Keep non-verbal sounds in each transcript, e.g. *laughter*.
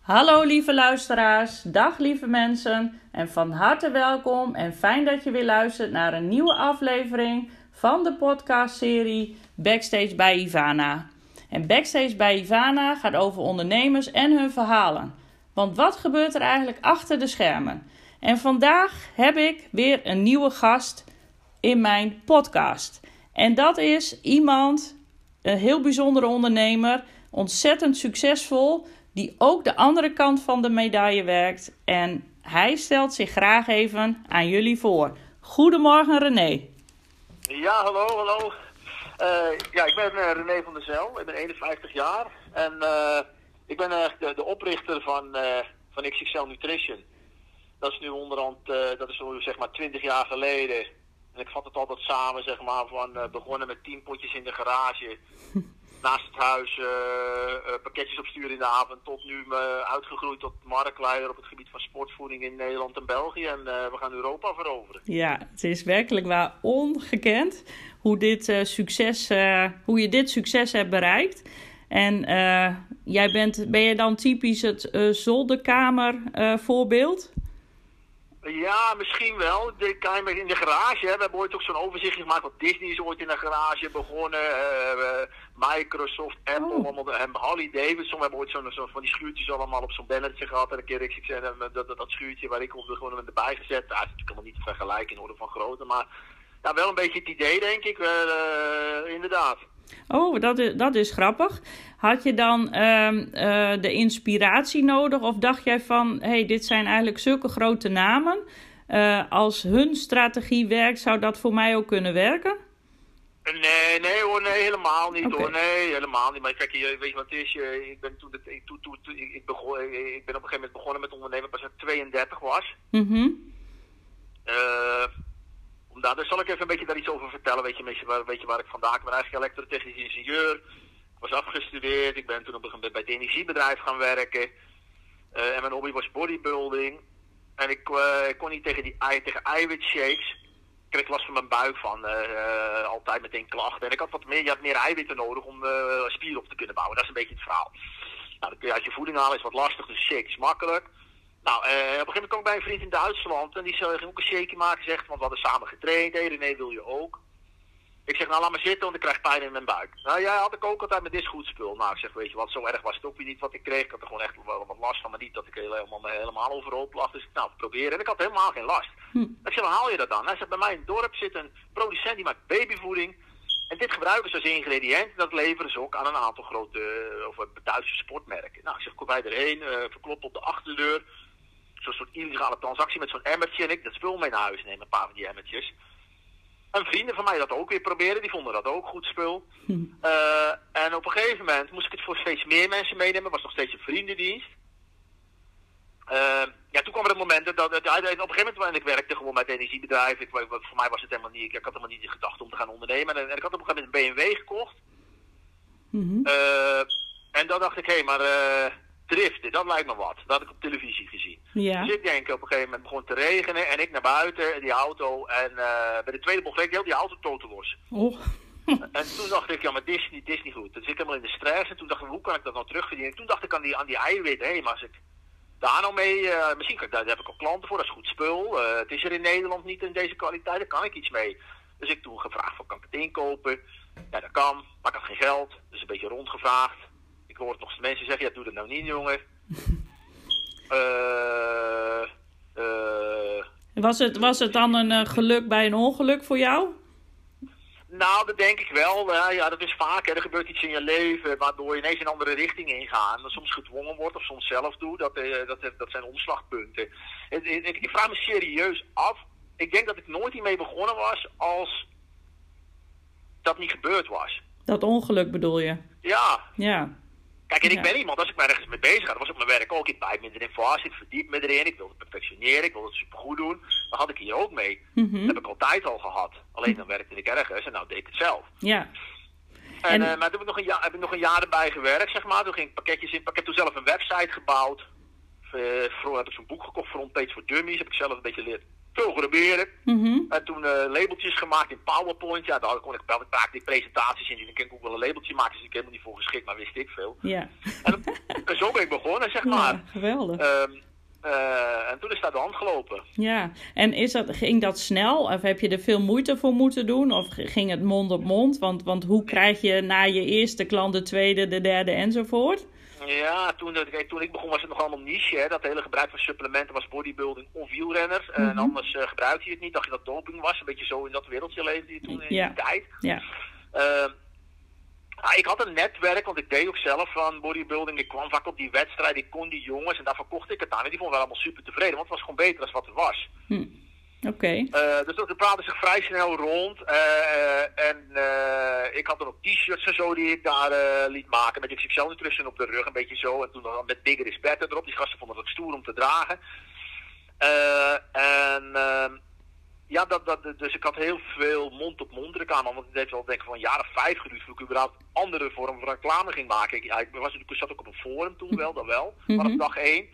Hallo lieve luisteraars, dag lieve mensen en van harte welkom en fijn dat je weer luistert naar een nieuwe aflevering van de podcastserie Backstage bij Ivana. En Backstage bij Ivana gaat over ondernemers en hun verhalen. Want wat gebeurt er eigenlijk achter de schermen? En vandaag heb ik weer een nieuwe gast in mijn podcast. En dat is iemand, een heel bijzondere ondernemer, ontzettend succesvol, die ook de andere kant van de medaille werkt. En hij stelt zich graag even aan jullie voor. Goedemorgen René. Ja, hallo, hallo. Uh, ja, ik ben uh, René van der Zel, ik ben 51 jaar en uh, ik ben de, de, oprichter van, van XXL Nutrition. Dat is nu onderhand, dat is zeg maar 20 jaar geleden. En ik vat het altijd samen, zeg maar, van begonnen met 10 potjes in de garage. Naast het huis uh, pakketjes opsturen in de avond. Tot nu uh, uitgegroeid tot marktleider op het gebied van sportvoeding in Nederland en België. En we gaan Europa veroveren. Ja, het is werkelijk waar ongekend hoe, dit, succes, hoe je dit succes hebt bereikt. En jij bent, ben je dan typisch het zolderkamer voorbeeld? Ja, misschien wel. De, in de garage. Hè. We hebben ooit ook zo'n overzichtje gemaakt. Want Disney is ooit in de garage begonnen. Uh, Microsoft, Apple, oh. allemaal, en Harley Davidson. We hebben ooit zo'n zo van die schuurtjes allemaal op zo'n bannertje gehad. En een keer ik zei, dat, dat, dat schuurtje waar ik op de gewoon erbij gezet. Dat is natuurlijk helemaal niet te vergelijken in orde van grootte. Maar ja, wel een beetje het idee, denk ik. Uh, inderdaad. Oh, dat is, dat is grappig. Had je dan uh, uh, de inspiratie nodig? Of dacht jij van, hey, dit zijn eigenlijk zulke grote namen. Uh, als hun strategie werkt, zou dat voor mij ook kunnen werken? Nee, nee hoor, nee, helemaal niet okay. hoor. Nee, helemaal niet. Maar kijk, je, weet je wat het is? Ik ben, toen, ik, toen, toen, ik, begon, ik ben op een gegeven moment begonnen met ondernemen pas ik 32 was. Mhm. Mm nou, daar zal ik even een beetje daar iets over vertellen. Weet je, waar, weet je waar ik vandaan? Ik ben eigenlijk elektrotechnisch ingenieur. Ik was afgestudeerd. Ik ben toen op een bij het energiebedrijf gaan werken. Uh, en mijn hobby was bodybuilding. En ik, uh, ik kon niet tegen, die, tegen eiwitshakes. Ik kreeg last van mijn buik van. Uh, altijd meteen klachten. En ik had wat meer, je had meer eiwitten nodig om spieren op te kunnen bouwen. Dat is een beetje het verhaal. Nou, dat kun je uit je voeding halen, is wat lastig. Dus shake is makkelijk. Nou, uh, op een gegeven moment kwam ik bij een vriend in Duitsland en die ging ook een shake maken. Zegt, want we hadden samen getraind. Hé, René, wil je ook? Ik zeg, nou laat maar zitten, want ik krijg pijn in mijn buik. Nou ja, had ik ook altijd met dit goed spul. Nou, ik zeg, weet je wat, zo erg was het ook weer niet wat ik kreeg. Ik had er gewoon echt wel wat last van, maar niet dat ik helemaal, helemaal overhoop lag. Dus ik, nou, proberen. En ik had helemaal geen last. Hm. Ik zeg, waar haal je dat dan? Hij zegt, bij mij in het dorp zit een producent die maakt babyvoeding. En dit gebruiken ze als ingrediënt. Dat leveren ze ook aan een aantal grote, of Duitse sportmerken. Nou, ik zeg, kom bij erheen, uh, verklopt op de achterdeur illegale transactie met zo'n emmertje. En ik dat spul mee naar huis neem, een paar van die emmertjes. En vrienden van mij dat ook weer proberen, die vonden dat ook goed spul. Hm. Uh, en op een gegeven moment moest ik het voor steeds meer mensen meenemen, was nog steeds een vriendendienst. Uh, ja, toen kwam er het moment dat, dat, op een gegeven moment, ik werkte gewoon bij het energiebedrijf, ik, voor mij was het helemaal niet, ik had helemaal niet de gedachte om te gaan ondernemen. En, en ik had op een gegeven moment een BMW gekocht. Mm -hmm. uh, en dan dacht ik, hé, hey, maar driften, dat lijkt me wat. Dat had ik op televisie gezien. Ja. Dus ik denk op een gegeven moment begon te regenen en ik naar buiten, die auto. En uh, bij de tweede bocht reed heel die auto los. Oh. *laughs* en toen dacht ik, ja, maar dit is niet, dit is niet goed. Dus ik helemaal in de stress. En toen dacht ik, hoe kan ik dat nou terugverdienen? En toen dacht ik aan die, aan die eiwitten, hé, hey, maar als ik daar nou mee, uh, misschien kan, daar heb ik al klanten voor, dat is goed spul. Uh, het is er in Nederland niet in deze kwaliteit, daar kan ik iets mee. Dus ik toen gevraagd, van, kan ik het inkopen? Ja, dat kan, maar ik had geen geld. Dus een beetje rondgevraagd hoor nog mensen zeggen, ja, doe dat nou niet, jongen. uh, *laughs* uh, was, het, was het dan een uh, geluk bij een ongeluk voor jou? Nou, dat denk ik wel. Ja, ja dat is vaak. Hè. Er gebeurt iets in je leven waardoor je ineens een andere richting ingaat. Dat soms gedwongen wordt of soms zelf doet. Dat, dat, dat zijn omslagpunten. Ik, ik, ik vraag me serieus af. Ik denk dat ik nooit hiermee begonnen was als dat niet gebeurd was. Dat ongeluk bedoel je? Ja. Ja. Kijk, en ik ben iemand, als ik me ergens mee bezig ga, dat was op mijn werk ook. Ik bij minder in vast, ik verdiep me erin, ik wilde perfectioneren, ik wilde het supergoed doen. Dat had ik hier ook mee. Mm -hmm. Dat heb ik altijd al gehad. Alleen dan werkte ik ergens en nou deed ik het zelf. Ja. En, en... Uh, maar toen heb ik, nog een jaar, heb ik nog een jaar erbij gewerkt, zeg maar. Toen ging ik pakketjes in. Ik heb toen zelf een website gebouwd. Uh, vroeger heb ik zo'n boek gekocht, Frontpage voor Dummies. Heb ik zelf een beetje leer, programmeren. Mhm. En toen eh, labeltjes gemaakt in PowerPoint. Ja, daar kon ik wel vaak die presentaties in. Die ik ook wel een labeltje maken. Dus ik helemaal niet voor geschikt, maar wist ik veel. Ja. En, en zo ben ik begonnen, zeg maar. ja, geweldig. Ehm, eh, en toen is dat de hand gelopen. Ja, en is dat, ging dat snel? Of heb je er veel moeite voor moeten doen? Of ging het mond op mond? Want, want hoe krijg je na je eerste klant de tweede, de derde enzovoort? Ja, toen, kijk, toen ik begon was het nog allemaal niche. Hè. Dat hele gebruik van supplementen was bodybuilding of wielrenner. En Mhm. anders eh, gebruikte je het niet. Dacht je dat doping was. Een beetje zo in dat wereldje leefde je toen in die tijd. Ja. Ehm, ah, ik had een netwerk, want ik deed ook zelf van bodybuilding. Ik kwam vaak op die wedstrijd, ik kon die jongens en daar verkocht ik het aan. En die vonden wel allemaal super tevreden, want het was gewoon beter dan wat er was. Hm. Oké. Eh, dus dat praatte zich vrij snel rond. Eh, en eh, ik had dan ook t-shirts en zo die ik daar liet maken. Met XXL Nutrition op de rug, een beetje zo. En toen dan met Bigger is Better erop. Die gasten vonden dat stoer om te dragen. En ehm, ja, dat, dat, dus ik had heel veel mond-op-mond reclame. Want het heeft wel denk ik van een jaar of vijf geduurd voordat ik überhaupt andere vormen van reclame ging maken. Ik, ja, ik, was, ik zat ook op een forum toen wel, dat wel. Maar Mhm. op dag één.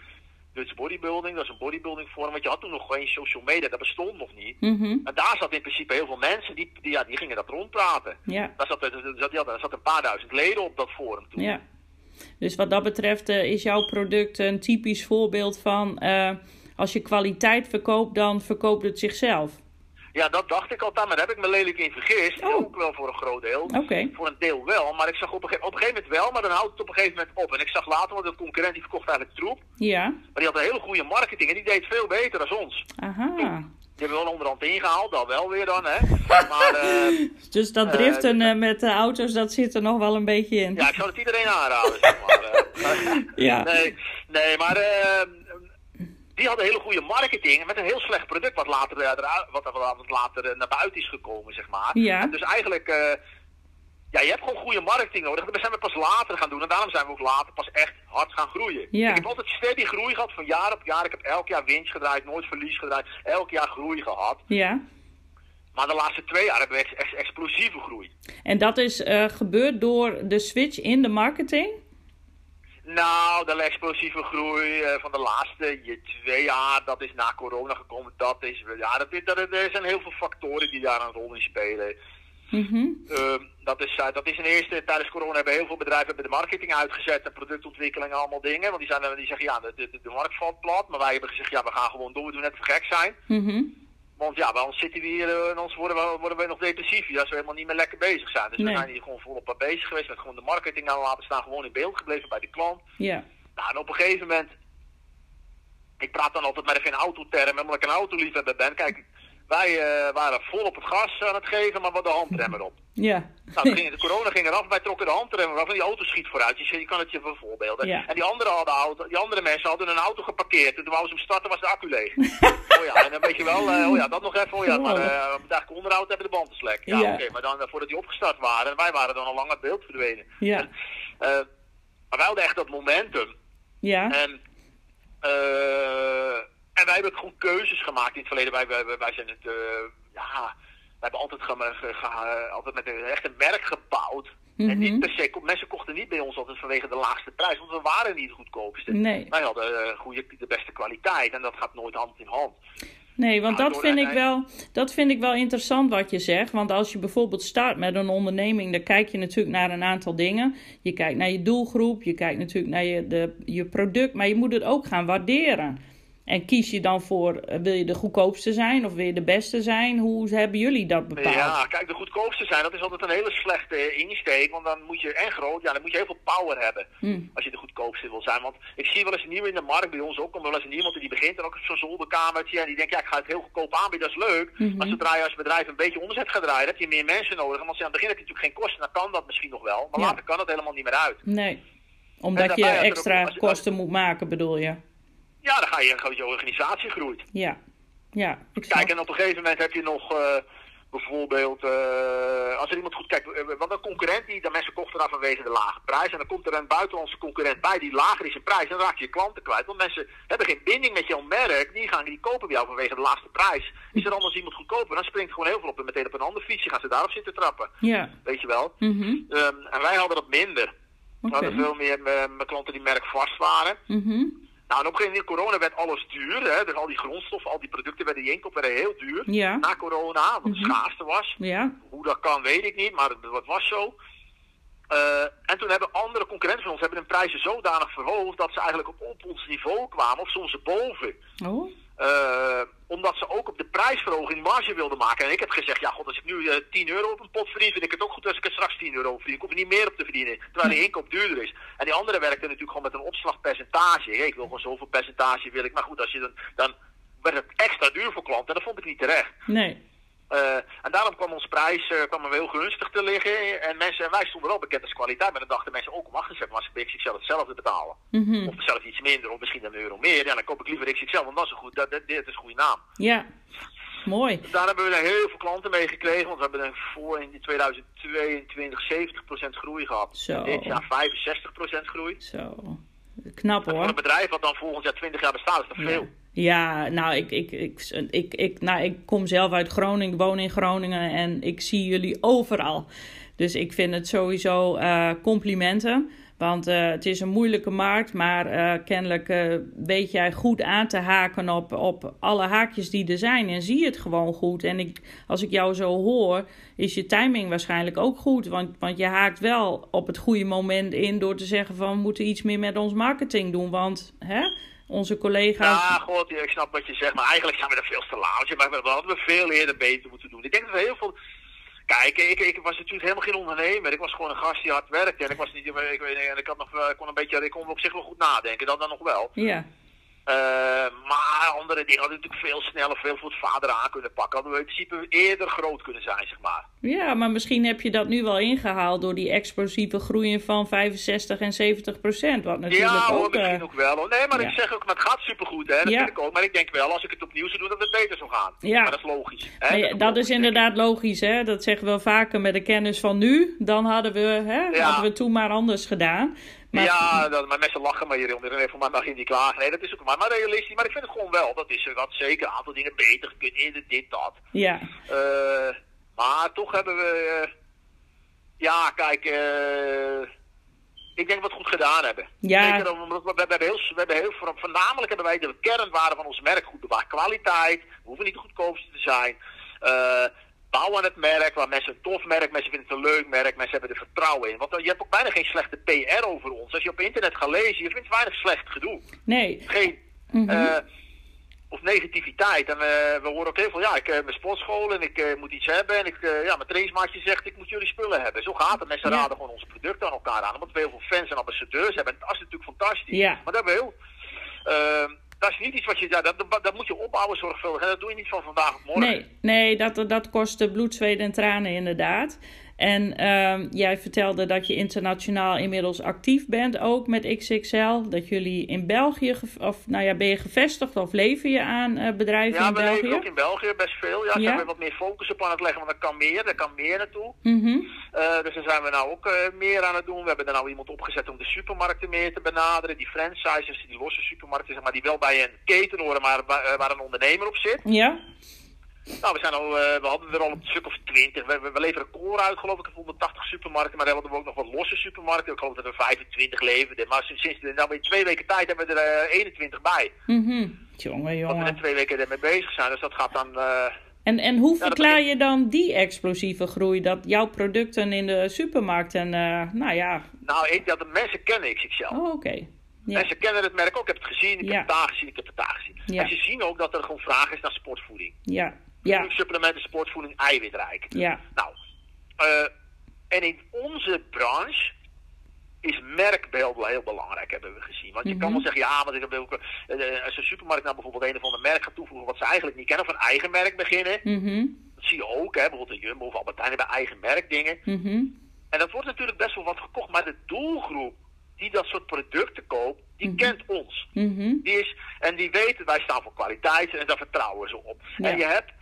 Dus bodybuilding, dat is een bodybuilding forum. Want je had toen nog geen social media, dat bestond nog niet. Mhm. En daar zat in principe heel veel mensen, die, die, ja, die gingen dat rondpraten. Ja. Daar zat, er zat, ja, daar zat een paar duizend leden op dat forum toen. Ja. Dus wat dat betreft eh, is jouw product een typisch voorbeeld van... eh, als je kwaliteit verkoopt, dan verkoopt het zichzelf. Ja, dat dacht ik altijd, maar daar heb ik me lelijk in vergist. Oh. Ook wel voor een groot deel. Voor een deel wel, maar ik zag op een, gege- op een gegeven moment wel, maar dan houdt het op een gegeven moment op. En ik zag later, want de concurrent die verkocht eigenlijk troep. Ja. Maar die had een hele goede marketing en die deed veel beter dan ons. Aha. Die hebben we wel onderhand ingehaald, dat wel weer dan, hè. *laughs* Maar eh, Dus dat Eh, driften eh, met de auto's, dat zit er nog wel een beetje in. ja, ik zou het iedereen aanraden, zeg maar. *laughs* *laughs* Ja. Nee, nee, maar eh, die hadden hele goede marketing met een heel slecht product wat later, eh, wat, wat, later eh, naar buiten is gekomen, zeg maar. Ja. Dus eigenlijk, eh, ja, je hebt gewoon goede marketing nodig. Dat zijn we pas later gaan doen en daarom zijn we ook later pas echt hard gaan groeien. Ja. Ik heb altijd steady groei gehad van jaar op jaar. Ik heb elk jaar winst gedraaid, nooit verlies gedraaid, elk jaar groei gehad. Ja. Maar de laatste twee jaar hebben we echt, explosieve groei. En dat is gebeurd door de switch in de marketing? Nou, de explosieve groei eh, van de laatste je, twee jaar, dat is na corona gekomen. Dat is, ja, dat, dat, er zijn heel veel factoren die daar een rol in spelen. Mhm. Ehm, dat, is, eh, dat is een eerste, tijdens corona hebben heel veel bedrijven hebben de marketing uitgezet en productontwikkeling en allemaal dingen. Want die, zijn, die zeggen ja, de, de, de markt valt plat. Maar wij hebben gezegd ja, we gaan gewoon door, we doen net voor gek zijn. Mhm. Want ja, bij ons zitten we hier eh, en ons worden we, worden we nog depressief als we helemaal niet meer lekker bezig zijn. Dus Nee. we zijn hier gewoon volop aan bezig geweest met gewoon de marketing aan laten staan, gewoon in beeld gebleven bij de klant. Ja. Nou, en op een gegeven moment, ik praat dan altijd even in autotermen, omdat ik een autoliefhebber ben. Kijk, wij eh, waren vol op het gas aan het geven, maar wat de handrem erop. Ja. Nou, ging, de corona ging eraf, wij trokken de handrem eraf en die auto schiet vooruit. Je, je kan het je voor voorbeelden. Ja. En die andere, hadden auto, die andere mensen hadden een auto geparkeerd. En toen wouden ze hem starten, was de accu leeg. *laughs* oh ja, en dan weet je wel, eh, oh ja, dat nog even. Oh ja, maar eh, we moeten eigenlijk onderhoud hebben de banden slek. Ja, Ja. oké, maar dan eh, voordat die opgestart waren, en wij waren dan al lang uit beeld verdwenen. Ja. En, eh, maar wij hadden echt dat momentum. Ja. En, eh, en wij hebben gewoon keuzes gemaakt in het verleden. Wij, wij, wij zijn het, eh, ja, wij hebben altijd, ge, ge- ge- altijd met een, echt een merk gebouwd. En Mhm. niet per se, mensen kochten niet bij ons altijd vanwege de laagste prijs, want we waren niet het goedkoopste. Nee. Wij hadden eh, goede, de beste kwaliteit en dat gaat nooit hand in hand. Nee, want dat vind, ik wel, dat vind ik wel interessant wat je zegt. Want als je bijvoorbeeld start met een onderneming, dan kijk je natuurlijk naar een aantal dingen. Je kijkt naar je doelgroep, je kijkt natuurlijk naar je, de, je product, maar je moet het ook gaan waarderen. En kies je dan voor, eh, wil je de goedkoopste zijn of wil je de beste zijn? Hoe hebben jullie dat bepaald? Ja, kijk, de goedkoopste zijn, dat is altijd een hele slechte insteek, want dan moet je, en groot, ja, dan moet je heel veel power hebben. Hm. als je de goedkoopste wil zijn. Want ik zie wel eens een nieuwe in de markt bij ons ook. Komt wel eens een iemand die begint en ook op zo'n zolderkamertje. En die denkt, ja, ik ga het heel goedkoop aanbieden, dat is leuk. Mhm. Maar zodra je als bedrijf een beetje omzet gaat draaien, heb je meer mensen nodig. En als je aan het begin heb je natuurlijk geen kosten, dan kan dat misschien nog wel. Maar Ja. later kan dat helemaal niet meer uit. Nee, omdat je ook- extra als kosten moet maken, bedoel je? Ja, dan ga je, gewoon je organisatie groeit. Ja, ja. Kijk, en op een gegeven moment heb je nog eh, bijvoorbeeld, eh, als er iemand goed kijkt, eh, want een concurrent die, de mensen kochten daar vanwege de lage prijs. En dan komt er een buitenlandse concurrent bij die lager is in prijs. En dan raak je je klanten kwijt. Want mensen hebben geen binding met jouw merk. Die gaan die kopen bij jou vanwege de laagste prijs. Is er anders iemand goedkoper, dan springt gewoon heel veel op en meteen op een ander fietsje. Gaan ze daarop zitten trappen. Ja. Weet je wel. Mhm. Ehm, en wij hadden dat minder. We hadden veel meer mijn klanten die merk vast waren. Mhm. Nou, en op een gegeven moment in corona werd alles duur. Hè? Dus al die grondstoffen, al die producten werden die inkoop werden heel duur. Ja. Na corona, want het Mhm. schaarste was. Ja. Hoe dat kan, weet ik niet, maar het was zo. Uh, en toen hebben andere concurrenten van ons hebben hun prijzen zodanig verhoogd dat ze eigenlijk op, op ons niveau kwamen, of soms erboven. Oh. Uh, omdat ze ook op de prijsverhoging marge wilden maken. En ik heb gezegd, ja god, als ik nu uh, 10 euro op een pot verdien, vind ik het ook goed als ik er straks 10 euro op verdien. Ik hoef er niet meer op te verdienen, terwijl die inkoop duurder is. En die andere werkten natuurlijk gewoon met een opslagpercentage. Ik wil gewoon zoveel percentage, wil ik. Maar goed, als je dan, dan werd het extra duur voor klanten en dat vond ik niet terecht. Nee. Uh, en daarom kwam ons prijs uh, kwam heel gunstig te liggen. En, mensen, en wij stonden wel bekend als kwaliteit. Maar dan dachten mensen ook, wacht eens even, maar als ik XXL hetzelfde betalen. Mm -hmm. Of zelfs iets minder, of misschien een euro meer. Ja, dan koop ik liever XXL, want dat is een goed, dat, dat is een goede naam. Ja, mooi. Daar hebben we heel veel klanten mee gekregen. Want we hebben voor in 2022 70% groei gehad. Zo. Dit jaar 65% groei. Zo, knap hoor. En voor een bedrijf wat dan volgend jaar 20 jaar bestaat, is dat ja. veel. Ja, nou ik, ik, ik, ik, ik, nou, ik kom zelf uit Groningen, woon in Groningen en ik zie jullie overal. Dus ik vind het sowieso uh, complimenten. Want uh, het is een moeilijke markt, maar uh, kennelijk weet jij goed aan te haken op, op alle haakjes die er zijn. En zie je het gewoon goed. En ik, als ik jou zo hoor, is je timing waarschijnlijk ook goed. Want, want je haakt wel op het goede moment in door te zeggen van we moeten iets meer met ons marketing doen. Want hè, onze collega's. Ja, god, ik snap wat je zegt, maar eigenlijk zijn we er veel te laat. Maar we hadden we veel eerder beter moeten doen. Ik denk dat we heel veel. Kijk, ik, ik was natuurlijk helemaal geen ondernemer. Ik was gewoon een gast die hard werkte. En ik was niet. Ik, en ik had nog. Ik kon een beetje. Ik kon op zich wel goed nadenken. Dat dan nog wel. Ja. Uh, maar andere dingen hadden natuurlijk veel sneller, veel voortvaarder aan kunnen pakken. Hadden we in principe eerder groot kunnen zijn, zeg maar. Ja, maar misschien heb je dat nu wel ingehaald door die explosieve groeien van 65 en 70 procent. Wat natuurlijk ja, ook... hoor, misschien uh, ook wel. Nee, maar ja. ik zeg ook, maar het gaat supergoed, hè. Dat Ja. vind ik ook. Maar ik denk wel, als ik het opnieuw zou doen, dat het beter zou gaan. Ja. Maar dat is logisch. Hè? Dat is inderdaad logisch, hè? Dat zeggen we vaker met de kennis van nu. Dan hadden we, hè, hadden we toen maar anders gedaan. Maar, Ja, dat, maar mensen lachen maar hieronder. En voor mij mag je niet klagen. Nee, dat is ook maar, maar realistisch. Maar ik vind het gewoon wel. Dat is, er had zeker een aantal dingen beter. Eerder dit, dat. ja. Eh, maar toch hebben we... eh, ja, kijk... eh, ik denk dat we het goed gedaan hebben. Ja. Zeker omdat we, we, hebben heel, we hebben heel... Voornamelijk hebben wij de kernwaarden van ons merk goed bewaard. Kwaliteit. We hoeven niet de goedkoopste te zijn. Bouw aan het merk, waar mensen een tof merk, mensen vinden het een leuk merk, mensen hebben er vertrouwen in. Want je hebt ook bijna geen slechte PR over ons. Als je op internet gaat lezen, je vindt weinig slecht gedoe. Nee. Geen, Mhm. eh, of negativiteit. En eh, we horen ook heel veel, ja, ik heb mijn sportschool en ik eh, moet iets hebben. En ik, eh, ja, mijn trainingsmaatje zegt, ik moet jullie spullen hebben. Zo gaat het. Mensen Ja. raden gewoon onze producten aan elkaar aan. Omdat we heel veel fans en ambassadeurs hebben. En dat is natuurlijk fantastisch. Ja. Maar dat hebben we heel... dat is niet iets wat je... Ja, dat, dat, moet je opbouwen zorgvuldig. En dat doe je niet van vandaag op morgen. Nee, nee dat, dat kost bloed, zweet en tranen inderdaad. En ehm, jij vertelde dat je internationaal inmiddels actief bent, ook met XXL. Dat jullie in België, of nou ja, ben je gevestigd of lever je aan eh, bedrijven Ja, in we België? leven ook in België best veel. Ja, daar Ja. zijn we wat meer focus op aan het leggen, want er kan meer, er kan meer naartoe. Mhm. Eh, dus daar zijn we nou ook eh, meer aan het doen. We hebben er nou iemand opgezet om de supermarkten meer te benaderen. Die franchises, die losse supermarkten, zeg maar, die wel bij een keten horen, maar waar, waar een ondernemer op zit. Ja? Nou, we, zijn al, eh, we hadden er al een stuk of twintig. We, we, we leveren koren uit, geloof ik, op 180 supermarkten. Maar dan hadden we ook nog wat losse supermarkten. Ik geloof dat er 25 leverden. Maar sinds, sinds nou, in twee weken tijd hebben we er eh, 21 bij. Mhm. Jongen, Dat we jongen. er twee weken ermee bezig zijn. Dus dat gaat dan... eh, En, en hoe verklaar je dan die explosieve groei? Dat jouw producten in de supermarkten, eh, nou ja... nou, ik, dat de mensen kennen XXL. Oh, oké. Ja. Mensen kennen het merk ook. Ik heb het gezien, ik Ja. heb het daar gezien, ik heb het daar gezien. En ze zien ook dat er gewoon vraag is naar sportvoeding. Ja. Ja. Supplementen, sportvoeding, eiwitrijk. Ja. Nou, eh, en in onze branche is merkbeeld wel heel belangrijk, hebben we gezien. Want je kan Mhm. wel zeggen, ja, maar ik heb ook, eh, als een supermarkt nou bijvoorbeeld een of ander merk gaat toevoegen wat ze eigenlijk niet kennen, of een eigen merk beginnen. Mhm. Dat zie je ook, hè, bijvoorbeeld een Jumbo of Albertijn hebben eigen merkdingen. Mhm. En dat wordt natuurlijk best wel wat gekocht, maar de doelgroep die dat soort producten koopt, die Mhm. kent ons. Die is, en die weten, wij staan voor kwaliteit en daar vertrouwen ze op. Ja. En je hebt,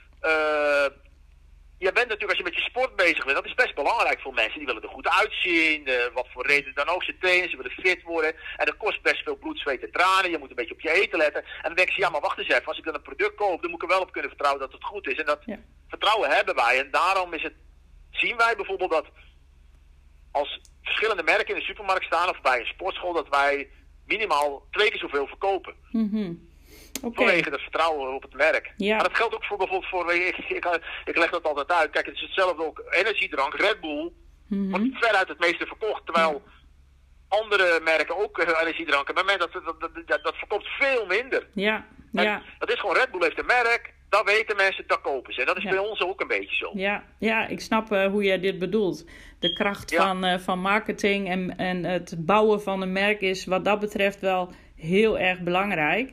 je bent natuurlijk als je met je sport bezig bent, dat is best belangrijk voor mensen. Die willen er goed uitzien, eh, wat voor reden dan ook. Ze trainen, ze willen fit worden. En dat kost best veel bloed, zweet en tranen. Je moet een beetje op je eten letten. En dan denken ze, ja maar wacht eens even, als ik dan een product koop, dan moet ik er wel op kunnen vertrouwen dat het goed is. En dat Ja. vertrouwen hebben wij. En daarom is het, zien wij bijvoorbeeld dat als verschillende merken in de supermarkt staan of bij een sportschool, dat wij minimaal twee keer zoveel verkopen. Mhm. Oké. Vanwege het vertrouwen op het merk. Ja. Maar dat geldt ook voor bijvoorbeeld voor, ik, ik, ik leg dat altijd uit. Kijk, het is hetzelfde ook energiedrank, Red Bull, Mhm. wordt veruit het meeste verkocht. Terwijl andere merken ook eh, energiedranken, maar men, dat, dat, dat, dat, verkoopt veel minder. Ja, En ja, Dat is gewoon Red Bull heeft een merk, dat weten mensen, dat kopen ze. En dat is Ja. bij ons ook een beetje zo. ja, ja, ik snap eh, hoe jij dit bedoelt. De kracht Ja. van, eh, van marketing en, en het bouwen van een merk is wat dat betreft wel heel erg belangrijk.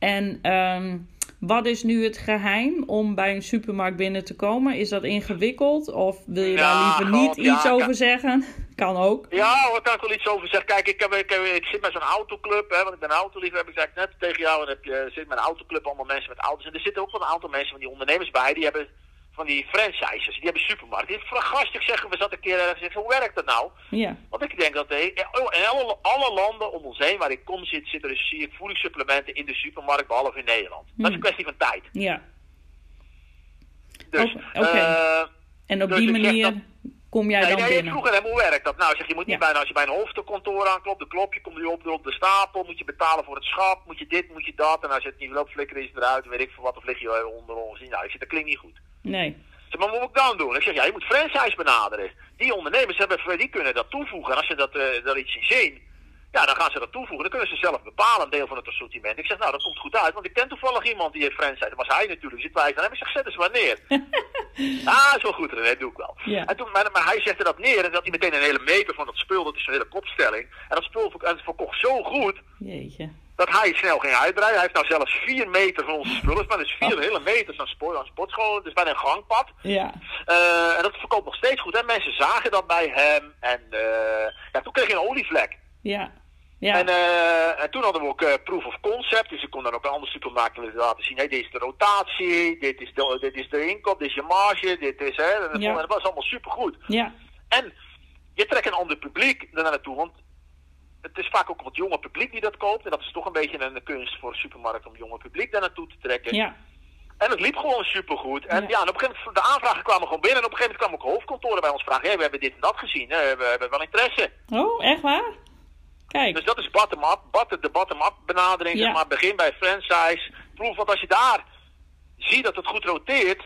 En ehm, wat is nu het geheim om bij een supermarkt binnen te komen? Is dat ingewikkeld of wil je daar Ja, liever niet iets over zeggen? *laughs* Kan ook. Ja, hoor, kan ik wel iets over zeggen. Kijk, ik, heb, ik, heb, ik zit met zo'n autoclub, hè, want ik ben autoliefhebber, ik zei het net tegen jou. En heb je, zit met een autoclub, allemaal mensen met auto's. En er zitten ook wel een aantal mensen van die ondernemers bij, die hebben van die franchises, die hebben supermarkten. Die heeft gastig zeggen, we zaten een keer ergens en zeggen, hoe werkt dat nou? Ja, Want ik denk dat eh, in alle, alle landen om ons heen waar ik kom zit, zitten dus, zie ik voedingssupplementen in de supermarkt, behalve in Nederland. Dat is een Hmm. kwestie van tijd. ja. Dus, Oké, eh, En op Dus die manier dat- kom jij Nee, dan nee, binnen. vroeg aan hem, hoe werkt dat? Nou, zeg, je moet niet Ja. bijna, als je bij een hoofdkantoor aanklopt, de klopje komt nu op, op de stapel, moet je betalen voor het schap, moet je dit, moet je dat, en als je het niet loopt, flikker is het eruit, weet ik veel wat, of lig je onder ons. Nou, ik zeg, dat klinkt niet goed. Nee. Zeg, maar wat moet ik dan doen? Ik zeg, ja, je moet franchise benaderen. Die ondernemers hebben, die kunnen dat toevoegen. En als ze dat, eh dat iets zien, ja, dan gaan ze dat toevoegen. Dan kunnen ze zelf bepalen, een deel van het assortiment. Ik zeg, nou, dat komt goed uit, want ik ken toevallig iemand die heeft franchise. Dat was hij natuurlijk, zit wij aan hem. Ik zeg, zet eens maar neer. *laughs* ah, is wel goed, René, doe ik wel. Ja. En toen, maar, maar hij zette dat neer en dat hij meteen een hele meter van dat spul, dat is een hele kopstelling. En dat spul verko- en het verkocht zo goed, Jeetje. Dat hij snel ging uitbreiden. Hij heeft nou zelfs vier meter van onze spullen. Maar dus vier Oh. hele meters aan, sport, aan sportschool. Het is bijna een gangpad. Ja. Eh, en dat verkoopt nog steeds goed. En mensen zagen dat bij hem. En eh, ja, toen kreeg je een olievlek. Ja. Ja. En, eh, en toen hadden we ook proof of concept. Dus ik kon dan ook een ander supermarkt laten zien. Hey, dit is de rotatie. Dit is de, dit is de inkoop. Dit is je marge. Dit is, hè. En dat, Ja. dat was allemaal supergoed. ja. En je trekt een ander publiek er naartoe. Want het is vaak ook wat jonger publiek die dat koopt. En dat is toch een beetje een kunst voor een supermarkt om jonger publiek daar naartoe te trekken. Ja. En het liep gewoon supergoed. En Ja. ja, en op een gegeven moment, de aanvragen kwamen gewoon binnen. En op een gegeven moment kwamen ook hoofdkantoren bij ons vragen. Hey, we hebben dit en dat gezien. hè, we hebben wel interesse. Oh, echt waar? Kijk. Dus dat is bottom-up. Bot- de bottom-up benadering. Ja. Zeg maar, begin bij franchise. Proef, want als je daar ziet dat het goed roteert.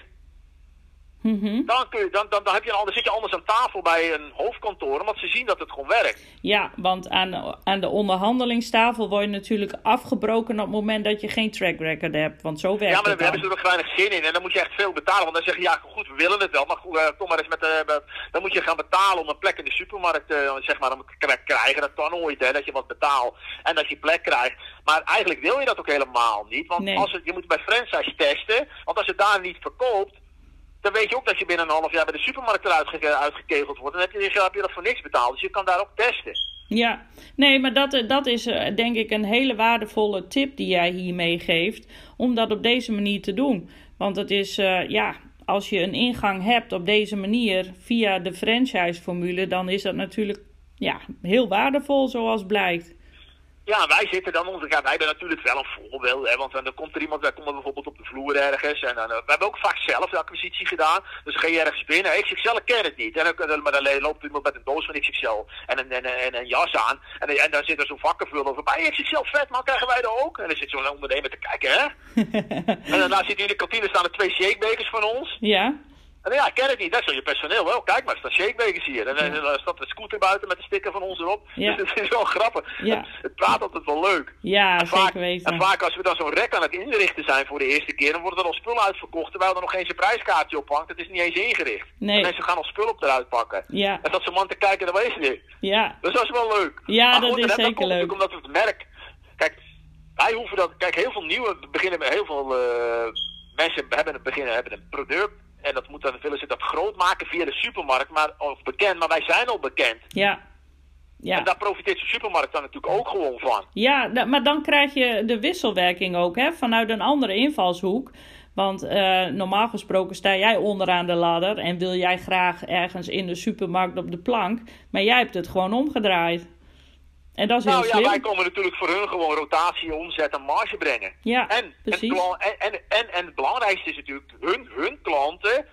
Mhm. Dan, kun je, dan, dan, dan, heb je een, zit je anders aan tafel bij een hoofdkantoor. Omdat ze zien dat het gewoon werkt. Ja, want aan, aan de onderhandelingstafel word je natuurlijk afgebroken op het moment dat je geen track record hebt. Want zo werkt Ja, maar het daar hebben ze er ook weinig zin in. En dan moet je echt veel betalen. Want dan zeg je, ja goed, we willen het wel. Maar goed, eh, kom maar eens met de... met- dan moet je gaan betalen om een plek in de supermarkt eh, zeg maar, om te krijgen. Dat kan nooit, hè. Dat je wat betaalt en dat je plek krijgt. Maar eigenlijk wil je dat ook helemaal niet. Want Nee. als het, je moet bij franchise testen. Want als het daar niet verkoopt... Dan weet je ook dat je binnen een half jaar bij de supermarkt eruit ge- uitgekegeld wordt. Dan heb je, heb je dat voor niks betaald. Dus je kan daar ook testen. Ja, nee, maar dat, eh, dat is eh, denk ik een hele waardevolle tip die jij hier meegeeft. Om dat op deze manier te doen. Want het is, eh, ja, als je een ingang hebt op deze manier via de franchise-formule, dan is dat natuurlijk ja, heel waardevol, zoals blijkt. Ja, wij zitten dan onze. Ja, wij hebben natuurlijk wel een voorbeeld. Hè, want dan komt er iemand, wij komen bijvoorbeeld op de vloer ergens. En dan, eh, we hebben ook vaak zelf de acquisitie gedaan. Dus dan ga je ergens binnen. XXL ik ken het niet. En dan, maar dan loopt iemand met een doos van XXL en een, en, een- en een jas aan. En, en dan zit er zo'n vakkenvuller voorbij. XXL vet man, krijgen wij dat ook? En dan zit zo'n ondernemer te kijken, hè? *laughs* en daarna zit in de kantine staan er twee shakebekers van ons. Ja, En ja, ik ken het niet. Dat is wel je personeel. Wel, kijk maar, er staan shakebekers hier. En dan staat de scooter buiten met de sticker van ons erop. Ja. *laughs* Dus het is wel grappig. Ja. Het, *laughs* het praat altijd wel leuk. ja En zeker vaak, weten. en vaak als we dan zo'n rek aan het inrichten zijn voor de eerste keer, dan worden er al spullen uitverkocht terwijl er nog geen zijn prijskaartje op hangt. Het is niet eens ingericht. Nee. En mensen gaan al spullen op eruit pakken. Ja, En dat zo'n man te kijken, dan wees dit. ja, Dus dat is wel leuk. Ja, Maar dat is dat zeker komt leuk. omdat we het merk. Kijk, wij hoeven dat. Kijk, heel veel nieuwe beginnen met heel veel eh, mensen hebben, het beginnen, hebben een product. En dat moet dan willen ze dat groot maken via de supermarkt, maar of bekend, maar wij zijn al bekend. ja. En Ja, daar profiteert de supermarkt dan natuurlijk ook gewoon van. ja maar dan krijg je de wisselwerking ook, hè, vanuit een andere invalshoek. Want eh, normaal gesproken sta jij onderaan de ladder en wil jij graag ergens in de supermarkt op de plank. Maar jij hebt het gewoon omgedraaid. En dat is heel Nou ja, wij komen natuurlijk voor hun gewoon rotatie, omzet en marge brengen. Ja, En, precies. en, en, en, en het belangrijkste is natuurlijk, hun, hun klanten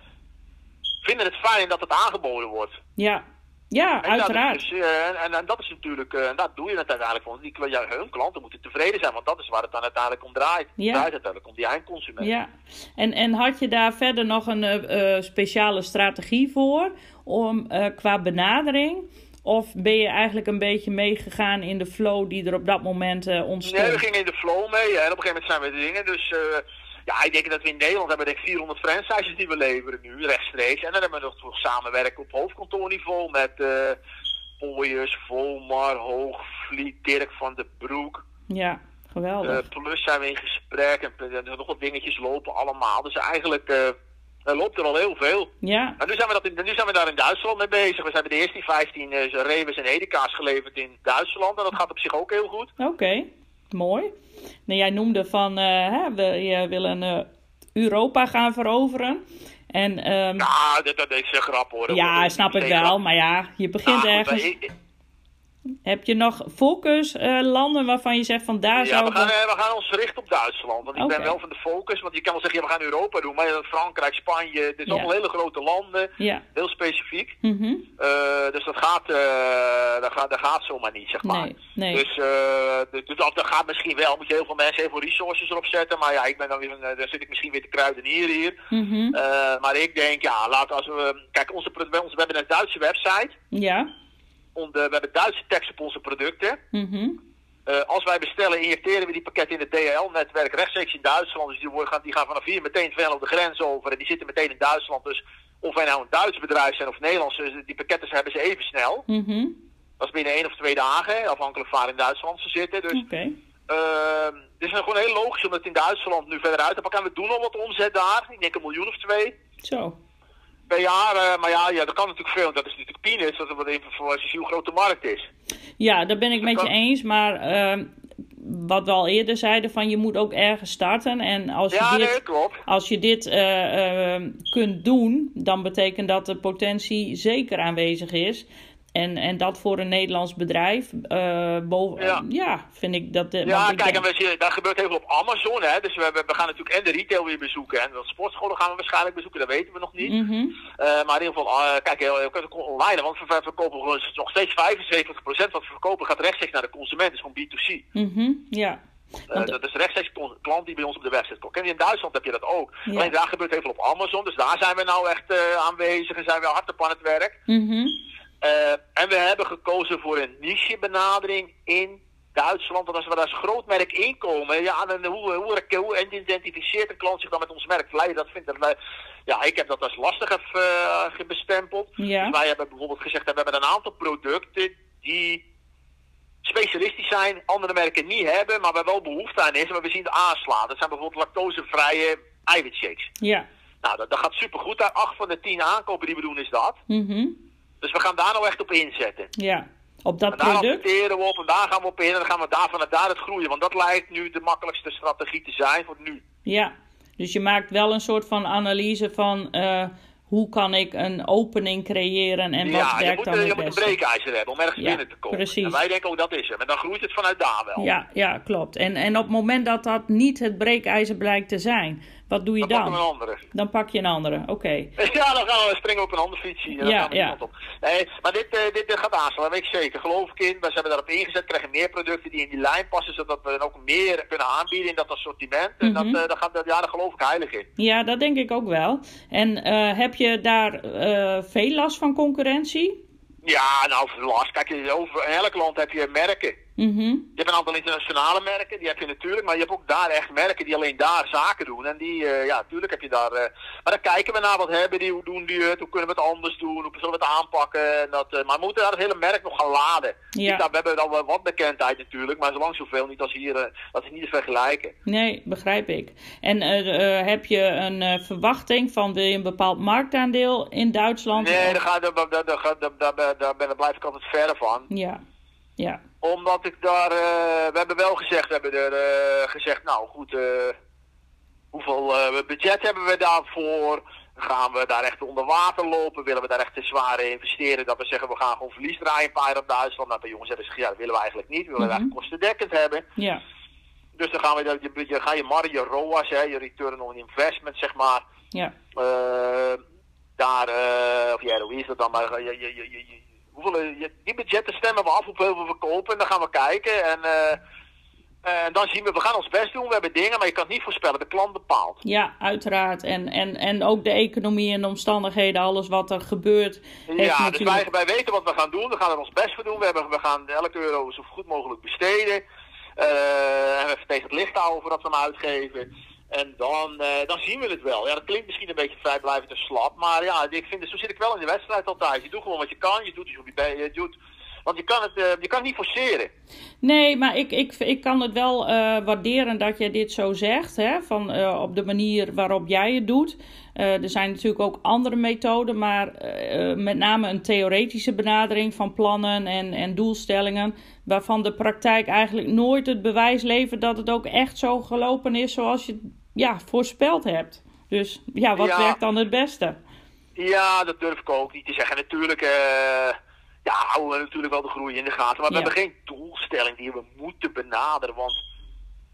vinden het fijn dat het aangeboden wordt. Ja, Ja, En uiteraard. Dat is, eh, en, dat is natuurlijk, en dat doe je het uiteindelijk voor. Die, ja, hun klanten moeten tevreden zijn, want dat is waar het dan uiteindelijk om draait. Het Ja. draait uiteindelijk om die eindconsument. Ja, en, en had je daar verder nog een eh, speciale strategie voor om, qua benadering? Of ben je eigenlijk een beetje meegegaan in de flow die er op dat moment eh, ontstond? Nee, we gingen in de flow mee en op een gegeven moment zijn we de dingen. Dus eh, ja, ik denk dat we in Nederland hebben denk ik 400 franchises die we leveren nu, rechtstreeks. En dan hebben we nog toch samenwerken op hoofdkantoorniveau met Pooiers, Volmar, Hoogvliet, Dirk van den Broek. Ja, geweldig. Plus zijn we in gesprek en er zijn nog wat dingetjes lopen allemaal. Dus eigenlijk er loopt er al heel veel. ja, En nu zijn, we dat in, nu zijn we daar in Duitsland mee bezig. We hebben de eerste 15 uh, Rebus en Edeka's geleverd in Duitsland. En dat gaat op zich ook heel goed. oké. Mooi. Nou, jij noemde van, eh, hè, we, je wil een eh, Europa gaan veroveren. En ehm, Nou, dat, dat is een grap hoor. Ja, snap ik wel. Maar ja, je begint Nou, ergens. Heb je nog focus eh, landen waarvan je zegt van daar Ja, zou we gaan, eh, we gaan ons richten op Duitsland. Want ik ben wel van de focus. Want je kan wel zeggen, ja, we gaan Europa doen. Maar Frankrijk, Spanje, dit Ja. allemaal hele grote landen. Ja. Heel specifiek. mhm. Eh, dus dat gaat, dat, gaat, dat gaat zomaar niet, zeg maar. Nee, nee. Dus, dus dus dat, dat gaat misschien wel. Moet je heel veel mensen, heel veel resources erop zetten. Maar ja, ik ben dan weer, daar zit ik misschien weer te kruidenieren hier. Eh, maar ik denk, ja, laat als we. Kijk, onze, we hebben een Duitse website. Ja. We hebben Duitse tekst op onze producten. Mhm. Eh, als wij bestellen, injecteren we die pakketten in het DHL-netwerk rechtstreeks in Duitsland. Dus die, worden, gaan, die gaan vanaf hier meteen ver over de grens over. En die zitten meteen in Duitsland. Dus of wij nou een Duits bedrijf zijn of Nederlands, dus die pakketten hebben ze even snel. Mhm. Dat is binnen één of twee dagen, afhankelijk van waar in Duitsland ze zitten. Dus. Ehm, het is gewoon heel logisch om het in Duitsland nu verder uit te pakken. En we doen al wat omzet daar. Ik denk een miljoen of twee Zo. Per jaar. eh, maar ja, ja, dat kan natuurlijk veel. Dat is natuurlijk peanuts. Dat wat even voor als je ziet hoe groot de markt is. Ja, daar ben ik met je eens. Maar ehm, wat we al eerder zeiden, van je moet ook ergens starten. En als je dit, nee, als je dit eh, ehm, kunt doen, dan betekent dat de potentie zeker aanwezig is. En, en dat voor een Nederlands bedrijf. eh, boven, Ja. ja. vind ik dat. de- want Ja, kijk, denk- en we zien, daar gebeurt heel veel op Amazon. Hè? Dus we, we, we gaan natuurlijk en de retail weer bezoeken. En de sportscholen gaan we waarschijnlijk bezoeken. Dat weten we nog niet. Mhm. Eh, maar in ieder geval, eh, kijk, heel, heel, online. Want we, we verkopen gewoon nog steeds 75% wat we verkopen gaat rechtstreeks naar de consument. Dus gewoon B2C. Mhm. Ja. Eh, dat is rechtstreeks klant die bij ons op de website koopt. En in Duitsland heb je dat ook. Ja. Alleen daar gebeurt heel veel op Amazon. Dus daar zijn we nou echt eh, aanwezig en zijn we hard op aan het werk. Mhm. Eh, en we hebben gekozen voor een niche benadering in Duitsland. Want als we daar als groot merk inkomen, ja, dan hoe, hoe, hoe identificeert een klant zich dan met ons merk? Dat vindt dat, ja, ik heb dat als lastig uh, bestempeld. Ja. Dus wij hebben bijvoorbeeld gezegd, we hebben een aantal producten die specialistisch zijn, andere merken niet hebben, maar waar wel behoefte aan is, maar we zien de aanslaan. Dat zijn bijvoorbeeld lactosevrije eiwitshakes. Ja. Nou, dat, dat gaat supergoed. Daar acht van de tien aankopen die we doen is dat. Mhm. Dus we gaan daar nou echt op inzetten. Ja. Op dat En daar product? we op en daar gaan we op in en dan gaan we daar vanuit daar het groeien. Want dat lijkt nu de makkelijkste strategie te zijn voor nu. Ja. Dus je maakt wel een soort van analyse van eh, hoe kan ik een opening creëren en wat ja, je werkt dan eh, je het moet een beste. breekijzer hebben om ergens Ja, binnen te komen. precies. En wij denken ook dat is hem. En dan groeit het vanuit daar wel. Ja, ja, klopt. En, en op het moment dat dat niet het breekijzer blijkt te zijn, wat doe je dan dan? we een andere. Dan pak je een andere, oké. *laughs* Ja, dan gaan we springen op een ander fietsje. En dan Ja, gaan we die ja. op. Nee, maar dit, eh, dit, dit gaat aanslaan, dat weet ik zeker. Geloof ik in. We hebben daarop ingezet, krijgen meer producten die in die lijn passen, zodat we dan ook meer kunnen aanbieden in dat assortiment. En Mhm. dat, eh, dat gaat, ja, daar geloof ik heilig in. Ja, dat denk ik ook wel. En eh, heb je daar veel last van concurrentie? Ja, nou, last. Kijk, over, in elk land heb je merken. Mhm. Je hebt een aantal internationale merken, die heb je natuurlijk, maar je hebt ook daar echt merken die alleen daar zaken doen. En die, eh, ja, natuurlijk heb je daar. eh, maar dan kijken we naar wat hebben die, hoe doen die het, hoe kunnen we het anders doen, hoe zullen we het aanpakken. En dat, eh, maar we moeten daar het hele merk nog gaan laden. Ja. Nou, we hebben dan wel wat bekendheid natuurlijk, maar zolang zoveel niet als hier, eh, dat is niet te vergelijken. Nee, begrijp ik. En eh, eh, heb je een eh, verwachting van wil je een bepaald marktaandeel in Duitsland? Nee, daar, ga, daar, daar, daar, daar, daar, daar, daar, ben- daar blijf ik altijd verre van. Ja, ja. Omdat ik daar, eh, we hebben wel gezegd, we hebben er eh, gezegd, nou goed, eh, hoeveel budget hebben we daarvoor? Gaan we daar echt onder water lopen? Willen we daar echt te zware investeren? Dat we zeggen, we gaan gewoon verlies draaien een paar op Duitsland. Nou, de jongens hebben gezegd, ja, dat willen we eigenlijk niet. We willen Mhm. eigenlijk kostendekkend hebben. Ja, Dus dan gaan we, dat- je, je, ga je mar, je ROAS, hè, je return on investment, zeg maar. ja. daar, of ja, hoe is dat dan? Maar je, je, je, je, je- hoeveel, eh, die budgetten stemmen we af op hoeveel we kopen en dan gaan we kijken. En, eh, en dan zien we, we gaan ons best doen, we hebben dingen, maar je kan het niet voorspellen. De klant bepaalt. Ja, uiteraard. En, en, en ook de economie en de omstandigheden, alles wat er gebeurt. Ja, dus wij, wij weten wat we gaan doen. We gaan er ons best voor doen. We, hebben, we gaan elke euro zo goed mogelijk besteden. Eh, en even tegen het licht houden voordat we hem uitgeven. En dan, eh, dan zien we het wel. Ja, dat klinkt misschien een beetje vrijblijvend en slap. Maar ja, ik vind, zo zit ik wel in de wedstrijd altijd. Je doet gewoon wat je kan. Je doet op je doet, want je kan, het, eh, je kan het niet forceren. Nee, maar ik, ik, ik kan het wel eh, waarderen dat je dit zo zegt. Hè? Van, op de manier waarop jij het doet. Er zijn natuurlijk ook andere methoden, maar met name een theoretische benadering van plannen en, en doelstellingen. Waarvan de praktijk eigenlijk nooit het bewijs levert dat het ook echt zo gelopen is zoals je ja, voorspeld hebt. Dus ja, wat Ja. werkt dan het beste? Ja, dat durf ik ook niet te zeggen. Natuurlijk, eh, ja, houden we natuurlijk wel de groei in de gaten. Maar we Ja. hebben geen doelstelling die we moeten benaderen. Want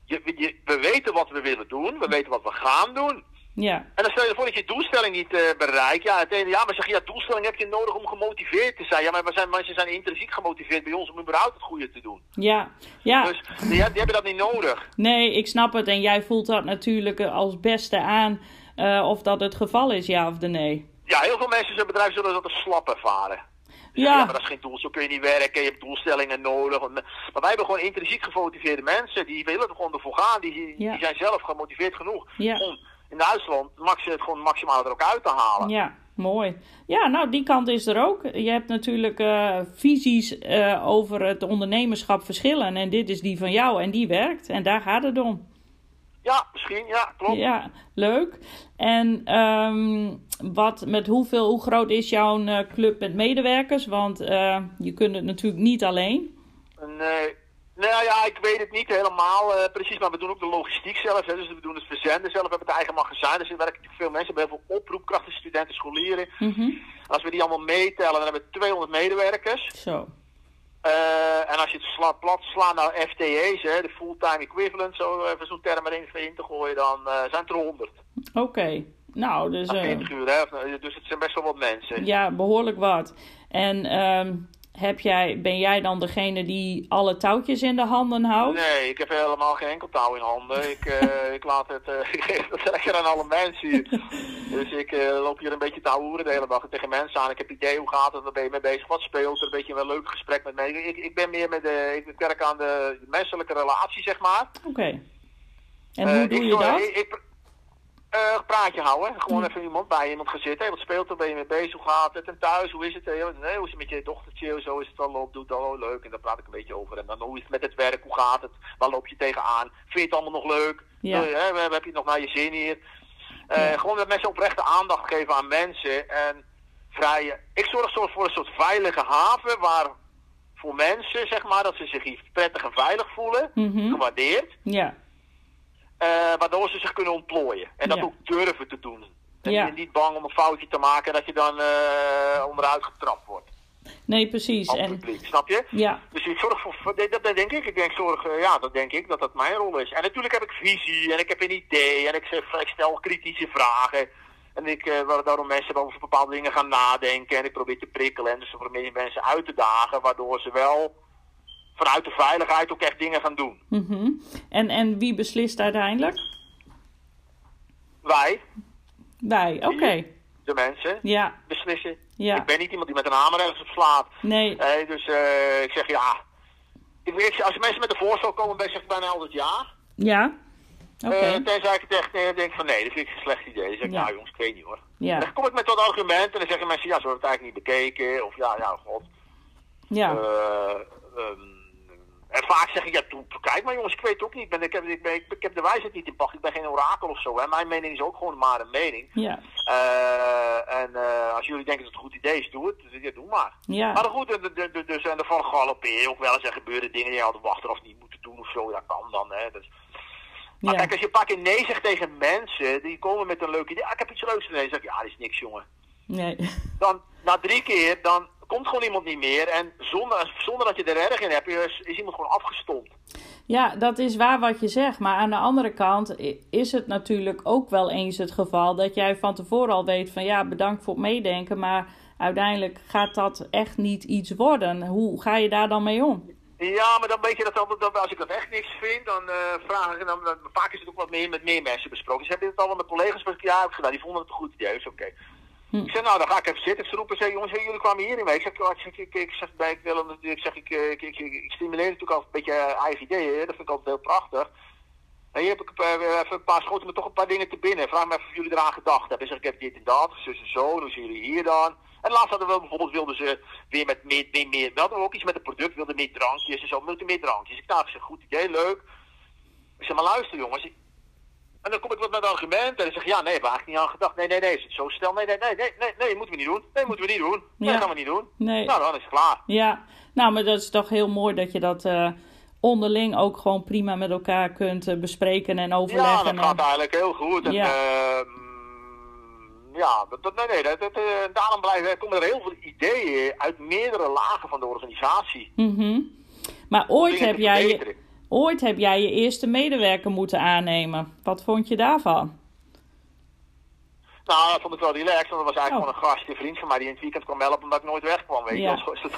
je, je- we weten wat we willen doen. We weten wat we gaan doen. Ja, En dan stel je voor dat je doelstelling niet eh, bereikt. Ja, het ene, ja, maar zeg je, ja, doelstelling heb je nodig om gemotiveerd te zijn. Ja, maar we zijn, mensen zijn intrinsiek gemotiveerd bij ons om überhaupt het goede te doen. ja, ja. Dus die, die hebben dat niet nodig. Nee, ik snap het. En jij voelt dat natuurlijk eh, als beste aan eh, of dat het geval is, ja of de nee. Ja, heel veel mensen in zo'n bedrijf zullen dat als slap ervaren. Ze Ja. zeggen, maar dat is geen doel, zo kun je niet werken, je hebt doelstellingen nodig. Maar wij hebben gewoon intrinsiek gemotiveerde mensen, die willen er gewoon ervoor gaan, die, Ja. zijn zelf gemotiveerd genoeg. Ja. Om in Duitsland gewoon maximaal er ook uit te halen. Ja, mooi. Ja, nou, die kant is er ook. Je hebt natuurlijk eh, visies eh, over het ondernemerschap verschillen. En dit is die van jou en die werkt. En daar gaat het om. Ja, misschien, ja, klopt. Ja, leuk. En ehm, wat, met hoeveel, hoe groot is jouw eh, club met medewerkers? Want je kunt het natuurlijk niet alleen. Nee. Nou ja, ik weet het niet helemaal eh, precies, maar we doen ook de logistiek zelf. Hè, dus we doen het verzenden zelf, we hebben het eigen magazijn. Dus er werken natuurlijk veel mensen, we hebben heel veel oproepkrachten, studenten, scholieren. Mhm. Als we die allemaal meetellen, dan hebben we 200 medewerkers. Zo. Eh, en als je het sla, plat slaat naar FTE's, hè, de fulltime equivalent, zo even zo'n term erin in te gooien, dan eh, zijn het er 100. Oké. Nou, dus... Na eh, 40 uur, hè. Dus het zijn best wel wat mensen. Ja, behoorlijk wat. En ehm, heb jij, ben jij dan degene die alle touwtjes in de handen houdt? Nee, ik heb helemaal geen enkel touw in handen. Ik, eh, ik laat het, eh, *laughs* ik geef het lekker aan alle mensen hier. *laughs* Dus ik eh, loop hier een beetje houden de hele dag tegen mensen aan. Ik heb idee, hoe gaat het, waar ben je mee bezig, wat speelt er, een beetje een leuk gesprek met mij. Ik, ik ben meer met de, ik werk aan de menselijke relatie, zeg maar. Oké. En hoe doe ik, je dat? Ik, een praatje houden. Gewoon Hm. even iemand bij iemand gaan zitten. Hey, wat speelt er? Ben je mee bezig? Hoe gaat het? En thuis, hoe is het? Hey, nee, hoe is het met je dochtertje? Zo is het al op. Doet het al leuk. En daar praat ik een beetje over. En dan hoe is het met het werk? Hoe gaat het? Waar loop je tegenaan? Vind je het allemaal nog leuk? Ja. Eh, heb je het nog naar je zin hier? Eh, Ja. Gewoon dat mensen oprechte aandacht geven aan mensen. En vrije. Ik zorg zo voor een soort veilige haven waar voor mensen, zeg maar, dat ze zich hier prettig en veilig voelen. Mhm. Gewaardeerd. Ja, Eh, waardoor ze zich kunnen ontplooien. En dat Ja. ook durven te doen. En Ja. je niet bang om een foutje te maken en dat je dan eh, onderuit getrapt wordt. nee, precies. En, publiek, snap je? ja, Dus ik zorg voor, dat, dat denk ik. Ik denk zorg, eh, ja, dat denk ik dat dat mijn rol is. En natuurlijk heb ik visie en ik heb een idee en ik, zeg, ik stel kritische vragen. En ik, eh, waar- daarom mensen over bepaalde dingen gaan nadenken en ik probeer te prikkelen en dus voor meer mensen uit te dagen, waardoor ze wel vanuit de veiligheid ook echt dingen gaan doen. mhm. en, en wie beslist uiteindelijk? Wij, Wij, oké. de mensen, Ja, beslissen. ja. Ik ben niet iemand die met een hamer ergens op slaat. Nee, dus eh, ik zeg ja. Ik, als mensen met een voorstel komen, ben ik bijna altijd ja. ja. Oké, Eh, tenzij ik het echt eh, denk van nee, dat vind ik een slecht idee. Dan zeg ik, Ja. jongens, ik weet niet hoor. ja, Dan kom ik met wat argumenten en dan zeggen mensen, ja, ze hebben het eigenlijk niet bekeken. Of ja, ja, god. ja. Eh, ehm, en vaak zeg ik, ja, doe- kijk maar jongens, ik weet het ook niet. Ik, ben, ik, heb, ik, ben, ik, ik heb de wijsheid niet in pacht. Ik ben geen orakel of zo. Hè. Mijn mening is ook gewoon maar een mening. Ja, Eh, en eh, als jullie denken dat het een goed idee is, doe het. Dus, ja, doe maar. ja, Maar goed, de, de, de, dus, en ervan galoppeer je ook wel eens. Er gebeuren dingen die je hadden achteraf niet moeten doen of zo. Dat kan dan, hè. Dus, maar ja. kijk, als je een paar keer nee zegt tegen mensen, die komen met een leuk idee. Ah, ik heb iets leuks. Dan zeg ik, ja, dat is niks, jongen. Nee, Dan, na drie keer, dan komt gewoon iemand niet meer. En zonder, zonder dat je er erg in hebt, is, is iemand gewoon afgestompt. Ja, dat is waar wat je zegt. Maar aan de andere kant is het natuurlijk ook wel eens het geval dat jij van tevoren al weet van ja, bedankt voor het meedenken. Maar uiteindelijk gaat dat echt niet iets worden. Hoe ga je daar dan mee om? Ja, maar dan weet je dat, als ik dat echt niks vind, dan uh, vraag ik, dan, dan, vaak is het ook wat meer met meer mensen besproken. Dus heb je het al wel met collega's ja, heb gedaan, die vonden het een goed idee, is oké. Hm. Ik zeg, nou, dan ga ik even zitten. Ze roepen, zeg, jongens, jullie kwamen hierin mee. Ik zeg, ik, zeg, ik, ik zeg bij ik, wil, ik, zeg ik, ik, ik, ik, stimuleer natuurlijk altijd een beetje eigen ideeën. Dat vind ik altijd heel prachtig. En hier heb ik even een paar schoten me toch een paar dingen te binnen. Vraag me even of jullie eraan gedacht hebben. Zeg, ik heb dit en dat, zus en zo, hoe zien jullie hier dan? En laatst hadden we bijvoorbeeld, wilden ze weer met meer, meer, meer we ook iets met het product, wilden meer drankjes en zo, moeten meer drankjes. Ik dacht, ik zeg, goed idee, leuk. Ik zeg, maar luister jongens, en dan kom ik wat met argumenten en dan zeg ja, nee, we eigenlijk niet aan gedacht. Nee, nee, nee, is het zo stel? Nee, nee, nee, nee, nee, nee, moeten we niet doen. Nee, moeten we niet doen. Nee, dat gaan we niet doen. Nee. Nou, dan is het klaar. Ja, nou, maar dat is toch heel mooi dat je dat uh, onderling ook gewoon prima met elkaar kunt uh, bespreken en overleggen. Ja, dat gaat eigenlijk heel goed. En, ja. Uh, ja, dat, nee, nee, dat, dat, uh, daarom blijven, komen er heel veel ideeën uit meerdere lagen van de organisatie. Mm -hmm. Maar ooit heb jij... Ooit heb jij je eerste medewerker moeten aannemen. Wat vond je daarvan? Nou, dat vond ik wel relaxed, want dat was eigenlijk oh. gewoon een gast, een vriend van mij, die in het weekend kwam helpen omdat ik nooit wegkwam, weet je. Ja. *laughs* Zo is het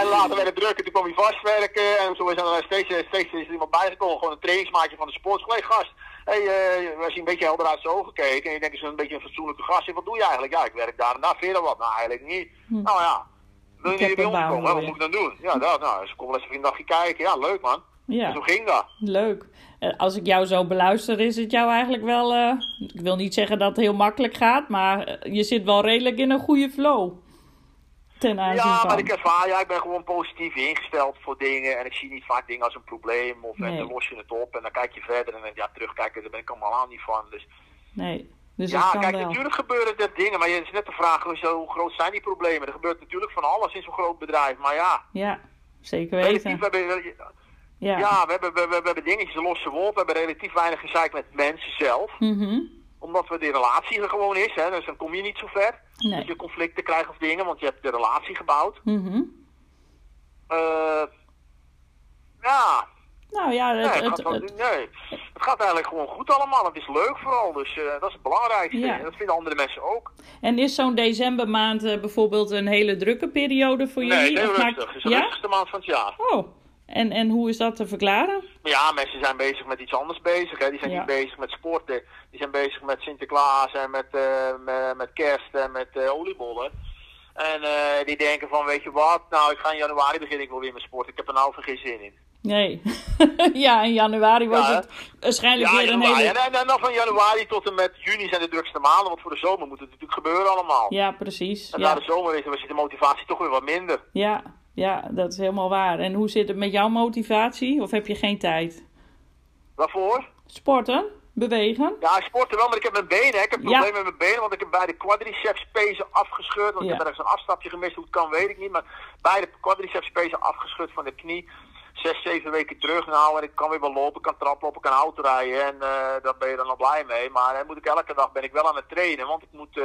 en later werd het druk en toen kwam hij vastwerken en zo is er steeds, steeds is er iemand bijgekomen, gewoon een trainingsmaatje van de sportschool. Gast, hey, uh, als je een beetje helder uit zijn ogen gekeken en je denkt, is een beetje een fatsoenlijke gast, wat doe je eigenlijk? Ja, ik werk daar en daar, verder wat? Nou, eigenlijk niet. Hm. Nou ja, wil je niet bij ons komen? Wat moet ik dan doen? Ja, dat, nou, ze komen even een dagje kijken. Ja, leuk man. Ja. zo ging dat. Leuk. Eh, als ik jou zo beluister, is het jou eigenlijk wel. Uh, ik wil niet zeggen dat het heel makkelijk gaat, maar eh, je zit wel redelijk in een goede flow. Ten aanzien ja, maar ik ervaar, ja, ik ben gewoon positief ingesteld voor dingen en ik zie niet vaak dingen als een probleem of en dan los je het op en dan kijk je verder en dan ja, terugkijken, daar ben ik allemaal aan niet van. Dus nee. Dus ja, kijk, natuurlijk gebeuren er dingen, maar je is net de vraag, hoe groot zijn die problemen? Er gebeurt natuurlijk van alles in zo'n groot bedrijf, maar ja. Ja, zeker weten. We hebben, ja, ja we, hebben, we, we, hebben dingetjes losse wolf, we hebben relatief weinig gezeik met mensen zelf. Mm Omdat we de relatie er gewoon is, hè, dus dan kom je niet zo ver. Nee. Dat je conflicten krijgt of dingen, want je hebt de relatie gebouwd. Mm ja, nou ja, het, nee, het, het, nee, het gaat eigenlijk gewoon goed allemaal. Het is leuk vooral, dus uh, dat is het belangrijkste. Ja. En dat vinden andere mensen ook. En is zo'n decembermaand uh, bijvoorbeeld een hele drukke periode voor jullie? Nee, rustig. Het is de ja? rustigste maand van het jaar. Oh, en, en hoe is dat te verklaren? Ja, mensen zijn bezig met iets anders bezig. Hè. Die zijn niet bezig met sporten. Die zijn bezig met Sinterklaas en met, uh, met, met, kerst en met oliebollen. En die denken van, weet je wat, nou ik ga in januari beginnen, ik wil weer met sport. Ik heb er nou geen zin in. Nee. *laughs* ja, in januari was het waarschijnlijk weer een hele... En, en, dan van januari tot en met juni zijn de drukste maanden, want voor de zomer moet het natuurlijk gebeuren allemaal. Ja, precies. En ja. na de zomer is, de motivatie toch weer wat minder. Ja, ja, dat is helemaal waar. En hoe zit het met jouw motivatie? Of heb je geen tijd? Waarvoor? Sporten? Bewegen? Ja, sporten wel, maar ik heb mijn benen. Ik heb problemen met mijn benen, want ik heb beide quadriceps pezen afgescheurd. Want ik heb ergens een afstapje gemist. Hoe het kan, weet ik niet. Maar beide quadriceps pezen afgescheurd van de knie zes, zeven weken terug. Nou, en ik kan weer wel lopen, kan traplopen, kan auto rijden. En uh, daar ben je dan al blij mee. Maar dan moet ik elke dag ben ik wel aan het trainen. Want ik moet, uh,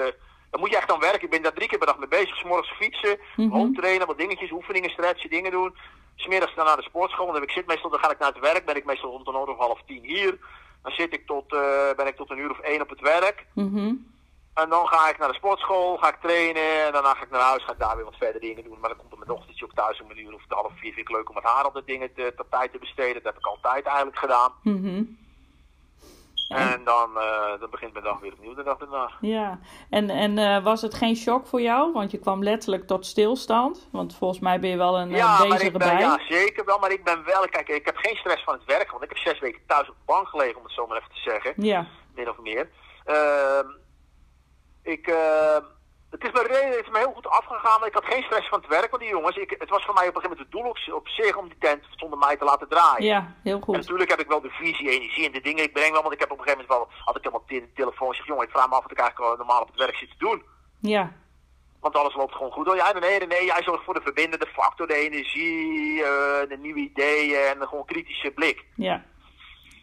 dan moet je echt aan werken. Ik ben daar drie keer per dag mee bezig. S'morgens fietsen, mm -hmm. trainen, wat dingetjes, oefeningen, stretchen, dingen doen. Smiddags dan naar de sportschool. Dan ik zit meestal, dan ga ik naar het werk. Ben ik meestal rond een uur of half tien hier. Dan zit ik tot, uh, ben ik tot een uur of één op het werk. Mm -hmm. En dan ga ik naar de sportschool, ga ik trainen. En daarna ga ik naar huis, ga ik daar weer wat verder dingen doen. Maar dan komt er mijn dochtertje ook thuis om een uur of half vier. Vind ik leuk om met haar op de dingen te, te tijd te besteden. Dat heb ik altijd eigenlijk gedaan. Mm -hmm. En dan, uh, dan begint mijn dag weer opnieuw de dag daarna. Ja, en, en uh, was het geen shock voor jou? Want je kwam letterlijk tot stilstand. Want volgens mij ben je wel een ja, uh, bezige bij. Ja, zeker wel. Maar ik ben wel... Kijk, ik heb geen stress van het werk. Want ik heb zes weken thuis op de bank gelegen, om het zo maar even te zeggen. Ja. Min of meer. Uh, ik, uh, het is me, het is me heel goed afgegaan, maar ik had geen stress van het werk van die jongens. Ik, het was voor mij op een gegeven moment het doel op, op zich om die tent zonder mij te laten draaien. Ja, heel goed. En natuurlijk heb ik wel de visie, energie en de dingen ik breng wel, want ik heb op een gegeven moment wel, had ik helemaal de telefoon zeg, jongen, ik vraag me af wat ik eigenlijk normaal op het werk zit te doen. Ja. Want alles loopt gewoon goed. Oh ja, nee, nee, nee, jij zorgt voor de verbindende factor, de energie, uh, de nieuwe ideeën en de gewoon kritische blik. Ja.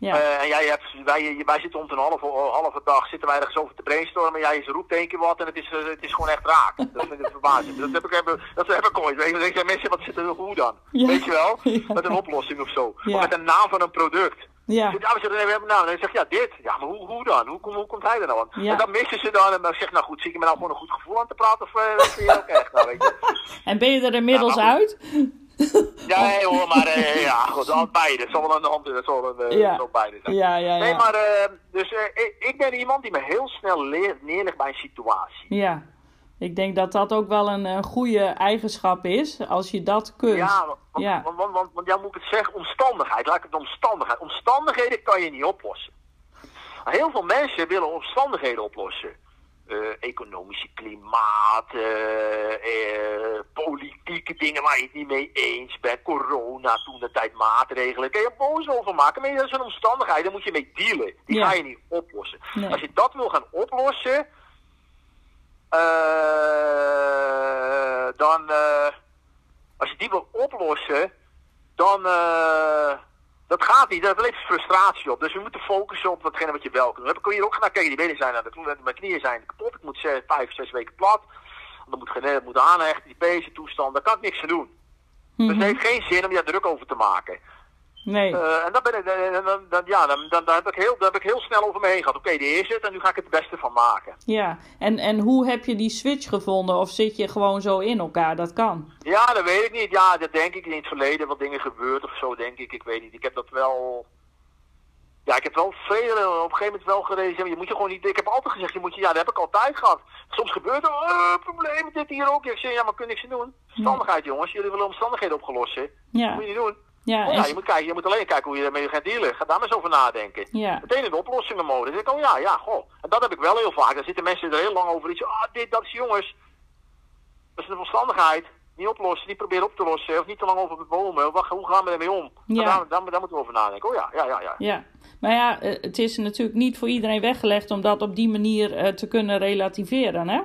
Ja. Uh, en jij hebt, wij, wij zitten om een halve, halve dag zitten wij ergens over te brainstormen. Jij roept één keer wat en het is, uh, het is gewoon echt raak. Dat vind ik verbazend. Dat heb ik, dat heb ik ooit. Weet je, mensen, wat zit er hoe dan? Ja. Weet je wel? *laughs* Met een oplossing of zo. Of met een naam van een product. Ja. Dus, ja, we we hebben nou. En dan zeg ja, dit. Ja, maar hoe, hoe dan? Hoe, hoe, hoe komt hij er nou aan? En dan missen ze dan. En dan zeg nou goed, zie ik me nou gewoon een goed gevoel aan te praten? Of uh, vind je ook echt? Nou, weet je? *laughs* En ben je er inmiddels uit? Ja, nee, hoor, maar uh, ja, goed, al beide. Het zal wel aan de hand dat zal, uh, ja. zal beide zijn. Ja, ja, ja. Nee, maar uh, dus ik, ik, ben iemand die me heel snel neerlegt bij een situatie. Ja. Ik denk dat dat ook wel een, een goede eigenschap is, als je dat kunt. Ja, want, ja. want, want, want, want ja, moet ik het zeggen, omstandigheid, laat ik het omstandigheid. Omstandigheden kan je niet oplossen. Heel veel mensen willen omstandigheden oplossen. Uh, economische klimaat, uh, uh, politieke dingen waar je het niet mee eens bent, corona, toen de tijd maatregelen. Kan je boos over maken, maar dat is een omstandigheid, daar moet je mee dealen. Die ja. ga je niet oplossen. Nee. Als je dat wil gaan oplossen, dan, als je die wil oplossen, dan, dat gaat niet. Dat levert frustratie op. Dus we moeten focussen op datgene wat je wel kunt. Dan kun je ook gaan kijken, die benen zijn aan de mijn knieën zijn kapot. Ik moet zes, vijf, zes weken plat. Dan moet ik moet aanhechten, die pezen toestand. Daar kan ik niks aan doen. Mm -hmm. Dus het heeft geen zin om je daar druk over te maken. Nee. Uh, en dan, ben ik, dan, dan, ja, dan, dan, dan, heb ik heel, dan heb ik heel snel over me heen gehad. Oké, okay, die is het en nu ga ik het beste van maken. Ja, en, en hoe heb je die switch gevonden? Of zit je gewoon zo in elkaar? Dat kan. Ja, dat weet ik niet. Ja, dat denk ik in het verleden. Wat dingen gebeurd of zo, denk ik. Ik weet niet. Ik heb dat wel... Ja, ik heb wel veel, op een gegeven moment wel gerezen. Je moet je gewoon niet... Ik heb altijd gezegd, je moet je... Ja, dat heb ik altijd gehad. Soms gebeurt er... Uh, problemen, dit hier ook. Ik zeg, ja, maar kun niks doen. Omstandigheid, jongens. Jullie willen omstandigheden opgelost? Ja. Dat moet je niet doen. Ja, oh, ja, je, moet kijken, je moet alleen kijken hoe je ermee gaat dealen. Ga daar maar eens over nadenken. Ja. Meteen in de oplossingenmodus. Dan denk ik, oh ja, ja, goh. En dat heb ik wel heel vaak. Dan zitten mensen er heel lang over iets. Ah, dit, dat is jongens. Dat is een verstandigheid. Niet oplossen, niet proberen op te lossen. Of niet te lang over het bomen. Of, hoe gaan we ermee om? Ja. Daar, daar, daar, moeten we over nadenken. Oh ja, ja, ja, ja. Ja, maar ja, het is natuurlijk niet voor iedereen weggelegd om dat op die manier uh, te kunnen relativeren, hè?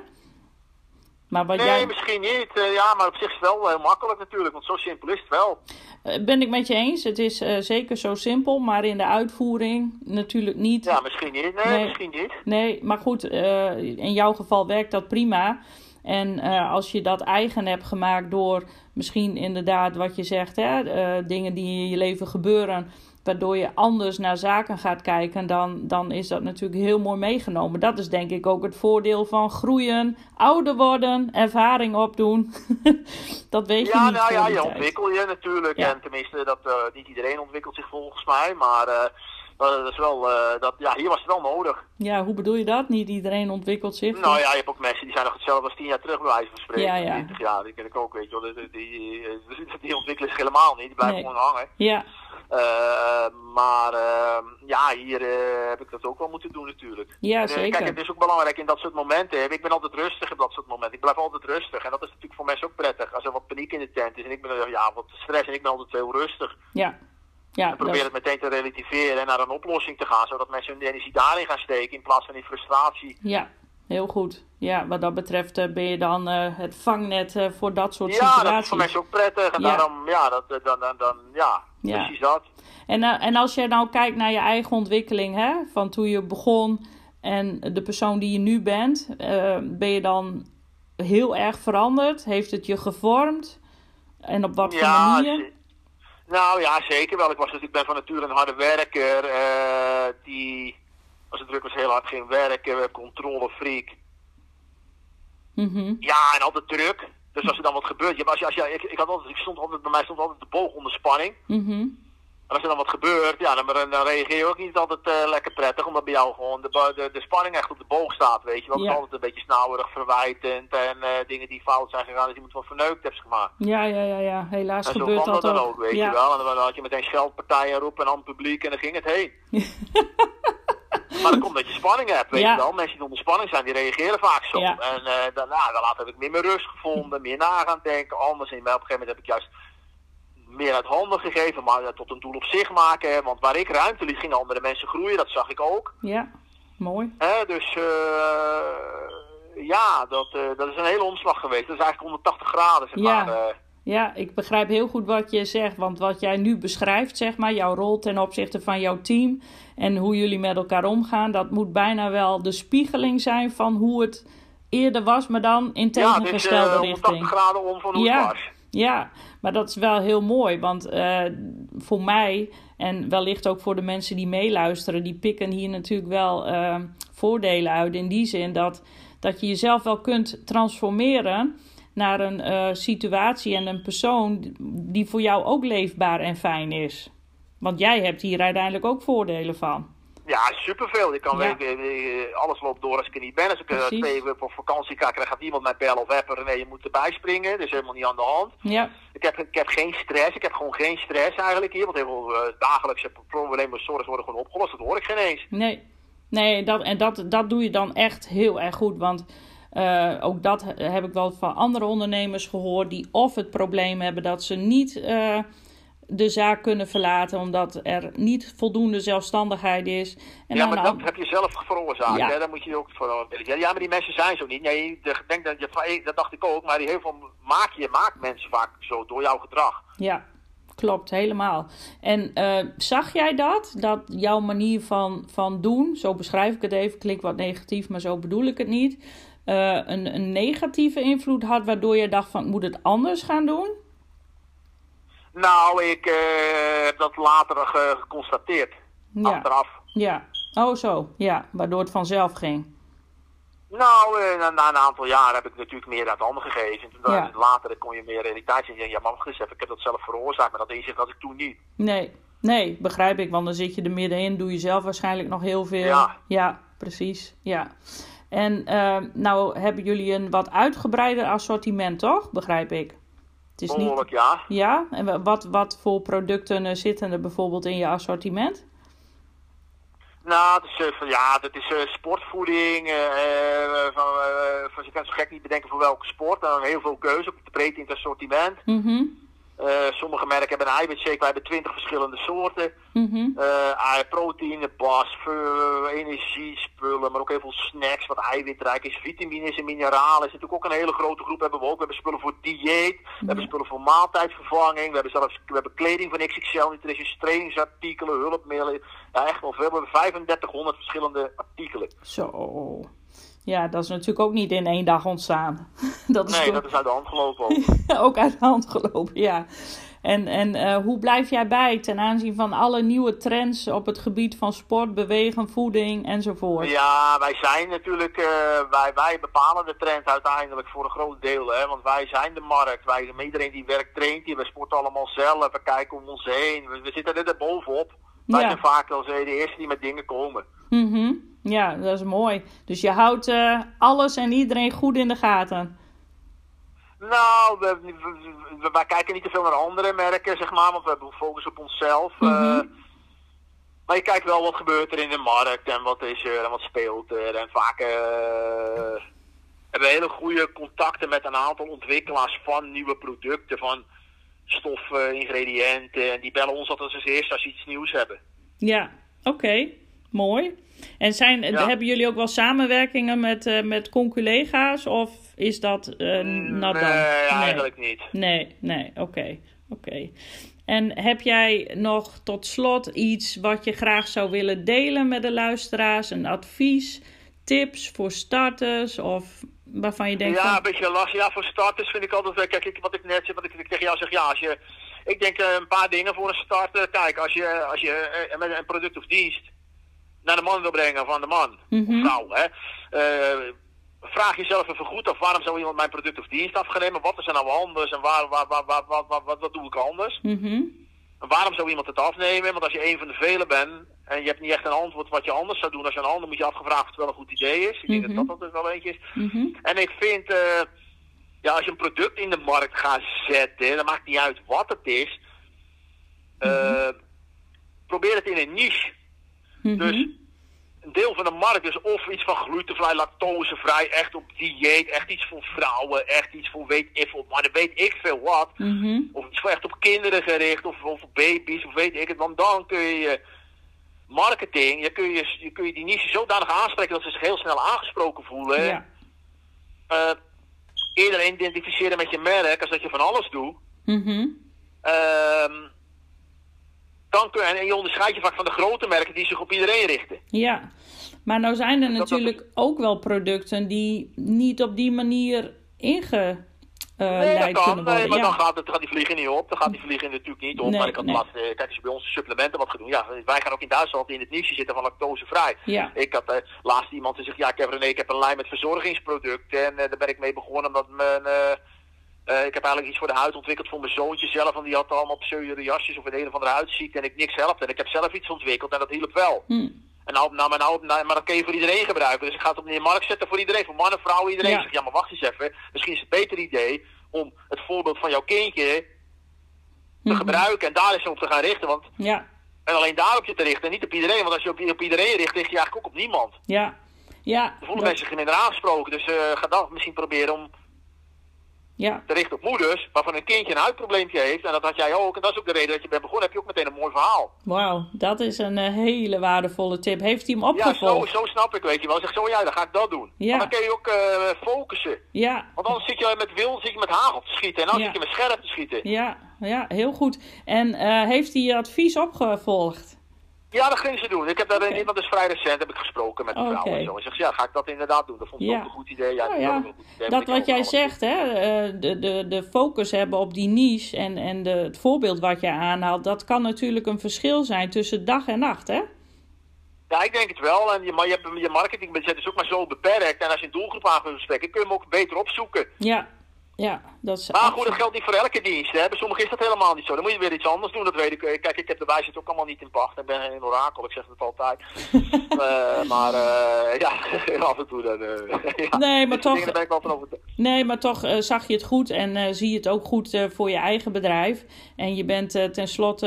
Maar wat nee, jij... misschien niet. Uh, ja, maar op zich is het wel heel makkelijk natuurlijk, want zo simpel is het wel. Uh, ben ik met je eens. Het is uh, zeker zo simpel, maar in de uitvoering natuurlijk niet. Ja, misschien niet. Nee, nee misschien niet. Nee, maar goed, in jouw geval werkt dat prima. En als je dat eigen hebt gemaakt door misschien inderdaad wat je zegt, hè, dingen die in je leven gebeuren waardoor je anders naar zaken gaat kijken, dan, dan is dat natuurlijk heel mooi meegenomen. Dat is denk ik ook het voordeel van groeien, ouder worden, ervaring opdoen. *laughs* dat weet ja, je niet. Ja, nou ja, je ontwikkel je natuurlijk. Ja. En tenminste, dat, uh, niet iedereen ontwikkelt zich volgens mij, maar... Uh, dat is wel, uh, dat, ja, hier was het wel nodig. Ja, hoe bedoel je dat? Niet iedereen ontwikkelt zich? Nou ja, je hebt ook mensen die zijn nog hetzelfde als tien jaar terug, bij wijze van spreken. Ja, ja. 20 jaar, die ken ik ook, weet je wel. Die, die, die, die ontwikkelen zich helemaal niet, die blijven nee. gewoon hangen. Ja. Uh, maar uh, ja, hier uh, heb ik dat ook wel moeten doen natuurlijk. Ja, en, zeker. Kijk, het is ook belangrijk in dat soort momenten. Ik ben altijd rustig in dat soort momenten. Ik blijf altijd rustig. En dat is natuurlijk voor mensen ook prettig. Als er wat paniek in de tent is en ik ben ja, wat stress en ik ben altijd heel rustig. Ja. Ja, en probeer het meteen te relativeren en naar een oplossing te gaan. Zodat mensen hun energie daarin gaan steken in plaats van in frustratie. Ja, heel goed. Ja, wat dat betreft uh, ben je dan uh, het vangnet uh, voor dat soort ja, situaties. Ja, dat is voor mensen ook prettig. En Ja. daarom, ja, dat, dan, dan, dan, ja, Ja. precies dat. En, eh, en als je nou kijkt naar je eigen ontwikkeling, hè, van toen je begon en de persoon die je nu bent, eh, ben je dan heel erg veranderd? Heeft het je gevormd? En op wat voor Ja, manier? nou ja, zeker wel. Ik, was, ik ben van nature een harde werker. eh, die, als het druk was, heel hard ging werken. Controlefreak. Mhm. Ja, en altijd druk. Dus als er dan wat gebeurt, ja, als je, als je, ik, ik, had altijd, ik stond altijd, bij mij stond altijd de boog onder spanning. Mhm. En als er dan wat gebeurt, ja, dan, dan, reageer je ook niet altijd eh, lekker prettig, omdat bij jou gewoon de, de, de spanning echt op de boog staat, weet je. Het Ja. is altijd een beetje snauwerig, verwijtend en eh, dingen die fout zijn gegaan, dat iemand wat verneukt hebt gemaakt. Ja, ja, ja, ja. Helaas En zo gebeurt kwam dat dat dan ook. weet ja. je wel. En dan, had je meteen scheldpartijen roepen aan het publiek en dan ging het heen. *laughs* maar dat komt dat je spanning hebt, weet Ja. je wel. Mensen die onder spanning zijn, die reageren vaak zo. Ja. En eh daarna, dan later heb ik meer mijn rust gevonden, meer na gaan denken, anders. En op een gegeven moment heb ik juist meer uit handen gegeven, maar eh, tot een doel op zich maken. hè. Want waar ik ruimte liet, gingen andere mensen groeien, dat zag ik ook. Ja, mooi. Hè? Dus eh, ja, dat, dat is een hele omslag geweest. Dat is eigenlijk 180 graden, zeg maar. Ja, ik begrijp heel goed wat je zegt. Want wat jij nu beschrijft, zeg maar, jouw rol ten opzichte van jouw team en hoe jullie met elkaar omgaan, dat moet bijna wel de spiegeling zijn van hoe het eerder was, maar dan in ja, tegengestelde eh, 180 richting. graden om van hoe Ja. het was. Ja, maar dat is wel heel mooi. Want eh, voor mij en wellicht ook voor de mensen die meeluisteren, die pikken hier natuurlijk wel uh, voordelen uit. In die zin dat, dat je jezelf wel kunt transformeren naar een uh, situatie en een persoon die voor jou ook leefbaar en fijn is. Want jij hebt hier uiteindelijk ook voordelen van. Ja, superveel. Je kan ja. weten, alles loopt door als ik er niet ben. Als ik twee weken op vakantie ga, dan gaat iemand mij bellen of appen. Nee, je moet erbij springen. Dat is helemaal niet aan de hand. Ja. Ik, heb, ik heb geen stress. Ik heb gewoon geen stress eigenlijk hier. Want heel veel uh, dagelijkse problemen, zorgen worden gewoon opgelost. Dat hoor ik geen eens. Nee, nee dat, en dat, dat doe je dan echt heel erg goed. Want uh, ook dat heb ik wel van andere ondernemers gehoord. Die of het probleem hebben dat ze niet de zaak kunnen verlaten omdat er niet voldoende zelfstandigheid is. En ja, maar dat heb je zelf veroorzaakt. Ja. Hè? Daar moet je ook voor Ja, maar die mensen zijn zo niet. Nee, je denkt dat, je, dat dacht ik ook, maar die heel veel maak je maakt mensen vaak zo door jouw gedrag. Ja, klopt, helemaal. En uh, zag jij dat? Dat jouw manier van, van doen, zo beschrijf ik het even, klinkt wat negatief, maar zo bedoel ik het niet. Uh, een, een negatieve invloed had, waardoor je dacht van ik moet het anders gaan doen? Nou, ik uh, heb dat later geconstateerd. Ja. Achteraf. Ja. Oh zo, ja. Waardoor het vanzelf ging. Nou, uh, na, na, een aantal jaar heb ik natuurlijk meer uit handen gegeven. En ja. later kon je meer realiteit zien. Ja, maar wacht eens even, ik heb dat zelf veroorzaakt. Maar dat inzicht had ik toen niet. Nee, nee, begrijp ik. Want dan zit je er middenin, doe je zelf waarschijnlijk nog heel veel. Ja, ja precies. Ja. En uh, nou hebben jullie een wat uitgebreider assortiment, toch? Begrijp ik. Het is Behoorlijk, niet... ja. Ja, en wat, wat voor producten uh, zitten er bijvoorbeeld in je assortiment? Nou, het is, uh, ja, dat is uh, sportvoeding. van, van, je kan zo gek niet bedenken voor welke sport. Dan heel veel keuze, op de breedte in het assortiment. Mm uh, sommige merken hebben een eiwitshake, wij hebben twintig verschillende soorten. Mm -hmm. uh, proteïne, bas, energiespullen, maar ook heel veel snacks wat eiwitrijk is. Vitamines en mineralen is natuurlijk ook een hele grote groep hebben we ook. We hebben spullen voor dieet, we hebben spullen voor maaltijdvervanging, we hebben zelfs we hebben kleding van XXL, nutrition, trainingsartikelen, hulpmiddelen. Ja, echt wel veel. We hebben 3500 verschillende artikelen. Zo. Ja, dat is natuurlijk ook niet in één dag ontstaan. *laughs* dat is nee, dat is uit de hand gelopen ook. *laughs* ook uit de hand gelopen, ja. En, en uh, hoe blijf jij bij ten aanzien van alle nieuwe trends op het gebied van sport, bewegen, voeding enzovoort? Ja, wij zijn natuurlijk, uh, wij, wij bepalen de trend uiteindelijk voor een groot deel. Hè? Want wij zijn de markt. Wij, iedereen die werkt traint hier. We sporten allemaal zelf. We kijken om ons heen. We, we zitten er bovenop. Wij ja. zijn vaak als de eerste die met dingen komen. Mhm. Ja, dat is mooi. Dus je houdt uh, alles en iedereen goed in de gaten. Nou, we, we, wij kijken niet te veel naar andere merken, zeg maar, want we hebben focus op onszelf. Mm -hmm. uh, maar je kijkt wel wat gebeurt er in de markt en wat is er en wat speelt er. En vaak uh, hebben we hele goede contacten met een aantal ontwikkelaars van nieuwe producten, van stoffen, ingrediënten. En die bellen ons altijd als eerste als ze iets nieuws hebben. Ja, oké. Mooi. En zijn, hebben jullie ook wel samenwerkingen met, uh, met conculega's of is dat uh? Nee, eigenlijk niet. Nee, nee, oké. oké. En heb jij nog tot slot iets wat je graag zou willen delen met de luisteraars? Een advies, tips voor starters of waarvan je denkt... Ja, van... een beetje lastig. Ja, voor starters vind ik altijd... Kijk, ik, wat ik net zeg, wat ik tegen jou zeg, ja, als je... Ik denk uh, een paar dingen voor een starter. Kijk, als je, als je uh, met een product of dienst naar de man wil brengen van de man mm -hmm. of vrouw. Hè. Uh, vraag jezelf even goed af waarom zou iemand mijn product of dienst afnemen? Wat is er nou anders en waar, waar, waar, waar, waar, waar, wat, wat doe ik anders? Mm -hmm. En waarom zou iemand het afnemen? Want als je een van de velen bent en je hebt niet echt een antwoord wat je anders zou doen als je een ander, moet je afgevraagd of het wel een goed idee is. Ik denk mm -hmm. dat dat wel eentje is. Mm -hmm. En ik vind, uh, ja, als je een product in de markt gaat zetten, dan maakt niet uit wat het is. Uh, probeer het in een niche. Dus een deel van de markt is of iets van glutenvrij, lactosevrij, echt op dieet, echt iets voor vrouwen, echt iets voor weet ik veel, maar dan weet ik veel wat. Mm -hmm. Of iets voor echt op kinderen gericht, of, of baby's, of weet ik het. Want dan kun je marketing, je kun je, je kun je die niche zodanig aanspreken dat ze zich heel snel aangesproken voelen. Ja. Uh, eerder identificeren met je merk als dat je van alles doet. Mm -hmm. uh, dan kun je, en je onderscheidt je vaak van de grote merken die zich op iedereen richten. Ja, maar nou zijn er natuurlijk ook wel producten die niet op die manier inge, uh, nee, dat kan. kunnen worden. Nee, maar ja. dan gaat, het, gaat die vliegen niet op. Dan gaat die vliegen natuurlijk niet op. Nee, maar ik had nee. laatst, eh, kijk, als je bij ons supplementen wat gaat doen. Ja, wij gaan ook in Duitsland in het nieuwsje zitten van lactosevrij. Ja. Ik had eh, laatst iemand die zegt, ja, ik heb, René, ik heb een lijn met verzorgingsproducten. En eh, daar ben ik mee begonnen omdat mijn... eh, ik heb eigenlijk iets voor de huid ontwikkeld voor mijn zoontje zelf. Want die had allemaal psoriasjes of een een of andere huidziekte. En ik niks helpt. En ik heb zelf iets ontwikkeld en dat hielp wel. Hm. En nou, nou, maar, nou, nou, maar dat kun je voor iedereen gebruiken. Dus ik ga het op de markt zetten voor iedereen. Voor mannen, vrouwen, iedereen. Ja. Ik zeg, ja, maar wacht eens even. Misschien is het een beter idee om het voorbeeld van jouw kindje te Mhm. gebruiken. En daar eens op te gaan richten. Want, Ja, en alleen daarop je te richten. En niet op iedereen. Want als je op, op iedereen richt, richt je eigenlijk ook op niemand. ja, ja. Dan voelen dat- mensen zich minder aangesproken. Dus eh, ga dan misschien proberen om ja. te richten op moeders. Waarvan een kindje een huidprobleempje heeft. En dat had jij ook. En dat is ook de reden dat je bent begonnen. Heb je ook meteen een mooi verhaal. Wauw, dat is een eh, hele waardevolle tip. Heeft hij hem Ja, zo, opgevolgd? zo snap ik, weet je wel. Zeg zo, ja, dan ga ik dat doen. Ja. Maar dan kun je ook eh, focussen. Ja, Want anders zit je met wil, zit je met hagel te schieten. En dan Ja. zit je met scherp te schieten. ja, ja, heel goed. En eh, heeft hij je advies opgevolgd? Ja, dat ging ze doen. Ik heb daar iemand, dus vrij recent, heb ik gesproken met een vrouw en zo. En zegt, ze, ja, ga ik dat inderdaad doen? Dat vond ik Ja. ook een goed idee. Ja, Nou die ja, had ook een goed idee. Dat wat jij zegt, hè, eh, de, de, de focus hebben op die niche en, en de, het voorbeeld wat je aanhaalt, dat kan natuurlijk een verschil zijn tussen dag en nacht, hè? Ja, ik denk het wel. En je, maar je, hebt, je marketingbudget is ook maar zo beperkt. En als je een doelgroep aan wil bespreken, kun je hem ook beter opzoeken. Ja, ja, dat is Maar goed, dat geldt niet voor elke dienst. Hè. Bij sommigen is dat helemaal niet zo. Dan moet je weer iets anders doen, dat weet ik. Kijk, ik heb de wijsheid ook allemaal niet in pacht. Ik ben geen orakel, ik zeg het altijd. *laughs* Eh, maar eh, ja, *laughs* af en toe dan... eh, *laughs* ja. Nee, maar soort toch- dingen, ben ik wel van overtuigd. Nee, maar toch eh, zag je het goed en eh, zie je het ook goed eh, voor je eigen bedrijf. En je bent tenslotte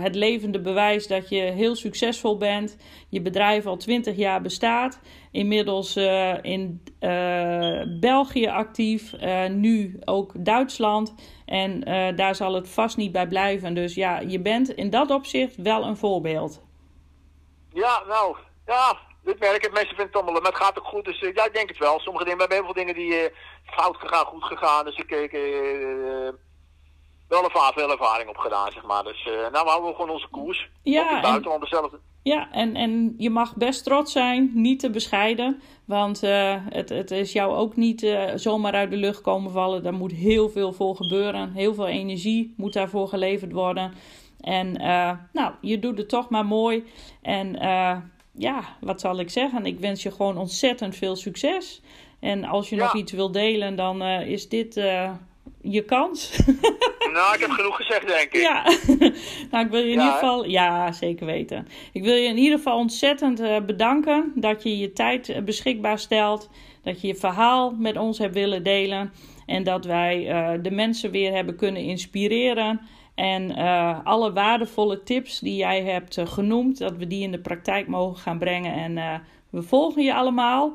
het levende bewijs dat je heel succesvol bent. Je bedrijf al 20 jaar bestaat. Inmiddels in België actief, nu ook Duitsland. En daar zal het vast niet bij blijven. Dus ja, je bent in dat opzicht wel een voorbeeld. Ja, nou, ja, dit merk ik. Mensen vinden het allemaal, maar het gaat ook goed. Dus eh, ja, ik denk het wel. Sommige dingen, we hebben heel veel dingen die eh, fout gegaan, goed gegaan. Dus ik heb wel een veel ervaring op gedaan, zeg maar. Dus eh nou, we houden gewoon onze koers. Ja, Ook in het buitenland dezelfde. Ja, en, en je mag best trots zijn, niet te bescheiden. Want eh, het, het is jou ook niet eh, zomaar uit de lucht komen vallen. Daar moet heel veel voor gebeuren. Heel veel energie moet daarvoor geleverd worden. En eh, nou, je doet het toch maar mooi. En eh, ja, wat zal ik zeggen? Ik wens je gewoon ontzettend veel succes. En als je Ja. nog iets wilt delen, dan eh, is dit eh, je kans. *laughs* Nou, ik heb genoeg gezegd, denk ik. Ja, *laughs* nou ik wil je in Ja, ieder hè? geval, ja zeker weten. Ik wil je in ieder geval ontzettend eh, bedanken dat je je tijd beschikbaar stelt. Dat je je verhaal met ons hebt willen delen. En dat wij de mensen weer hebben kunnen inspireren. En eh, alle waardevolle tips die jij hebt eh, genoemd, dat we die in de praktijk mogen gaan brengen. En eh, we volgen je allemaal.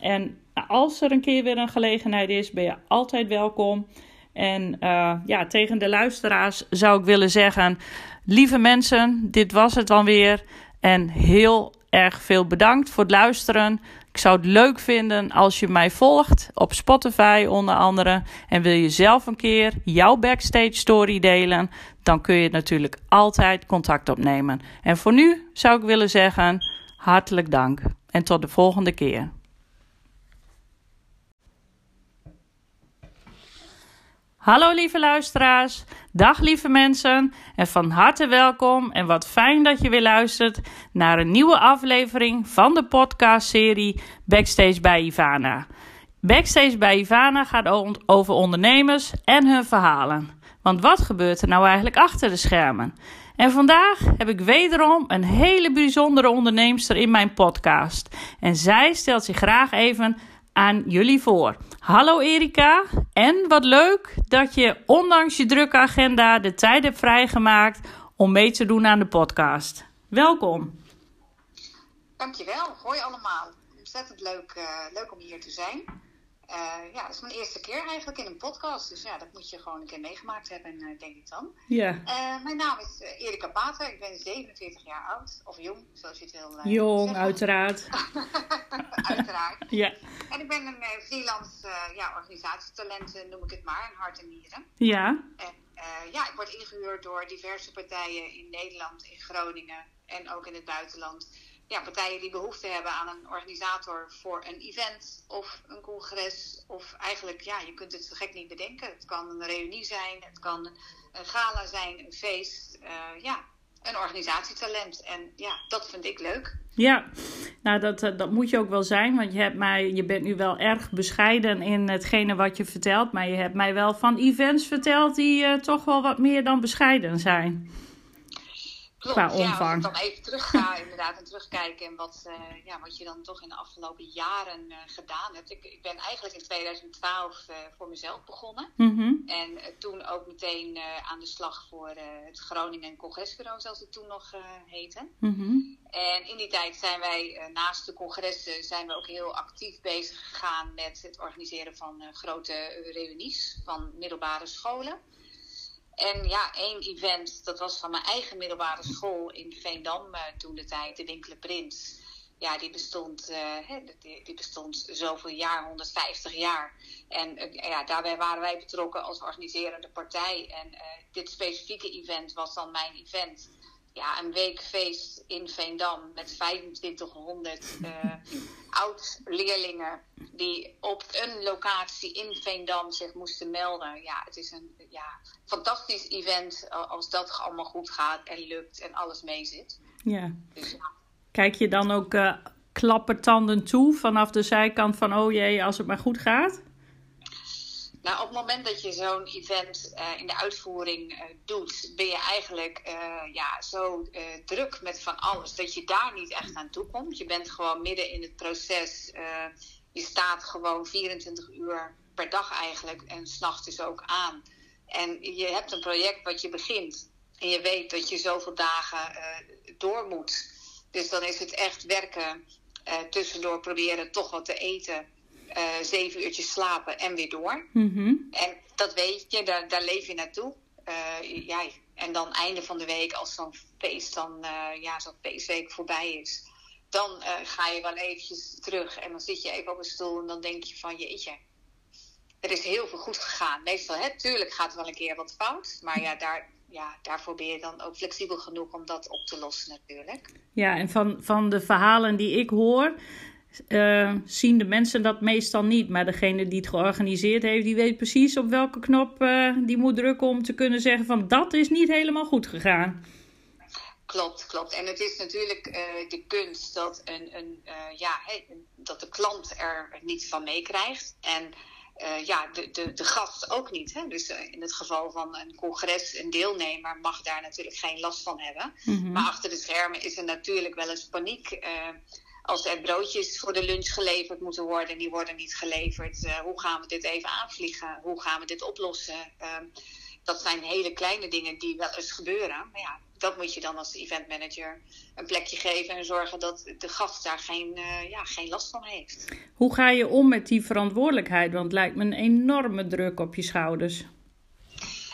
En als er een keer weer een gelegenheid is, ben je altijd welkom. En ja, tegen de luisteraars zou ik willen zeggen: lieve mensen, dit was het dan weer. En heel erg veel bedankt voor het luisteren. Ik zou het leuk vinden als je mij volgt op Spotify onder andere. En wil je zelf een keer jouw backstage story delen, dan kun je natuurlijk altijd contact opnemen. En voor nu zou ik willen zeggen: hartelijk dank en tot de volgende keer. Hallo lieve luisteraars, dag lieve mensen en van harte welkom en wat fijn dat je weer luistert naar een nieuwe aflevering van de podcastserie Backstage bij Ivana. Backstage bij Ivana gaat over ondernemers en hun verhalen. Want wat gebeurt er nou eigenlijk achter de schermen? En vandaag heb ik wederom een hele bijzondere onderneemster in mijn podcast. En zij stelt zich graag even aan jullie voor. Hallo Erika, en wat leuk dat je ondanks je drukke agenda de tijd hebt vrijgemaakt om mee te doen aan de podcast. Welkom. Dankjewel, hoi allemaal. Ontzettend leuk, eh, leuk om hier te zijn. Eh, ja, het is mijn eerste keer eigenlijk in een podcast. Dus ja, dat moet je gewoon een keer meegemaakt hebben, eh, denk ik dan. Ja, Eh, mijn naam is Erika Pater. Ik ben 47 jaar oud. Of jong, zoals je het wil jong, zeggen. uiteraard. *laughs* Uiteraard. Ja, En ik ben een freelance ja, organisatietalent, noem ik het maar, in hart en nieren. ja, En ja, ik word ingehuurd door diverse partijen in Nederland, in Groningen en ook in het buitenland. Ja, partijen die behoefte hebben aan een organisator voor een event of een congres. Of eigenlijk, ja, je kunt het zo gek niet bedenken. Het kan een reunie zijn, het kan een gala zijn, een feest. Uh, ja, een organisatietalent. En ja, dat vind ik leuk. Ja, nou dat, eh, dat moet je ook wel zijn. Want je, hebt mij, je bent nu wel erg bescheiden in hetgene wat je vertelt. Maar je hebt mij wel van events verteld die uh, toch wel wat meer dan bescheiden zijn. Klopt, qua omvang. Ja, als ik dan even terug ga *laughs* inderdaad en terugkijken en wat, uh, ja, wat je dan toch in de afgelopen jaren uh, gedaan hebt. Ik, ik ben eigenlijk in 2012 uh, eh, voor mezelf begonnen. Mm -hmm. En toen ook meteen aan de slag voor het Groningen Congresbureau, zoals het toen nog heette. Mm -hmm. En in die tijd zijn wij naast de congressen zijn we ook heel actief bezig gegaan met het organiseren van grote reunies van middelbare scholen. En ja, één event, dat was van mijn eigen middelbare school in Veendam uh, toen de tijd, de Winkele Prins. Ja, die bestond, uh, die, die, bestond zoveel jaar, 150 jaar. En uh, ja, daarbij waren wij betrokken als organiserende partij. En dit specifieke event was dan mijn event ja, een weekfeest in Veendam met 2500 uh, *laughs* oud-leerlingen die op een locatie in Veendam zich moesten melden. Ja, het is een ja, fantastisch event als dat allemaal goed gaat en lukt en alles meezit. Ja. Dus, ja. Kijk je dan ook uh, klappertanden toe vanaf de zijkant van oh jee, als het maar goed gaat? Nou, op het moment dat je zo'n event uh, in de uitvoering uh, doet, ben je eigenlijk uh, ja, zo druk met van alles dat je daar niet echt aan toe komt. Je bent gewoon midden in het proces. je staat gewoon 24 uur per dag eigenlijk en s'nachts dus ook aan. En je hebt een project wat je begint en je weet dat je zoveel dagen door moet. Dus dan is het echt werken, tussendoor proberen toch wat te eten uh, zeven uurtjes slapen en weer door. Mm-hmm. En dat weet je, daar, daar leef je naartoe. Uh, ja, en dan einde van de week, als zo'n feest dan, uh, ja, zo'n feestweek voorbij is, dan ga je wel eventjes terug en dan zit je even op een stoel en dan denk je van jeetje, er is heel veel goed gegaan. Meestal, hè, tuurlijk gaat er wel een keer wat fout, maar ja, daar, ja, daarvoor ben je dan ook flexibel genoeg om dat op te lossen natuurlijk. Ja, en van, van de verhalen die ik hoor, uh, zien de mensen dat meestal niet. Maar degene die het georganiseerd heeft, die weet precies op welke knop uh, die moet drukken om te kunnen zeggen van dat is niet helemaal goed gegaan. Klopt, klopt. En het is natuurlijk uh, de kunst dat, een, een, ja, dat de klant er niets van meekrijgt. En ja, de, de, de gast ook niet. Hè? Dus in het geval van een congres, een deelnemer mag daar natuurlijk geen last van hebben. Mm -hmm. Maar achter de schermen is er natuurlijk wel eens paniek als er broodjes voor de lunch geleverd moeten worden, die worden niet geleverd. Uh, hoe gaan we dit even aanvliegen? Hoe gaan we dit oplossen? Uh, dat zijn hele kleine dingen die wel eens gebeuren. Maar ja, dat moet je dan als eventmanager een plekje geven en zorgen dat de gast daar geen, uh, ja, geen last van heeft. Hoe ga je om met die verantwoordelijkheid? Want het lijkt me een enorme druk op je schouders.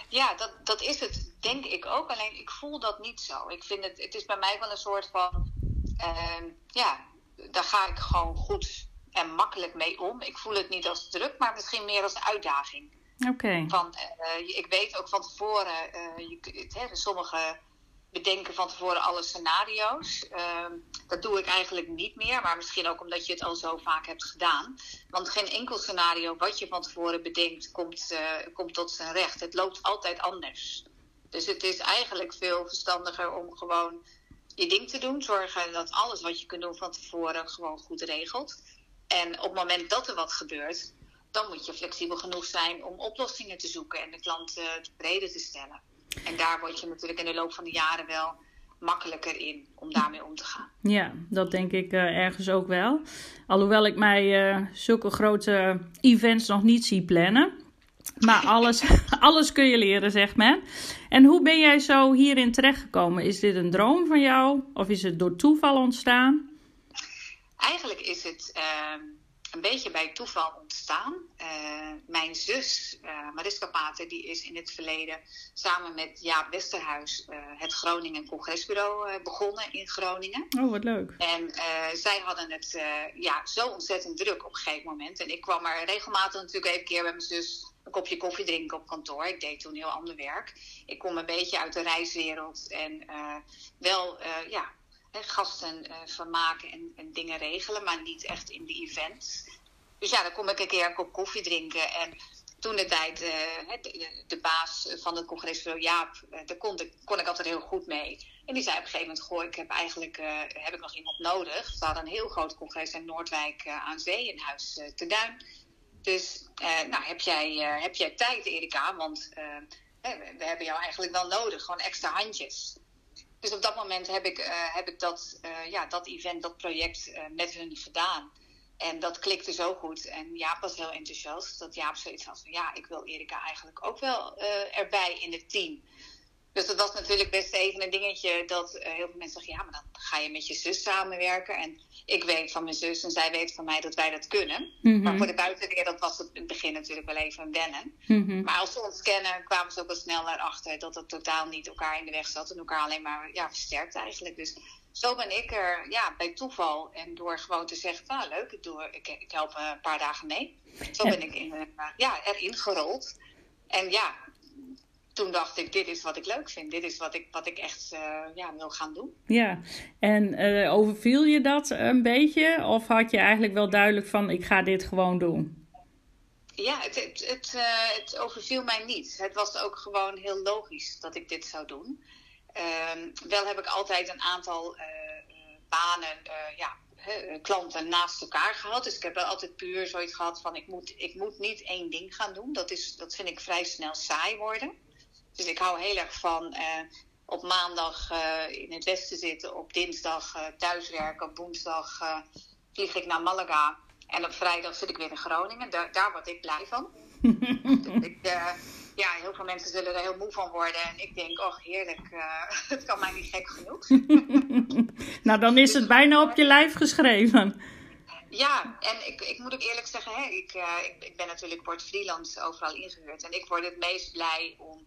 Ja, dat, dat is het, denk ik ook. Alleen ik voel dat niet zo. Ik vind het, het is bij mij wel een soort van, ehm, ja, daar ga ik gewoon goed en makkelijk mee om. Ik voel het niet als druk, maar misschien meer als uitdaging. Oké. Van, uh, ik weet ook van tevoren, uh, je, hè, sommige bedenken van tevoren alle scenario's. Uh, dat doe ik eigenlijk niet meer, maar misschien ook omdat je het al zo vaak hebt gedaan. Want geen enkel scenario wat je van tevoren bedenkt komt, uh, komt tot zijn recht. Het loopt altijd anders. Dus het is eigenlijk veel verstandiger om gewoon je ding te doen. Zorgen dat alles wat je kunt doen van tevoren gewoon goed regelt. En op het moment dat er wat gebeurt, dan moet je flexibel genoeg zijn om oplossingen te zoeken en de klant tevreden te stellen. En daar word je natuurlijk in de loop van de jaren wel makkelijker in om daarmee om te gaan. Ja, dat denk ik uh, ergens ook wel. Alhoewel ik mij uh, zulke grote events nog niet zie plannen. Maar alles, *laughs* alles kun je leren, zegt men. En hoe ben jij zo hierin terechtgekomen? Is dit een droom van jou of is het door toeval ontstaan? Eigenlijk is het uh, een beetje bij toeval ontstaan. Uh, mijn zus, uh, Mariska Pater, die is in het verleden samen met Jaap Westerhuis het Groningen Congresbureau begonnen in Groningen. Oh, wat leuk. En zij hadden het ja, zo ontzettend druk op een gegeven moment. En ik kwam er regelmatig natuurlijk even een keer bij mijn zus een kopje koffie drinken op kantoor. Ik deed toen heel ander werk. Ik kom een beetje uit de reiswereld en uh, wel uh, ja, gasten vermaken en, en, dingen regelen, maar niet echt in de events. Dus ja, dan kom ik een keer een kop koffie drinken. En toen de tijd, de, de, baas van het congres, Jaap, daar kon, kon ik altijd heel goed mee. En die zei op een gegeven moment: Goh, ik heb eigenlijk heb ik nog iemand nodig. Ze hadden een heel groot congres in Noordwijk aan Zee, in Huis te Duin. Dus nou, heb, jij, heb jij tijd, Erika? Want we hebben jou eigenlijk wel nodig, gewoon extra handjes. Dus op dat moment heb ik, heb ik dat, ja, dat event, dat project met hun gedaan. En dat klikte zo goed. En Jaap was heel enthousiast. Dat Jaap zoiets had van ja, ik wil Erika eigenlijk ook wel erbij in het team. Dus dat was natuurlijk best even een dingetje dat uh, heel veel mensen zeggen: ja, maar dan ga je met je zus samenwerken. En ik weet van mijn zus en zij weet van mij dat wij dat kunnen. Mm -hmm. Maar voor de buitenwereld was het in het begin natuurlijk wel even een wennen. Mm -hmm. Maar als ze ons kennen, kwamen ze ook wel snel erachter dat het totaal niet elkaar in de weg zat. En elkaar alleen maar ja, versterkt eigenlijk. Dus zo ben ik er ja, bij toeval en door gewoon te zeggen: ah, leuk, ik, doe, ik, ik help een paar dagen mee. Zo ben ik in, ja, erin gerold. En ja, toen dacht ik, dit is wat ik leuk vind. Dit is wat ik, wat ik echt uh, ja, wil gaan doen. Ja, en uh, overviel je dat een beetje? Of had je eigenlijk wel duidelijk van, ik ga dit gewoon doen? Ja, het, het, het, uh, het overviel mij niet. Het was ook gewoon heel logisch dat ik dit zou doen. Ehm, wel heb ik altijd een aantal banen, ja, klanten naast elkaar gehad. Dus ik heb wel altijd puur zoiets gehad van ik moet, ik moet niet één ding gaan doen. Dat, is, dat vind ik vrij snel saai worden. Dus ik hou heel erg van uh, op maandag uh, in het westen zitten, op dinsdag uh, thuiswerken, op woensdag vlieg ik naar Malaga. En op vrijdag zit ik weer in Groningen. Daar, daar word ik blij van. *laughs* dus ik, ja, heel veel mensen zullen er heel moe van worden. En ik denk, oh heerlijk, *laughs* het kan mij niet gek genoeg. *laughs* nou, dan is het bijna op je lijf geschreven. Ja, en ik, ik moet ook eerlijk zeggen, hè, ik, ik, ik ben natuurlijk word freelance overal ingehuurd. En ik word het meest blij om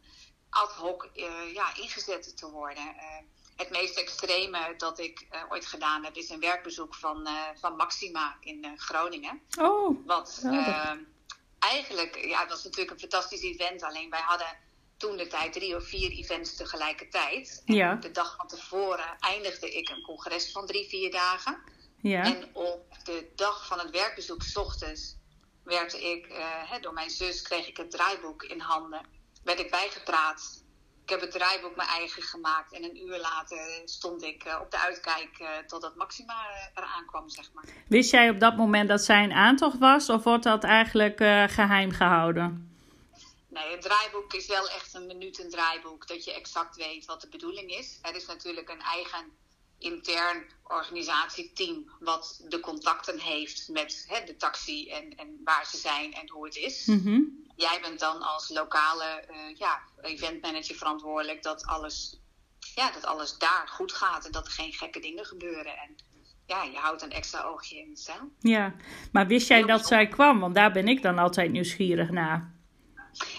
ad hoc uh, ja, ingezet te worden. Uh, het meest extreme dat ik uh, ooit gedaan heb is een werkbezoek van, van Maxima in Groningen. Oh, Wat eigenlijk, ja, dat was natuurlijk een fantastisch event. Alleen wij hadden toen de tijd drie of vier events tegelijkertijd. En ja. de dag van tevoren eindigde ik een congres van drie, vier dagen. Ja. En op de dag van het werkbezoek, s ochtends, werd ik, door mijn zus, kreeg ik het draaiboek in handen werd ik bijgepraat. Ik heb het draaiboek mijn eigen gemaakt. En een uur later stond ik uh, op de uitkijk uh, totdat Maxima uh, eraan kwam, zeg maar. Wist jij op dat moment dat zij een aantocht was? Of wordt dat eigenlijk geheim gehouden? Nee, het draaiboek is wel echt een minuut een draaiboek. Dat je exact weet wat de bedoeling is. Er is natuurlijk een eigen intern organisatieteam wat de contacten heeft met hè, de taxi en, en waar ze zijn en hoe het is. Mm -hmm. Jij bent dan als lokale uh, ja, eventmanager verantwoordelijk dat alles, ja, dat alles daar goed gaat en dat er geen gekke dingen gebeuren. En ja, je houdt een extra oogje in het cel. Ja, maar wist jij dat zij kwam? Want daar ben ik dan altijd nieuwsgierig naar.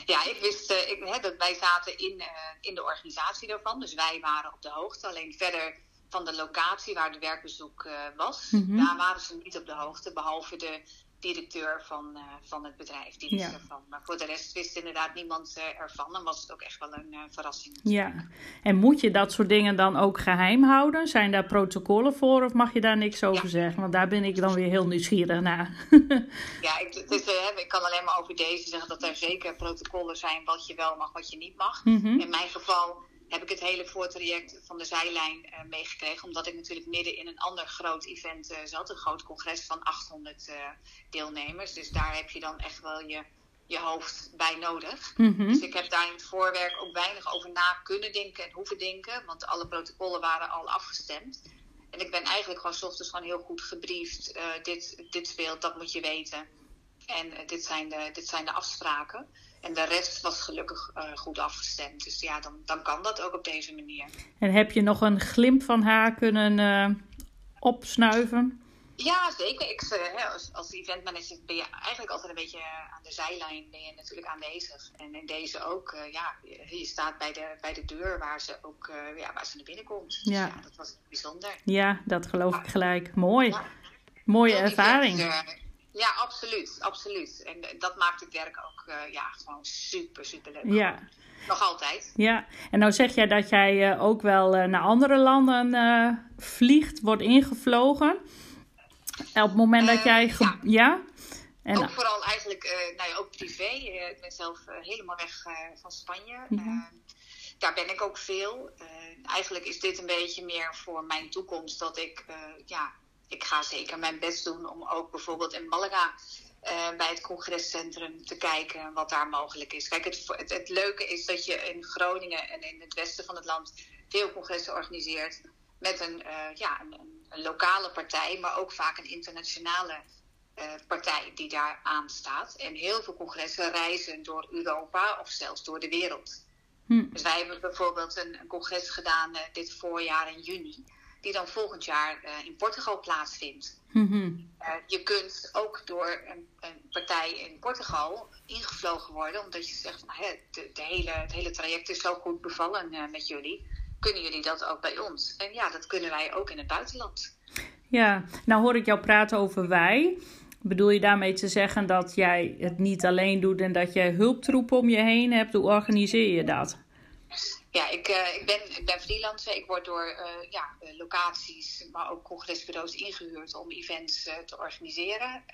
Ja, ik wist uh, ik, hè, dat wij zaten in, uh, in de organisatie daarvan. Dus wij waren op de hoogte. Alleen verder van de locatie waar de werkbezoek uh, was, Mhm. daar waren ze niet op de hoogte. Behalve de directeur van, uh, van het bedrijf, die wist Ja. ervan. Maar voor de rest wist inderdaad niemand uh, ervan. Dan was het ook echt wel een uh, verrassing. Ja, en moet je dat soort dingen dan ook geheim houden? Zijn daar protocollen voor of mag je daar niks over Ja. zeggen? Want daar ben ik dan weer heel nieuwsgierig naar. *laughs* Ja, ik, het eh, ik kan alleen maar over deze zeggen dat er zeker protocollen zijn wat je wel mag, wat je niet mag. Mhm. In mijn geval heb ik het hele voortraject van de zijlijn eh, meegekregen. Omdat ik natuurlijk midden in een ander groot event eh, zat. Een groot congres van 800 eh, deelnemers. Dus daar heb je dan echt wel je, je hoofd bij nodig. Mhm. Dus ik heb daar in het voorwerk ook weinig over na kunnen denken en hoeven denken. Want alle protocollen waren al afgestemd. En ik ben eigenlijk gewoon 's ochtends gewoon heel goed gebriefd. dit, dit speelt, dat moet je weten. En dit, zijn de, dit zijn de afspraken. En de rest was gelukkig eh, goed afgestemd. Dus ja, dan, dan kan dat ook op deze manier. En heb je nog een glimp van haar kunnen eh, opsnuiven? Ja, zeker. Ik, eh, als, als eventmanager ben je eigenlijk altijd een beetje aan de zijlijn ben je natuurlijk aanwezig. En in deze ook, ja, je staat bij de, bij de deur waar ze ook ja, waar ze naar binnen komt. Dus Ja. ja, dat was bijzonder. Ja, dat geloof ik gelijk. Mooi. Ja. Mooie ervaring. Ja, absoluut, absoluut. En dat maakt het werk ook ja, gewoon super, super leuk. Ja. Nog altijd. Ja, en nou zeg jij dat jij ook wel naar andere landen vliegt, wordt ingevlogen. Op het moment dat jij... ja? ja? En, ook vooral eigenlijk, nou ja, ook privé. Ik ben zelf helemaal weg van Spanje. Ja. daar ben ik ook veel. eigenlijk is dit een beetje meer voor mijn toekomst. Dat ik, ja, ik ga zeker mijn best doen om ook bijvoorbeeld in Malaga bij het congrescentrum te kijken wat daar mogelijk is. Kijk, het, het, het, leuke is dat je in Groningen en in het westen van het land veel congressen organiseert met een, ja, een, een lokale partij, maar ook vaak een internationale uh, partij die daar aan staat. En heel veel congressen reizen door Europa of zelfs door de wereld. Hm. Dus wij hebben bijvoorbeeld een, een congres gedaan dit voorjaar in juni, die dan volgend jaar uh, in Portugal plaatsvindt. Mm-hmm. je kunt ook door een, een, partij in Portugal ingevlogen worden, omdat je zegt: nou, hè, de, de hele, het hele traject is zo goed bevallen met jullie. Kunnen jullie dat ook bij ons? En ja, dat kunnen wij ook in het buitenland. Ja, nou hoor ik jou praten over wij. Bedoel je daarmee te zeggen dat jij het niet alleen doet en dat jij hulptroepen om je heen hebt? Hoe organiseer je dat? Ja, ik, uh, ik, ben, ik ben freelancer. Ik word door uh, ja, locaties, maar ook congresbureaus ingehuurd om events uh, te organiseren.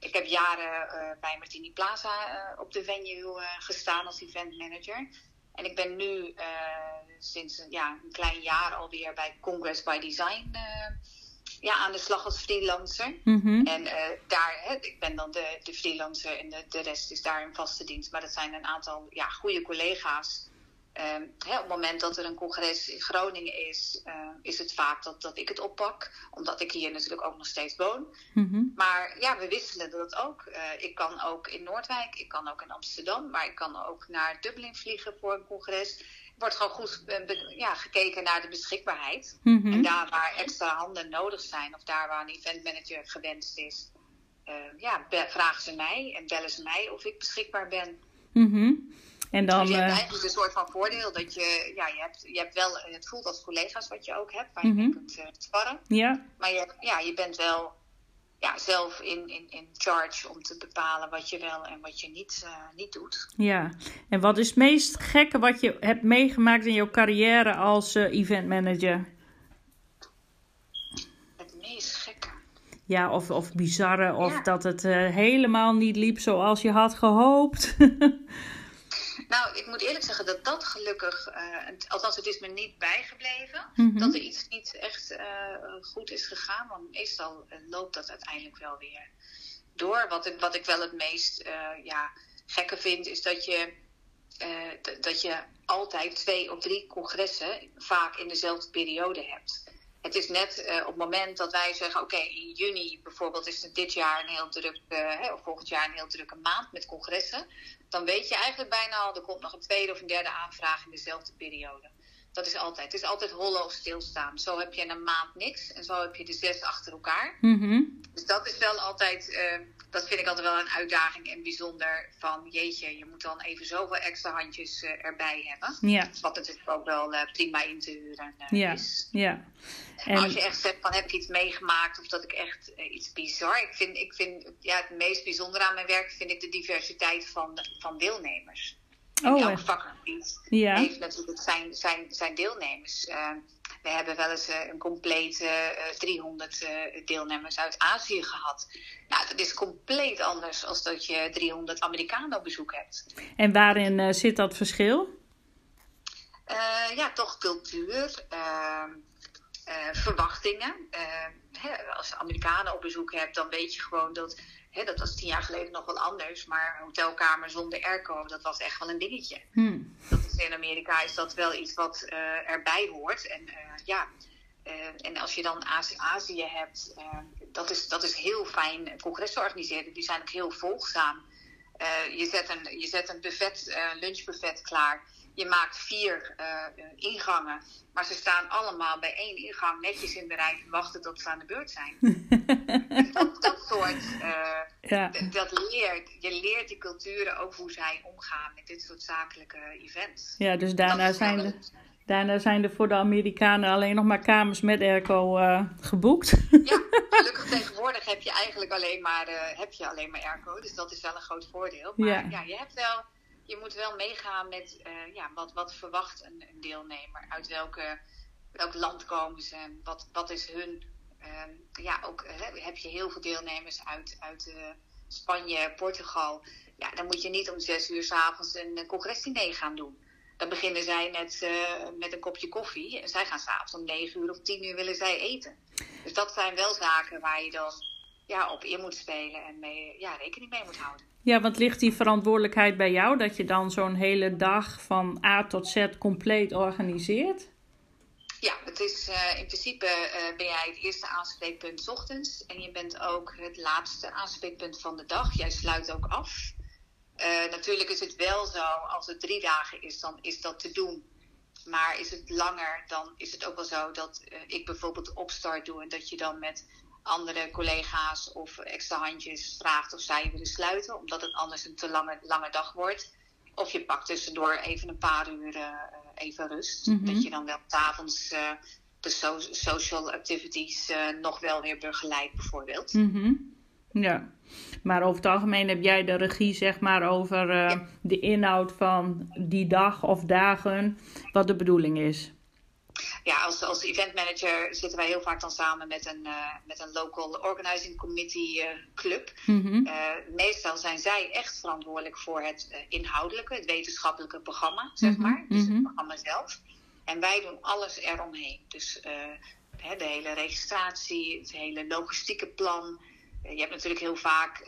ik heb jaren bij Martini Plaza op de venue gestaan als event manager. En ik ben nu sinds ja, een klein jaar alweer bij Congress by Design ja, aan de slag als freelancer. Mm-hmm. En daar, hè, ik ben dan de, de freelancer en de, de rest is daar in vaste dienst. Maar dat zijn een aantal ja, goede collega's. Um, hè, op het moment dat er een congres in Groningen is, uh, is het vaak dat, dat ik het oppak. Omdat ik hier natuurlijk ook nog steeds woon. Mm-hmm. Maar ja, we wisselen dat ook. Uh, ik kan ook in Noordwijk, ik kan ook in Amsterdam. Maar ik kan ook naar Dublin vliegen voor een congres wordt gewoon goed ja, gekeken naar de beschikbaarheid. Mm-hmm. En daar waar extra handen nodig zijn, of daar waar een eventmanager gewenst is, ja, vragen ze mij en bellen ze mij of ik beschikbaar ben. Mm-hmm. En dan, dus je hebt eigenlijk een soort van voordeel dat je, ja, je hebt, je hebt wel, het voelt als collega's wat je ook hebt, waar je mee kunt uh, sparren. Ja. Maar je, ja, je bent wel ja, zelf in, in, in charge om te bepalen wat je wel en wat je niet, uh, niet doet. Ja, en wat is het meest gekke wat je hebt meegemaakt in jouw carrière als uh, event manager? Het meest gekke? Ja, of, of bizarre, of Ja. dat het uh, helemaal niet liep zoals je had gehoopt. *laughs* Nou, ik moet eerlijk zeggen dat dat gelukkig, uh, althans het is me niet bijgebleven, Mhm. dat er iets niet echt uh, goed is gegaan. Want meestal uh, loopt dat uiteindelijk wel weer door. Wat ik, wat ik wel het meest ja, gekke vind, is dat je, dat je altijd twee of drie congressen vaak in dezelfde periode hebt. Het is net uh, op het moment dat wij zeggen: oké, in juni bijvoorbeeld is het dit jaar een heel druk, uh, of volgend jaar een heel drukke maand met congressen. Dan weet je eigenlijk bijna al, er komt nog een tweede of een derde aanvraag in dezelfde periode. Dat is altijd. Het is altijd hollow stilstaan. Zo heb je een maand niks en zo heb je de zes achter elkaar. Mm-hmm. Dus dat is wel altijd, uh, dat vind ik altijd wel een uitdaging en bijzonder. Van jeetje, je moet dan even zoveel extra handjes erbij hebben. Ja. Wat natuurlijk ook wel prima in te huren ja. is. Ja. En... Als je echt zegt van heb ik iets meegemaakt of dat ik echt iets bizar. Ik vind, ik vind ja, het meest bijzondere aan mijn werk vind ik de diversiteit van, van deelnemers. En Oh, elk vakgebied Ja. heeft natuurlijk zijn, zijn, zijn deelnemers. Uh, we hebben wel eens uh, een complete 300 deelnemers uit Azië gehad. Nou, dat is compleet anders als dat je 300 Amerikanen op bezoek hebt. En waarin zit dat verschil? Uh, ja, toch cultuur, uh, verwachtingen. Hè, als je Amerikanen op bezoek hebt, dan weet je gewoon dat. Dat was tien jaar geleden nog wel anders, maar hotelkamer zonder airco, dat was echt wel een dingetje. Hmm. Dat is, in Amerika is dat wel iets wat erbij hoort. En ja, Uh, en als je dan Azië hebt, dat, is, dat is heel fijn. Congressen organiseren, die zijn ook heel volgzaam. Je, zet een, je zet een buffet, lunchbuffet klaar. Je maakt vier ingangen, maar ze staan allemaal bij één ingang netjes in de rij te wachten tot ze aan de beurt zijn. *laughs* dat, dat soort, ja. dat leert. Je leert die culturen ook hoe zij omgaan met dit soort zakelijke events. Ja, dus daarna zijn de Daarna zijn er voor de Amerikanen alleen nog maar kamers met airco uh, geboekt. Ja, *laughs* gelukkig tegenwoordig heb je eigenlijk alleen maar, uh, heb je alleen maar airco. Dus dat is wel een groot voordeel. Maar ja, ja je, hebt wel, je moet wel meegaan met uh, ja, wat, wat verwacht een, deelnemer. Uit welke, welk land komen ze? Wat, wat is hun... Ehm, ja, ook heb je heel veel deelnemers uit, uit Spanje, Portugal. Ja, dan moet je niet om zes uur s'avonds een congresdiner gaan doen dan beginnen zij net met een kopje koffie. En zij gaan s'avonds om negen uur of tien uur willen zij eten. Dus dat zijn wel zaken waar je dan ja, op in moet spelen en mee, ja, rekening mee moet houden. Ja, want ligt die verantwoordelijkheid bij jou dat je dan zo'n hele dag van A tot Z compleet organiseert? Ja, het is uh, in principe uh, ben jij het eerste aanspreekpunt s ochtends en je bent ook het laatste aanspreekpunt van de dag. Jij sluit ook af. Uh, natuurlijk is het wel zo, als het drie dagen is, dan is dat te doen. Maar is het langer, dan is het ook wel zo dat ik bijvoorbeeld opstart doe en dat je dan met andere collega's of extra handjes vraagt of zij willen sluiten, omdat het anders een te lange, lange dag wordt. Of je pakt tussendoor even een paar uur uh, even rust. Mm -hmm. Dat je dan wel s'avonds de so social activities nog wel weer begeleidt, bijvoorbeeld. Mm -hmm. Ja, maar over het algemeen heb jij de regie zeg maar over uh, de inhoud van die dag of dagen, wat de bedoeling is. Ja, als, als event manager zitten wij heel vaak dan samen met een, uh, met een local organizing committee uh, club. Mm -hmm. meestal zijn zij echt verantwoordelijk voor het inhoudelijke, het wetenschappelijke programma, zeg mm -hmm. maar. Dus het mhm. programma zelf. En wij doen alles eromheen. Dus hè, de hele registratie, het hele logistieke plan je hebt natuurlijk heel vaak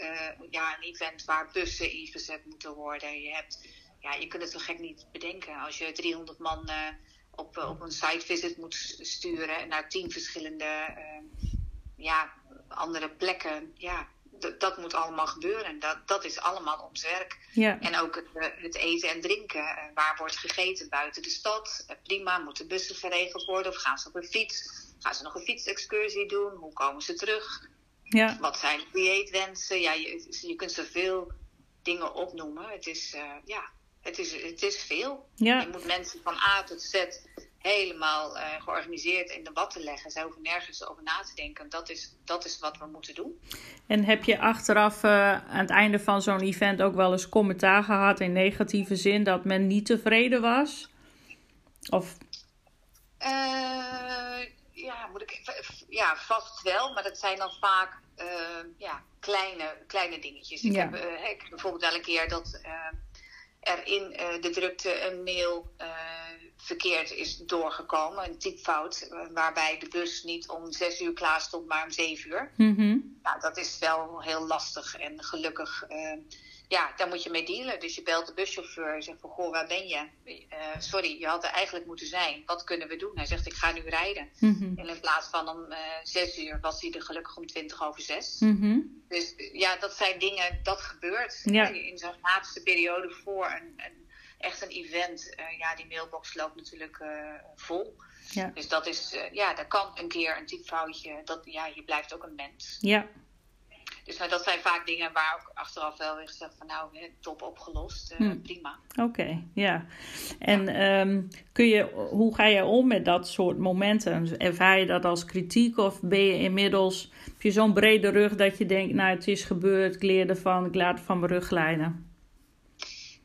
ja, een event waar bussen ingezet moeten worden. Je, hebt, ja, je kunt het zo gek niet bedenken. Als je 300 man op, op een site visit moet sturen naar tien verschillende uh, ja, andere plekken. Ja, dat moet allemaal gebeuren. Dat, dat is allemaal ons werk. Ja. En ook het, het, eten en drinken. waar wordt gegeten buiten de stad? prima, moeten bussen geregeld worden? Of gaan ze op een fiets? Gaan ze nog een fietsexcursie doen? Hoe komen ze terug? Ja. Wat zijn dieetwensen? Ja, je, je kunt zoveel dingen opnoemen. Het is, uh, ja, het is, het is veel. Ja. Je moet mensen van A tot Z helemaal uh, georganiseerd in de watten leggen. Ze hoeven nergens over na te denken. Dat is, dat is wat we moeten doen. En heb je achteraf uh, aan het einde van zo'n event ook wel eens commentaar gehad in negatieve zin dat men niet tevreden was? Of ja, moet ik, ja, vast wel, maar dat zijn dan vaak ja, kleine, kleine dingetjes. Ik, heb, ik heb bijvoorbeeld wel een keer dat er in de drukte een mail verkeerd is doorgekomen, een typfout, waarbij de bus niet om zes uur klaar stond, maar om zeven uur. Mm -hmm. nou, dat is wel heel lastig en gelukkig ja, daar moet je mee dealen. Dus je belt de buschauffeur en zegt van, goh, waar ben je? Uh, sorry, je had er eigenlijk moeten zijn. Wat kunnen we doen? Hij zegt, ik ga nu rijden. Mm-hmm. En in plaats van om uh, zes uur was hij er gelukkig om twintig over zes. Mm-hmm. Dus ja, dat zijn dingen, dat gebeurt. Ja. In zo'n laatste periode voor een, een, echt een event. Uh, ja, die mailbox loopt natuurlijk vol. Ja. Dus dat is, ja, dat kan een keer een typfoutje. Dat, ja, je blijft ook een mens. Ja, dus nou, dat zijn vaak dingen waar ook achteraf wel weer gezegd van nou, top opgelost, uh, prima. Oké, ja. En ja. Um, kun je, hoe ga je om met dat soort momenten? Ervaar je dat als kritiek of ben je inmiddels, heb je zo'n brede rug dat je denkt, nou het is gebeurd, ik leer ervan, ik laat van mijn rug glijden?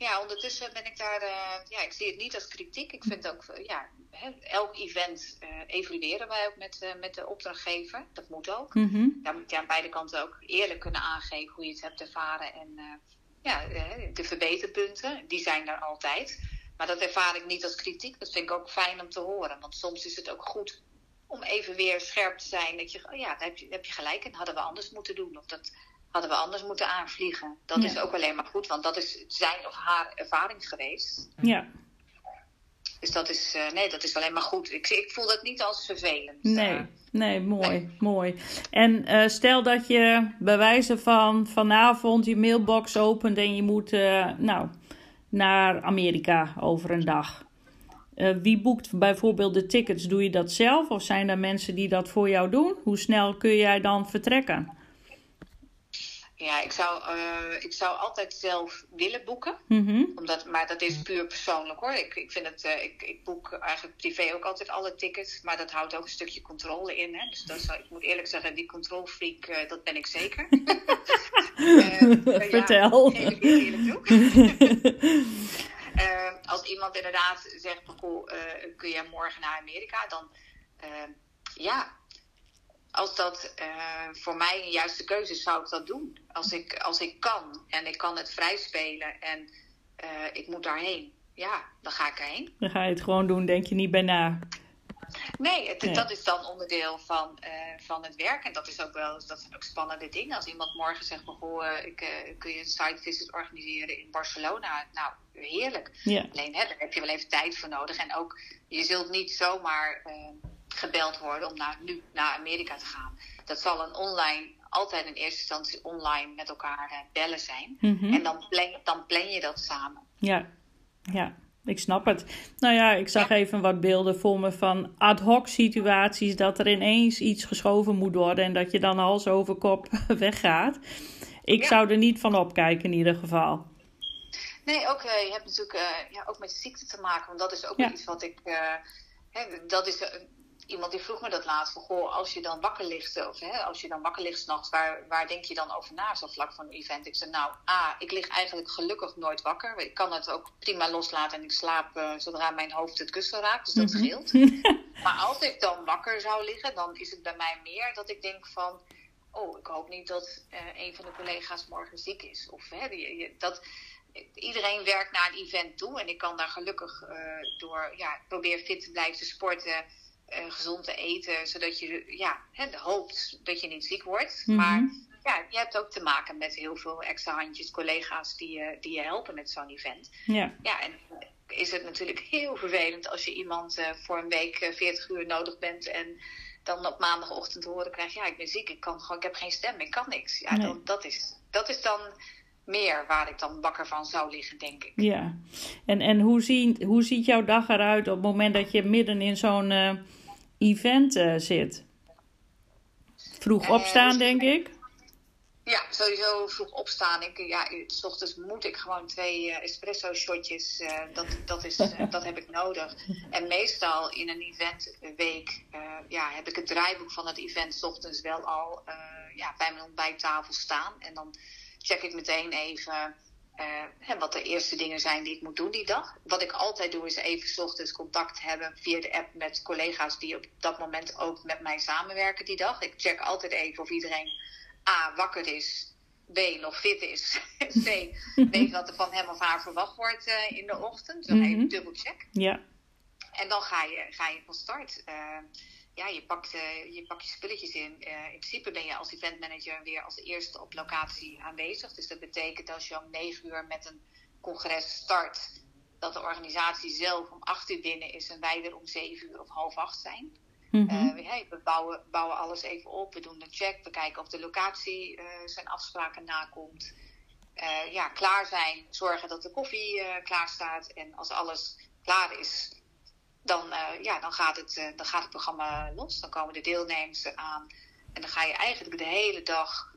Ja, ondertussen ben ik daar, uh, ja, ik zie het niet als kritiek. Ik vind ook, ja, hè, elk event uh, evalueren wij ook met, uh, met de opdrachtgever. Dat moet ook. Mm -hmm. Daar moet je aan beide kanten ook eerlijk kunnen aangeven hoe je het hebt ervaren. En ja, de verbeterpunten, die zijn er altijd. Maar dat ervaar ik niet als kritiek. Dat vind ik ook fijn om te horen. Want soms is het ook goed om even weer scherp te zijn. Dat je, oh ja, daar heb je, daar heb je gelijk en hadden we anders moeten doen. Of dat hadden we anders moeten aanvliegen. Dat ja. is ook alleen maar goed, want dat is zijn of haar ervaring geweest. Ja. Dus dat is, uh, nee, dat is alleen maar goed. Ik, ik voel dat niet als vervelend. Nee, nee mooi, nee. mooi. En uh, stel dat je bij wijze van vanavond je mailbox opent en je moet uh, nou, naar Amerika over een dag. wie boekt bijvoorbeeld de tickets? Doe je dat zelf of zijn er mensen die dat voor jou doen? Hoe snel kun jij dan vertrekken? Ja, ik zou, uh, ik zou altijd zelf willen boeken. Mm Omdat, maar dat is puur persoonlijk hoor. Ik, ik, vind het, uh, ik, ik boek eigenlijk privé ook altijd alle tickets. Maar dat houdt ook een stukje controle in. Hè? Dus dat zou, ik moet eerlijk zeggen, die controlfreak, uh, dat ben ik zeker. *laughs* Vertel. *laughs* Ja, ik eerlijk toe. *laughs* als iemand inderdaad zegt, goh, kun je morgen naar Amerika? Dan ja, als dat uh, voor mij een juiste keuze is, zou ik dat doen. Als ik, als ik kan en ik kan het vrij spelen en uh, ik moet daarheen, ja, dan ga ik erheen. Dan ga je het gewoon doen, denk je niet bij na. Nee, het, nee. dat is dan onderdeel van, uh, van het werk. En dat is ook wel dat zijn ook spannende dingen. Als iemand morgen zegt, goh, ik, kun je een site visit organiseren in Barcelona? Nou, heerlijk. Ja. Alleen hè, daar heb je wel even tijd voor nodig. En ook, je zult niet zomaar gebeld worden om naar, nu naar Amerika te gaan. Dat zal een online, altijd in eerste instantie online met elkaar uh, bellen zijn. Mm -hmm. En dan plan, dan plan je dat samen. Ja, ja. Ik snap het. Nou ja, ik zag ja. even wat beelden voor me van ad hoc situaties. Dat er ineens iets geschoven moet worden en dat je dan hals over kop *laughs* weggaat. Ik Ja. zou er niet van opkijken in ieder geval. Nee, ook, uh, je hebt natuurlijk uh, ja, ook met ziekte te maken. Want dat is ook Ja. iets wat ik. Uh, hè, dat is, iemand die vroeg me dat laatst. Van, goh, als je dan wakker ligt, of hè, als je dan wakker ligt s'nachts, waar, waar denk je dan over na, zo vlak van een event? Ik zei, nou, A, ik lig eigenlijk gelukkig nooit wakker. Ik kan het ook prima loslaten en ik slaap uh, zodra mijn hoofd het kussen raakt, dus dat Mhm. scheelt. *laughs* maar als ik dan wakker zou liggen, dan is het bij mij meer dat ik denk van, oh, ik hoop niet dat uh, een van de collega's morgen ziek is. Of hè, dat iedereen werkt naar een event toe en ik kan daar gelukkig uh, door, ja, probeer fit te blijven sporten, uh, gezond te eten, zodat je, ja, hè, hoopt dat je niet ziek wordt. Mhm. Maar ja, je hebt ook te maken met heel veel extra handjes, collega's die je, die je helpen met zo'n event. Ja, Ja, en is het natuurlijk heel vervelend als je iemand uh, voor een week uh, 40 uur nodig bent en dan op maandagochtend te horen krijgt, ja, ik ben ziek, ik, kan gewoon, ik heb geen stem, ik kan niks. Ja, Nee. dan, dat, is, dat is dan meer waar ik dan wakker van zou liggen, denk ik. ja. En, en hoe, zien, hoe ziet jouw dag eruit op het moment dat je midden in zo'n eh, event eh, zit? Vroeg Eh, opstaan, denk ik. Ja, sowieso vroeg opstaan. Ik, ja, s ochtends moet ik gewoon twee uh, espresso shotjes. Uh, dat, dat, is, uh, *laughs* dat heb ik nodig. En meestal in een eventweek ja, heb ik het draaiboek van het event 's ochtends wel al ja, bij mijn ontbijttafel staan. En dan check ik meteen even hè, wat de eerste dingen zijn die ik moet doen die dag. Wat ik altijd doe is even 's ochtends contact hebben via de app met collega's die op dat moment ook met mij samenwerken die dag. Ik check altijd even of iedereen A, wakker is. B, nog fit is. *laughs* C, weet wat er van hem of haar verwacht wordt uh, in de ochtend. Dan Mhm. even dubbelcheck. Ja, En dan ga je, ga je van start. Uh, ja, je pakt, uh, je pakt je spulletjes in. in principe ben je als eventmanager weer als eerste op locatie aanwezig. Dus dat betekent als je om negen uur met een congres start... dat de organisatie zelf om acht uur binnen is... en wij er om zeven uur of half acht zijn. Mhm. Uh, hey, we bouwen, bouwen, alles even op. We doen een check. We kijken of de locatie zijn afspraken nakomt. Ja, klaar zijn. Zorgen dat de koffie klaar staat. En als alles klaar is, dan, ja, dan, gaat het, dan gaat het programma los. Dan komen de deelnemers aan. En dan ga je eigenlijk de hele dag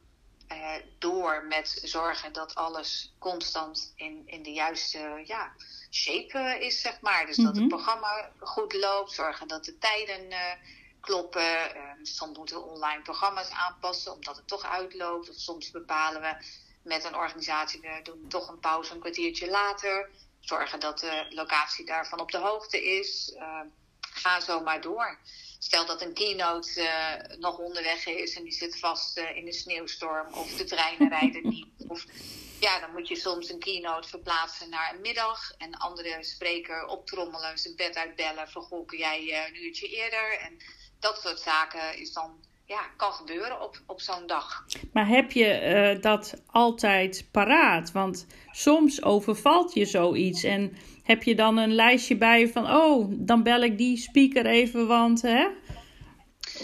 door met zorgen dat alles constant in, in de juiste ja, shape is, zeg maar. Dus mm -hmm. dat het programma goed loopt, zorgen dat de tijden kloppen. Uh, soms moeten we online programma's aanpassen, omdat het toch uitloopt. Of soms bepalen we met een organisatie, we doen toch een pauze een kwartiertje later. Zorgen dat de locatie daarvan op de hoogte is. Uh, ga zo maar door. Stel dat een keynote uh, nog onderweg is en die zit vast uh, in de sneeuwstorm of de treinen *laughs* rijden niet. Of, ja, dan moet je soms een keynote verplaatsen naar een middag en een andere spreker optrommelen, zijn bed uitbellen, kun jij een uurtje eerder? En dat soort zaken is dan, ja, kan gebeuren op, op zo'n dag. Maar heb je dat altijd paraat? Want soms overvalt je zoiets en heb je dan een lijstje bij van, oh, dan bel ik die speaker even, want hè?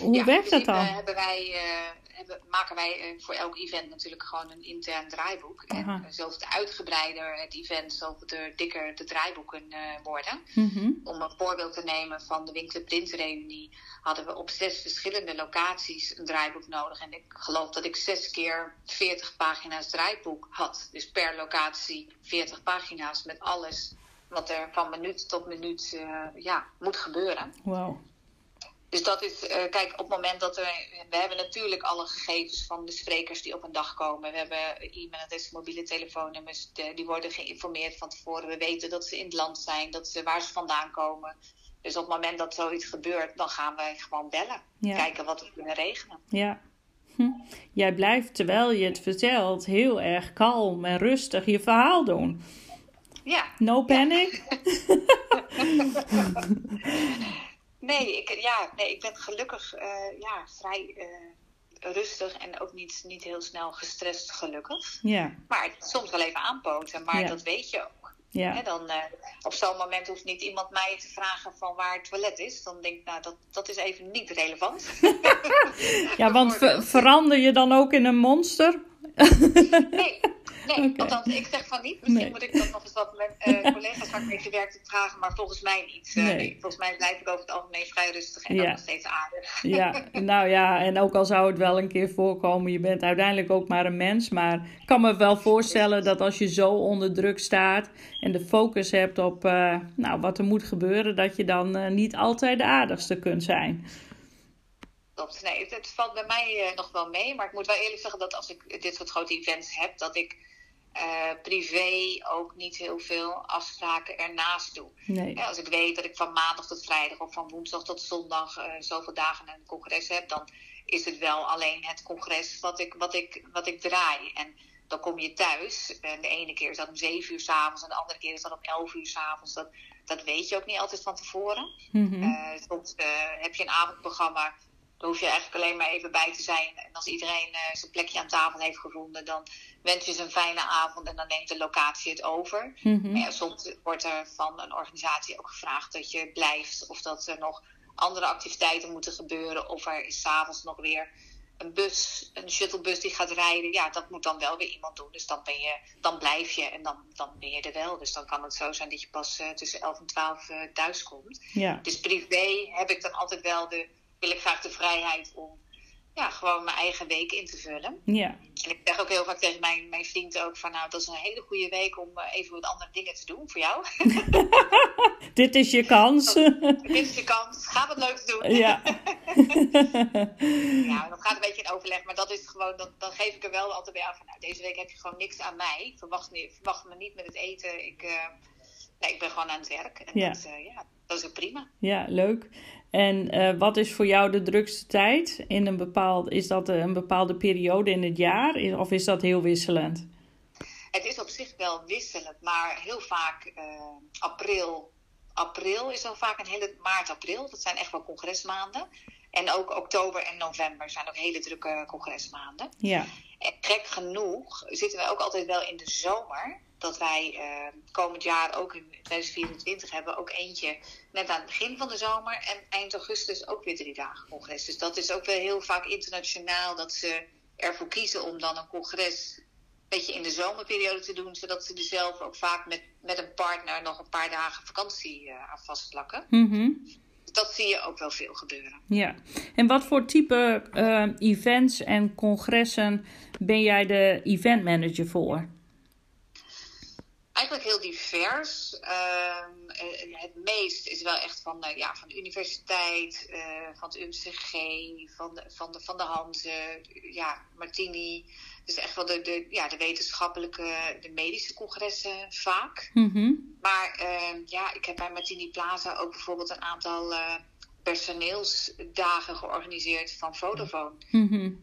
Hoe ja, werkt dat dan? Hebben wij, hebben maken wij voor elk event natuurlijk gewoon een intern draaiboek. En zoveel uitgebreider het event, zoveel dikker de draaiboeken worden. Mhm. Om een voorbeeld te nemen van de Winkler Printreunie hadden we op zes verschillende locaties een draaiboek nodig. En ik geloof dat ik zes keer 40 pagina's draaiboek had. Dus per locatie 40 pagina's met alles wat er van minuut tot minuut ja, moet gebeuren. Wow. Dus dat is, uh, kijk, op het moment dat we. We hebben natuurlijk alle gegevens van de sprekers die op een dag komen. We hebben e-mailadres, mobiele telefoonnummers. die worden geïnformeerd van tevoren. We weten dat ze in het land zijn, dat ze, waar ze vandaan komen. Dus op het moment dat zoiets gebeurt, dan gaan wij gewoon bellen. Kijken wat we kunnen regelen. Ja. Hm. Jij blijft, terwijl je het vertelt, heel erg kalm en rustig je verhaal doen. Ja. No panic? *laughs* *laughs* nee, ik, ja, nee, ik ben gelukkig uh, ja, vrij uh, rustig en ook niet, niet heel snel gestrest, gelukkig. Ja. Maar soms wel even aanpoten, maar dat weet je ook. Ja. dan, uh, op zo'n moment hoeft niet iemand mij te vragen van waar het toilet is. Dan denk ik, nou, dat, dat is even niet relevant. *laughs* ja, want *laughs* verander je dan ook in een monster? nee, Nee, okay. althans, ik zeg van niet. Misschien moet ik dat nog eens wat mijn uh, *laughs* collega's waar ik mee gewerkt heb vragen, maar volgens mij niet. Uh, nee. Volgens mij blijf ik over het algemeen vrij rustig en ja. nog steeds aardig. Ja, *laughs* nou ja, en ook al zou het wel een keer voorkomen, je bent uiteindelijk ook maar een mens. Maar ik kan me wel voorstellen dat als je zo onder druk staat en de focus hebt op uh, nou, wat er moet gebeuren, dat je dan niet altijd de aardigste kunt zijn. Klopt. Nee, het, het, valt bij mij nog wel mee. Maar ik moet wel eerlijk zeggen dat als ik dit soort grote events heb, dat ik uh, privé ook niet heel veel afspraken ernaast doe. Nee. als ik weet dat ik van maandag tot vrijdag of van woensdag tot zondag uh, zoveel dagen een congres heb, dan is het wel alleen het congres wat ik, wat ik, wat ik draai. En dan kom je thuis. En de ene keer is dat om zeven uur s'avonds en de andere keer is dat om elf uur s'avonds. Dat, dat weet je ook niet altijd van tevoren. Mm-hmm. uh, soms heb je een avondprogramma daar hoef je eigenlijk alleen maar even bij te zijn. En als iedereen uh, zijn plekje aan tafel heeft gevonden, dan wens je ze een fijne avond en dan neemt de locatie het over. Mm ja, soms wordt er van een organisatie ook gevraagd dat je blijft of dat er nog andere activiteiten moeten gebeuren. Of er is s'avonds nog weer een bus, een shuttlebus die gaat rijden. Ja, dat moet dan wel weer iemand doen. Dus dan, ben je, dan blijf je en dan, dan ben je er wel. Dus dan kan het zo zijn dat je pas uh, tussen 11 en 12 uh, thuis komt. Ja. Dus privé heb ik dan altijd wel de wil ik graag de vrijheid om ja, gewoon mijn eigen week in te vullen. Ja. En ik zeg ook heel vaak tegen mijn, mijn vriend ook van nou, dat is een hele goede week om uh, even wat andere dingen te doen voor jou. *laughs* Dit is je kans. *laughs* Dit is je kans. Ga wat leuks doen. Ja. ja, *laughs* dat gaat een beetje in overleg, maar dat is gewoon, dan, dan geef ik er wel altijd bij aan van nou, deze week heb je gewoon niks aan mij. Verwacht, niet, verwacht me niet met het eten. Ik, uh, ik ben gewoon aan het werk. En ja. Dat, uh, ja, dat is ook prima. Ja, leuk. En uh, wat is voor jou de drukste tijd? In een bepaald, is dat een bepaalde periode in het jaar of is dat heel wisselend? Het is op zich wel wisselend, maar heel vaak april. April is dan vaak een hele maart, april. Dat zijn echt wel congresmaanden. En ook oktober en november zijn ook hele drukke congresmaanden. Ja. En gek genoeg zitten wij ook altijd wel in de zomer dat wij uh, komend jaar ook in 2024 hebben ook eentje net aan het begin van de zomer en eind augustus ook weer drie dagen congres. Dus dat is ook wel heel vaak internationaal dat ze ervoor kiezen om dan een congres een beetje in de zomerperiode te doen, zodat ze er zelf ook vaak met, met een partner nog een paar dagen vakantie uh, aan vastplakken. Mm Dat zie je ook wel veel gebeuren. Ja, en wat voor type uh, events en congressen ben jij de event manager voor? Eigenlijk heel divers. Uh, het meest is wel echt van, uh, ja, van de universiteit, uh, van het UMCG, van de, van de, van de Hanze, ja, Martini. Dus echt wel de, de, ja, de wetenschappelijke, de medische congressen vaak. Mm -hmm. Maar ehm, ja, ik heb bij Martini Plaza ook bijvoorbeeld een aantal personeelsdagen georganiseerd van Vodafone. Mm -hmm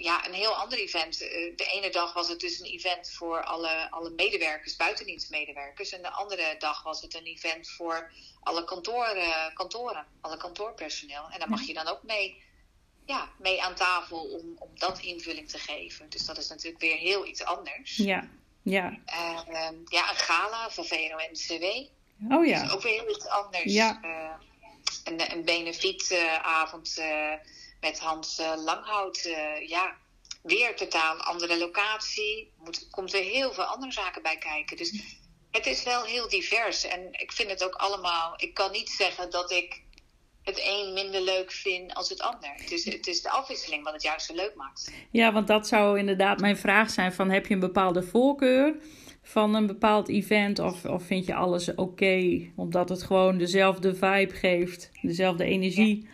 ja, een heel ander event. Eh, de ene dag was het dus een event voor alle, alle medewerkers, buitendienstmedewerkers. En de andere dag was het een event voor alle kantoren, kantoren alle kantoorpersoneel. En daar mag je dan ook mee, ja, mee aan tafel om, om dat invulling te geven. Dus dat is natuurlijk weer heel iets anders. Ja, ja. Uh, ja, een gala van VNO-NCW. Oh ja. ook weer heel iets anders. Ja. Uh, een, een benefietavond met Hans Langhout. ja, weer totaal andere locatie. Moet, komt er heel veel andere zaken bij kijken. Dus het is wel heel divers. En ik vind het ook allemaal. Ik kan niet zeggen dat ik het een minder leuk vind als het ander. Het is, het is de afwisseling wat het juist zo leuk maakt. Ja, want dat zou inderdaad mijn vraag zijn: van heb je een bepaalde voorkeur? van een bepaald event? Of, of vind je alles oké, omdat het gewoon dezelfde vibe geeft, dezelfde energie?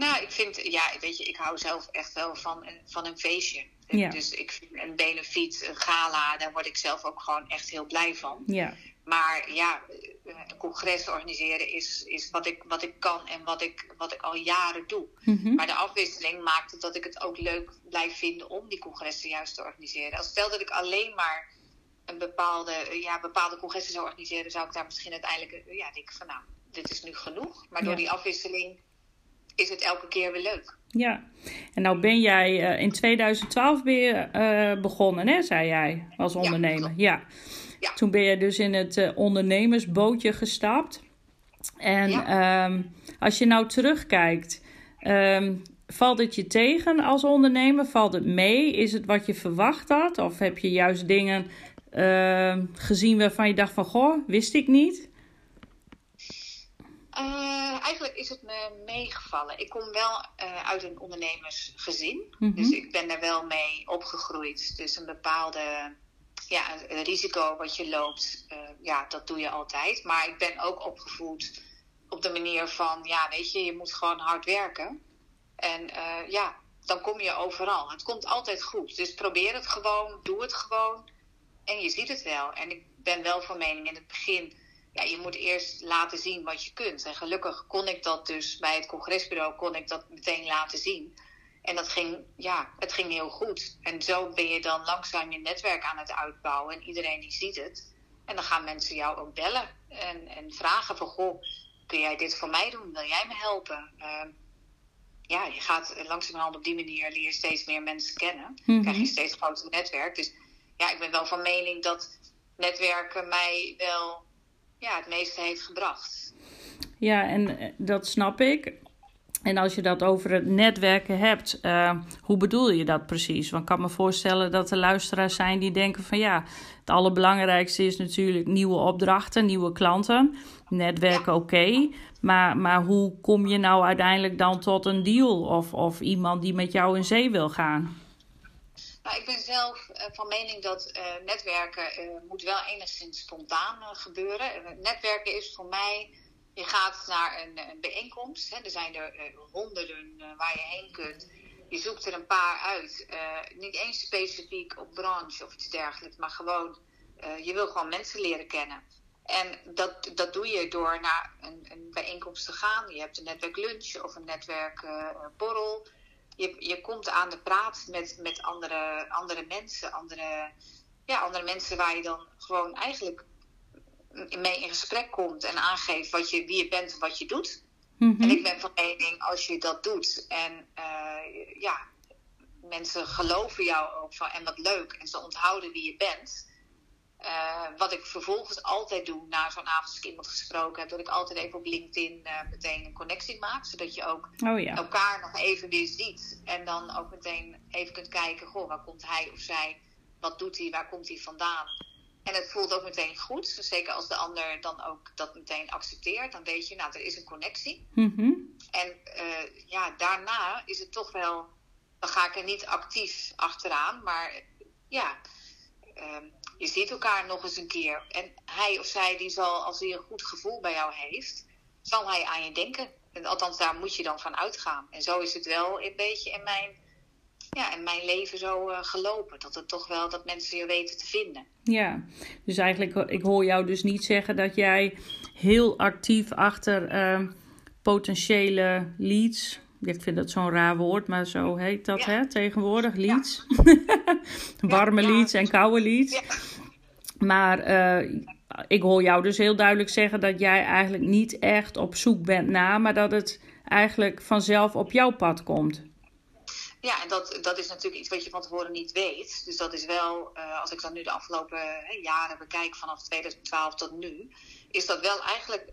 Nou, ik vind, ja, weet je, ik hou zelf echt wel van een, van een feestje. Dus ik vind een benefiet, een gala, daar word ik zelf ook gewoon echt heel blij van. Ja. Maar ja, een congres organiseren is, is wat, ik, wat ik kan en wat ik, wat ik al jaren doe. Mhm. Maar de afwisseling maakt het dat ik het ook leuk blijf vinden om die congressen juist te organiseren. Als stel dat ik alleen maar een bepaalde, ja, bepaalde congressen zou organiseren, zou ik daar misschien uiteindelijk ja, denken van nou, dit is nu genoeg. Maar door die afwisseling is het elke keer weer leuk. Ja, en nou ben jij uh, in 2012 weer uh, begonnen, hè, zei jij, als ondernemer. Ja, ja. Toen ben je dus in het uh, ondernemersbootje gestapt. En ehm, als je nou terugkijkt, ehm, valt het je tegen als ondernemer? Valt het mee? Is het wat je verwacht had? Of heb je juist dingen ehm, gezien waarvan je dacht van, goh, wist ik niet? Uh, eigenlijk is het me meegevallen. Ik kom wel uh, uit een ondernemersgezin. Mm Dus ik ben er wel mee opgegroeid. Dus een bepaalde ja, een risico wat je loopt, uh, ja, dat doe je altijd. Maar ik ben ook opgevoed op de manier van, ja, weet je, je moet gewoon hard werken. En ja, dan kom je overal. Het komt altijd goed. Dus probeer het gewoon, doe het gewoon. En je ziet het wel. En ik ben wel van mening in het begin ja, je moet eerst laten zien wat je kunt. En gelukkig kon ik dat dus bij het congresbureau kon ik dat meteen laten zien. En dat ging, ja, het ging heel goed. En zo ben je dan langzaam je netwerk aan het uitbouwen. En iedereen die ziet het. En dan gaan mensen jou ook bellen en, en vragen van, goh, kun jij dit voor mij doen? Wil jij me helpen? Uh, ja, je gaat langzamerhand op die manier leer je steeds meer mensen kennen. Mm Krijg je steeds groter netwerk. Dus ja, ik ben wel van mening dat netwerken mij wel ja, het meeste heeft gebracht. Ja, en eh, dat snap ik. En als je dat over het netwerken hebt, uh, hoe bedoel je dat precies? Want ik kan me voorstellen dat er luisteraars zijn die denken van ja, het allerbelangrijkste is natuurlijk nieuwe opdrachten, nieuwe klanten. Netwerken oké, maar, maar hoe kom je nou uiteindelijk dan tot een deal of, of iemand die met jou in zee wil gaan? Nou, ik ben zelf uh, van mening dat uh, netwerken uh, moet wel enigszins spontaan gebeuren. netwerken is voor mij, je gaat naar een, een bijeenkomst. Hè, er zijn er honderden waar je heen kunt. Je zoekt er een paar uit. niet eens specifiek op branche of iets dergelijks, maar gewoon, je wil gewoon mensen leren kennen. En dat, dat doe je door naar een, een bijeenkomst te gaan. Je hebt een netwerklunch of een netwerkborrel je, je komt aan de praat met, met andere, andere mensen, andere, ja, andere mensen waar je dan gewoon eigenlijk mee in gesprek komt en aangeeft wat je, wie je bent en wat je doet. Mhm. En ik ben van mening, als je dat doet en uh, ja, mensen geloven jou ook van en wat leuk en ze onthouden wie je bent, uh, wat ik vervolgens altijd doe na zo'n avond als ik iemand gesproken heb, dat ik altijd even op LinkedIn uh, meteen een connectie maak. Zodat je ook oh, ja. elkaar nog even weer ziet. En dan ook meteen even kunt kijken, goh, waar komt hij of zij? Wat doet hij? Waar komt hij vandaan? En het voelt ook meteen goed. Zeker als de ander dan ook dat meteen accepteert. Dan weet je, nou, er is een connectie. Mm En uh, ja, daarna is het toch wel... Dan ga ik er niet actief achteraan. Maar ja, ehm, je ziet elkaar nog eens een keer. En hij of zij, die zal, als hij een goed gevoel bij jou heeft, zal hij aan je denken. En althans, daar moet je dan van uitgaan. En zo is het wel een beetje in mijn, ja, in mijn leven zo uh, gelopen. Dat het toch wel dat mensen je weten te vinden. Ja, dus eigenlijk, ik hoor jou dus niet zeggen dat jij heel actief achter uh, potentiële leads ik vind dat zo'n raar woord, maar zo heet dat hè, tegenwoordig, leads. *laughs* *laughs* Warme leads en koude leads. Maar uh, ik hoor jou dus heel duidelijk zeggen dat jij eigenlijk niet echt op zoek bent naar, maar dat het eigenlijk vanzelf op jouw pad komt. Ja, en dat, dat is natuurlijk iets wat je van tevoren niet weet. Dus dat is wel, uh, als ik dan nu de afgelopen jaren bekijk, vanaf 2012 tot nu, is dat wel eigenlijk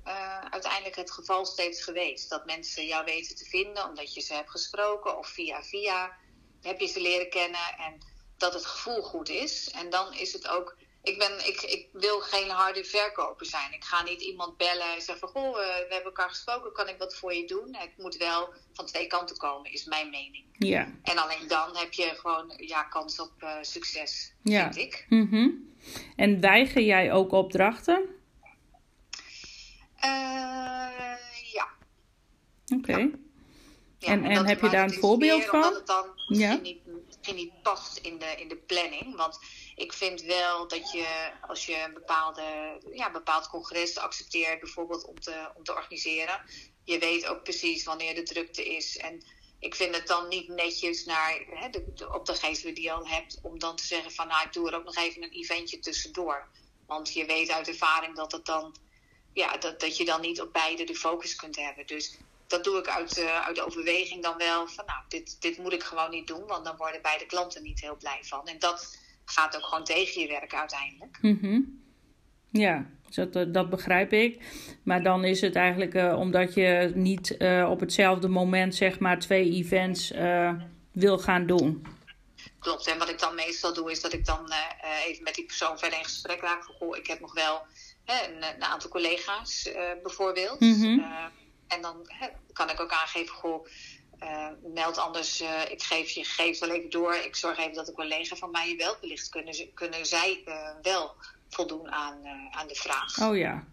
uiteindelijk het geval steeds geweest. Dat mensen jou weten te vinden omdat je ze hebt gesproken of via via heb je ze leren kennen en dat het gevoel goed is. En dan is het ook ik, ben, ik, ik wil geen harde verkoper zijn. Ik ga niet iemand bellen en zeggen van... Goh, we hebben elkaar gesproken, kan ik wat voor je doen? Het moet wel van twee kanten komen, is mijn mening. Ja. En alleen dan heb je gewoon ja, kans op uh, succes, ja. vind ik. Mm En weiger jij ook opdrachten? Uh, ja. Oké. Okay. Ja. en, en, heb je daar een voorbeeld van? Omdat het dan misschien, ja. niet, misschien niet past in de, in de planning. Want ik vind wel dat je, als je een bepaalde, ja, bepaald congres accepteert, bijvoorbeeld om te, om te organiseren, je weet ook precies wanneer de drukte is. En ik vind het dan niet netjes naar hè, de, de opdrachtgever die je al hebt, om dan te zeggen van nou, ik doe er ook nog even een eventje tussendoor. Want je weet uit ervaring dat het dan, ja, dat, dat je dan niet op beide de focus kunt hebben. Dus dat doe ik uit, uh, uit de overweging dan wel van nou, dit, dit moet ik gewoon niet doen, want dan worden beide klanten niet heel blij van. En dat gaat ook gewoon tegen je werk uiteindelijk. Mm Ja, dat, eh, dat begrijp ik. Maar dan is het eigenlijk uh, omdat je niet uh, op hetzelfde moment zeg maar twee events wil gaan doen. Klopt, en wat ik dan meestal doe is dat ik dan even met die persoon verder in gesprek raak. Goh, ik heb nog wel hè, een, een, aantal collega's bijvoorbeeld. Mm -hmm. En dan kan ik ook aangeven, goh, uh, meld anders, uh, ik geef je gegevens wel even door. Ik zorg even dat een collega van mij je wel belicht. Kunnen, kunnen zij uh, wel voldoen aan, aan de vraag? Oh ja.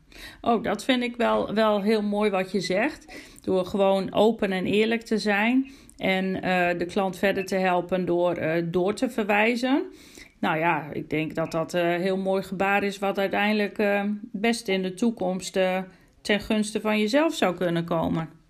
Oh, dat vind ik wel, wel heel mooi wat je zegt. Door gewoon open en eerlijk te zijn. En de klant verder te helpen door door te verwijzen. Nou ja, ik denk dat dat een heel mooi gebaar is. Wat uiteindelijk best in de toekomst ten gunste van jezelf zou kunnen komen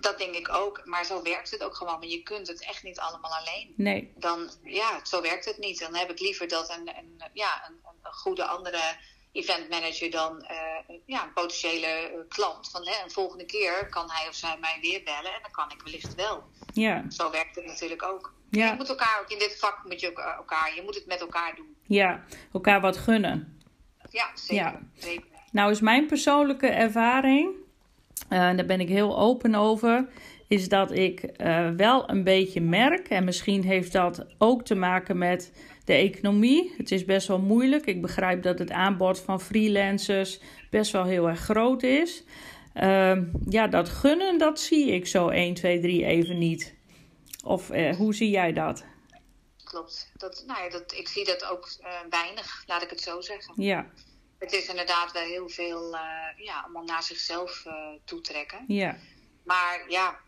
dat denk ik ook. Maar zo werkt het ook gewoon. Maar je kunt het echt niet allemaal alleen. Nee. Dan, ja, zo werkt het niet. Dan heb ik liever dat een, een ja, een, een goede andere event manager dan uh, ja, een potentiële uh, klant. Van, hè, een volgende keer kan hij of zij mij weer bellen en dan kan ik wellicht wel. Ja. Zo werkt het natuurlijk ook. Ja. Je moet elkaar ook in dit vak moet je elkaar, je moet het met elkaar doen. Ja, elkaar wat gunnen. Ja, zeker. Ja. zeker. Nou is mijn persoonlijke ervaring uh, daar ben ik heel open over. Is dat ik uh, wel een beetje merk, en misschien heeft dat ook te maken met de economie. Het is best wel moeilijk. Ik begrijp dat het aanbod van freelancers best wel heel erg groot is. Uh, ja, dat gunnen, dat zie ik zo 1, 2, 3 even niet. Of uh, hoe zie jij dat? Klopt. Dat, nou ja, dat, ik zie dat ook weinig, laat ik het zo zeggen. Ja het is inderdaad wel heel veel uh, ja, allemaal naar zichzelf uh, toetrekken. Ja. Maar ja,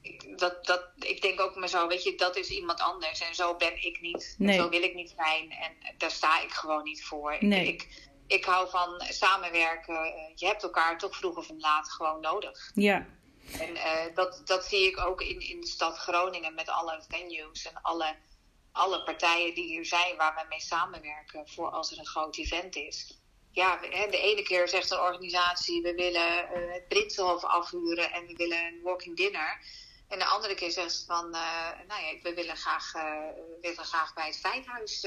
ik, dat, dat, ik denk ook maar zo, weet je, dat is iemand anders en zo ben ik niet. Nee. Zo wil ik niet zijn en daar sta ik gewoon niet voor. Nee. Ik, ik hou van samenwerken. Je hebt elkaar toch vroeg of laat gewoon nodig. Ja. En uh, dat, dat zie ik ook in, in de stad Groningen met alle venues en alle, alle partijen die hier zijn waar we mee samenwerken voor als er een groot event is ja, de ene keer zegt een organisatie: we willen uh, het Prinsenhof afhuren en we willen een walking dinner. En de andere keer zegt ze van: uh, nou ja, we willen graag, we willen graag bij het Feithuis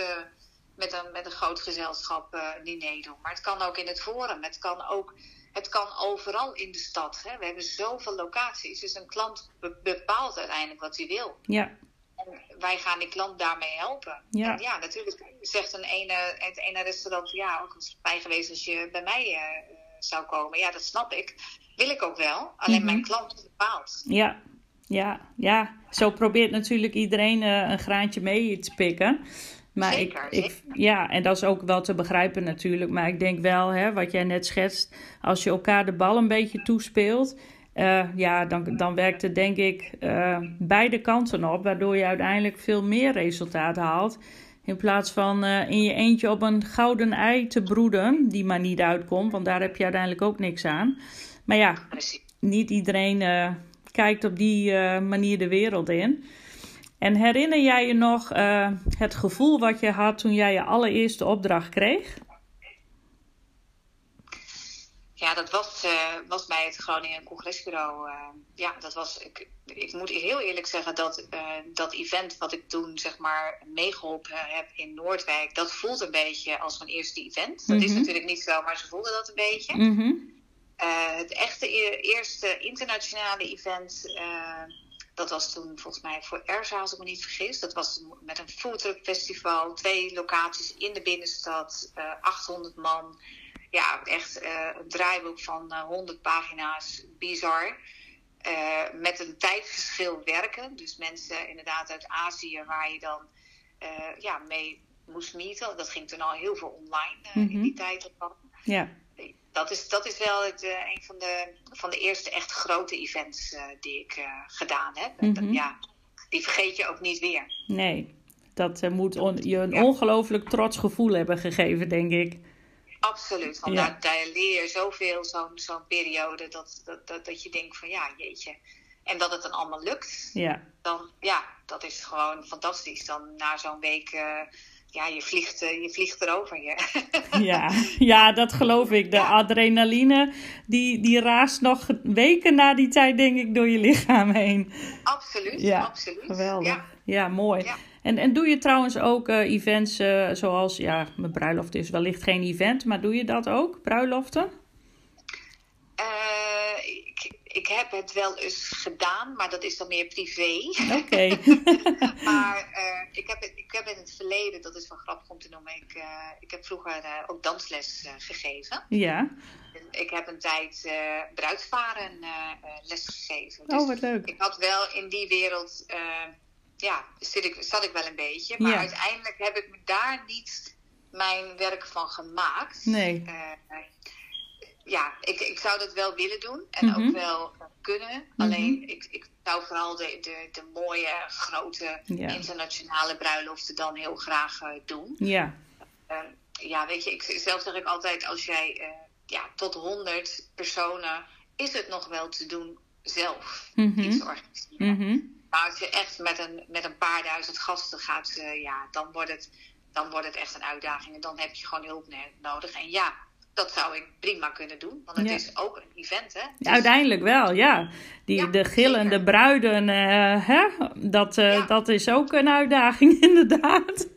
met, een, met een groot gezelschap diner doen. Maar het kan ook in het Forum, het kan ook. Het kan overal in de stad. Hè. We hebben zoveel locaties. Dus een klant bepaalt uiteindelijk wat hij wil. Ja. En wij gaan die klant daarmee helpen. Ja. En ja, natuurlijk zegt een ene, het ene restaurant, ja, ook eens bij geweest als je bij mij uh, zou komen. Ja, dat snap ik. Wil ik ook wel. Alleen mm -hmm. mijn klant bepaalt. Ja, ja, ja. Zo probeert natuurlijk iedereen uh, een graantje mee te pikken. Maar zeker, ik, ik ja, en dat is ook wel te begrijpen natuurlijk. Maar ik denk wel, hè, wat jij net schetst, als je elkaar de bal een beetje toespeelt. Uh, ja, dan, dan werkt het denk ik uh, beide kanten op, waardoor je uiteindelijk veel meer resultaat haalt. In plaats van uh, in je eentje op een gouden ei te broeden, die maar niet uitkomt, want daar heb je uiteindelijk ook niks aan. Maar ja, niet iedereen kijkt op die manier de wereld in. En herinner jij je nog het gevoel wat je had toen jij je allereerste opdracht kreeg? Ja, dat was, uh, was bij het Groningen Congresbureau. Uh, ja, dat was. Ik, ik moet heel eerlijk zeggen dat uh, dat event wat ik toen zeg maar meegeholpen heb in Noordwijk, dat voelt een beetje als mijn eerste event. Dat is mhm. natuurlijk niet zo, maar ze voelden dat een beetje. Mm het echte e eerste internationale event, dat was toen volgens mij voor Erza, als ik me niet vergis. Dat was met een foodtruck festival, twee locaties in de binnenstad, 800 man ja, echt uh, een draaiboek van uh, eh, 100 pagina's, bizar. Uh, met een tijdverschil werken. Dus mensen inderdaad uit Azië waar je dan ja, mee moest meeten. Dat ging toen al heel veel online in die tijd. Ja. Dat is, dat is wel het, een van de, van de eerste echt grote events die ik gedaan heb. -hmm. ja, die vergeet je ook niet weer. Nee, dat moet je een ongelooflijk trots gevoel hebben gegeven, denk ik. Absoluut, want daar, daar, leer je zoveel, zo'n zo'n periode, dat, dat, dat, dat je denkt van ja, jeetje. En dat het dan allemaal lukt, ja. dan ja, dat is gewoon fantastisch. Dan na zo'n week, uh, ja, je vliegt, uh, je vliegt erover. Ja. *laughs* ja, ja, dat geloof ik. De adrenaline, die, die raast nog weken na die tijd, denk ik, door je lichaam heen. Absoluut, ja, absoluut. Geweldig. Ja, ja mooi. En, en doe je trouwens ook uh, events uh, zoals, ja, mijn bruiloft is wellicht geen event, maar doe je dat ook, bruiloften? Uh, ik, ik heb het wel eens gedaan, maar dat is dan meer privé. Oké. *laughs* maar ik, heb, ik heb in het verleden, dat is wel grappig om te noemen, ik, ik heb vroeger ook dansles gegeven. Ja. Ik heb een tijd bruidsvaren les gegeven. Dus oh, wat leuk. Ik had wel in die wereld ja, zit ik, zat ik wel een beetje. Maar uiteindelijk heb ik me daar niet mijn werk van gemaakt. Nee. Uh, ja, ik, ik zou dat wel willen doen en ook mhm. wel kunnen. Mhm. Alleen ik, ik zou vooral de, de, de mooie, grote internationale bruiloften dan heel graag uh, doen. Ja. Uh, ja, weet je, ik, zelf zeg ik altijd, als jij ja, tot 100 personen is het nog wel te doen zelf mm iets organiseren. Maar als je echt met een, met een paar duizend gasten gaat, uh, ja, dan wordt, het, dan wordt het echt een uitdaging. En dan heb je gewoon hulp nodig. En ja, dat zou ik prima kunnen doen. Want het is ook een event, hè? Dus... Uiteindelijk wel, ja. Die, de gillende bruiden, uh, hè? Dat, uh, dat is ook een uitdaging, *laughs* inderdaad.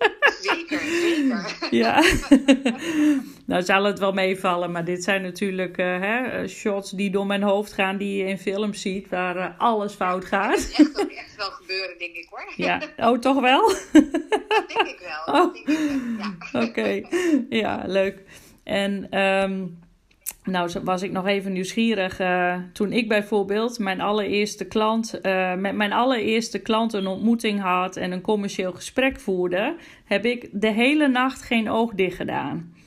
Zeker, zeker. ja. *laughs* nou zal het wel meevallen, maar dit zijn natuurlijk uh, hè, shots die door mijn hoofd gaan, die je in films ziet, waar alles fout gaat. Dat is echt ook echt wel gebeuren, denk ik hoor. ja, oh, toch wel? dat denk ik wel. Oh. Ja. Oké, ja, leuk. En um, nou was ik nog even nieuwsgierig. Uh, toen ik bijvoorbeeld mijn allereerste klant, uh, met mijn allereerste klant een ontmoeting had en een commercieel gesprek voerde, heb ik de hele nacht geen oog dicht gedaan.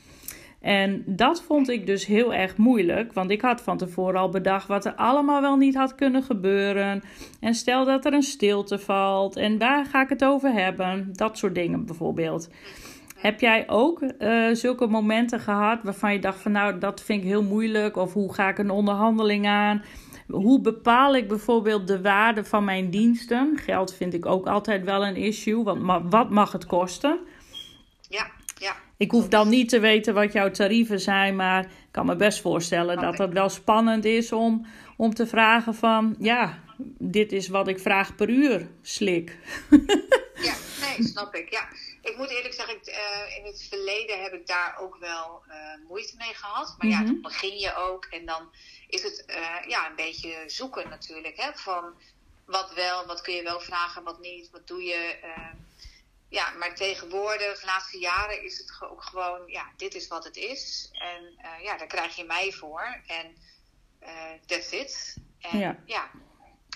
En dat vond ik dus heel erg moeilijk, want ik had van tevoren al bedacht wat er allemaal wel niet had kunnen gebeuren. En stel dat er een stilte valt en waar ga ik het over hebben? Dat soort dingen bijvoorbeeld. Heb jij ook uh, zulke momenten gehad waarvan je dacht van nou dat vind ik heel moeilijk of hoe ga ik een onderhandeling aan? Hoe bepaal ik bijvoorbeeld de waarde van mijn diensten? Geld vind ik ook altijd wel een issue, want wat mag het kosten? Ja. Ik hoef dan niet te weten wat jouw tarieven zijn, maar ik kan me best voorstellen dat het wel spannend is om, om te vragen van ja, dit is wat ik vraag per uur, slik. Ja, nee, snap ik. Ja ik moet eerlijk zeggen, uh, in het verleden heb ik daar ook wel uh, moeite mee gehad. Maar ja, mhm. dan begin je ook en dan is het uh, ja, een beetje zoeken natuurlijk. Hè, van wat wel, wat kun je wel vragen, wat niet, wat doe je. Ja, maar tegenwoordig, de laatste jaren, is het ook gewoon, ja, dit is wat het is. En ja, daar krijg je mij voor. En that's it. En ja, ja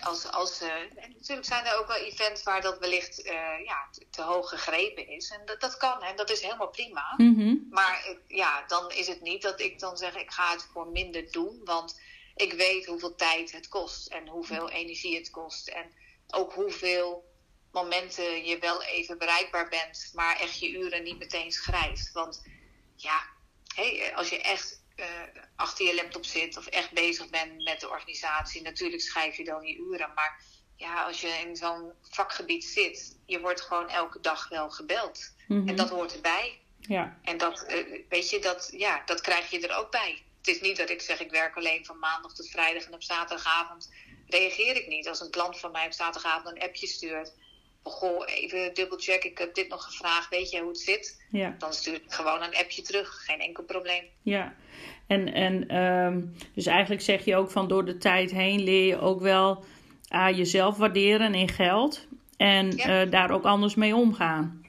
als, als, uh, natuurlijk zijn er ook wel events waar dat wellicht uh, ja, te, hoog gegrepen is. En dat, dat kan en dat is helemaal prima. Mhm. Maar ja, dan is het niet dat ik dan zeg ik ga het voor minder doen. Want ik weet hoeveel tijd het kost en hoeveel energie het kost. En ook hoeveel momenten je wel even bereikbaar bent, maar echt je uren niet meteen schrijft. Want ja, hey, als je echt uh, achter je laptop zit of echt bezig bent met de organisatie. Natuurlijk schrijf je dan je uren, maar ja, als je in zo'n vakgebied zit, je wordt gewoon elke dag wel gebeld. En mhm. dat hoort erbij. Ja. En dat, uh, weet je, dat, ja, dat krijg je er ook bij. Het is niet dat ik zeg ik werk alleen van maandag tot vrijdag en op zaterdagavond reageer ik niet. Als een klant van mij op zaterdagavond een appje stuurt. Goh, even dubbelcheck, ik heb dit nog gevraagd, weet je hoe het zit? Ja. Dan stuur ik gewoon een appje terug, geen enkel probleem. Ja, en, en ehm, dus eigenlijk zeg je ook van door de tijd heen leer je ook wel aan jezelf waarderen in geld. En eh, daar ook anders mee omgaan.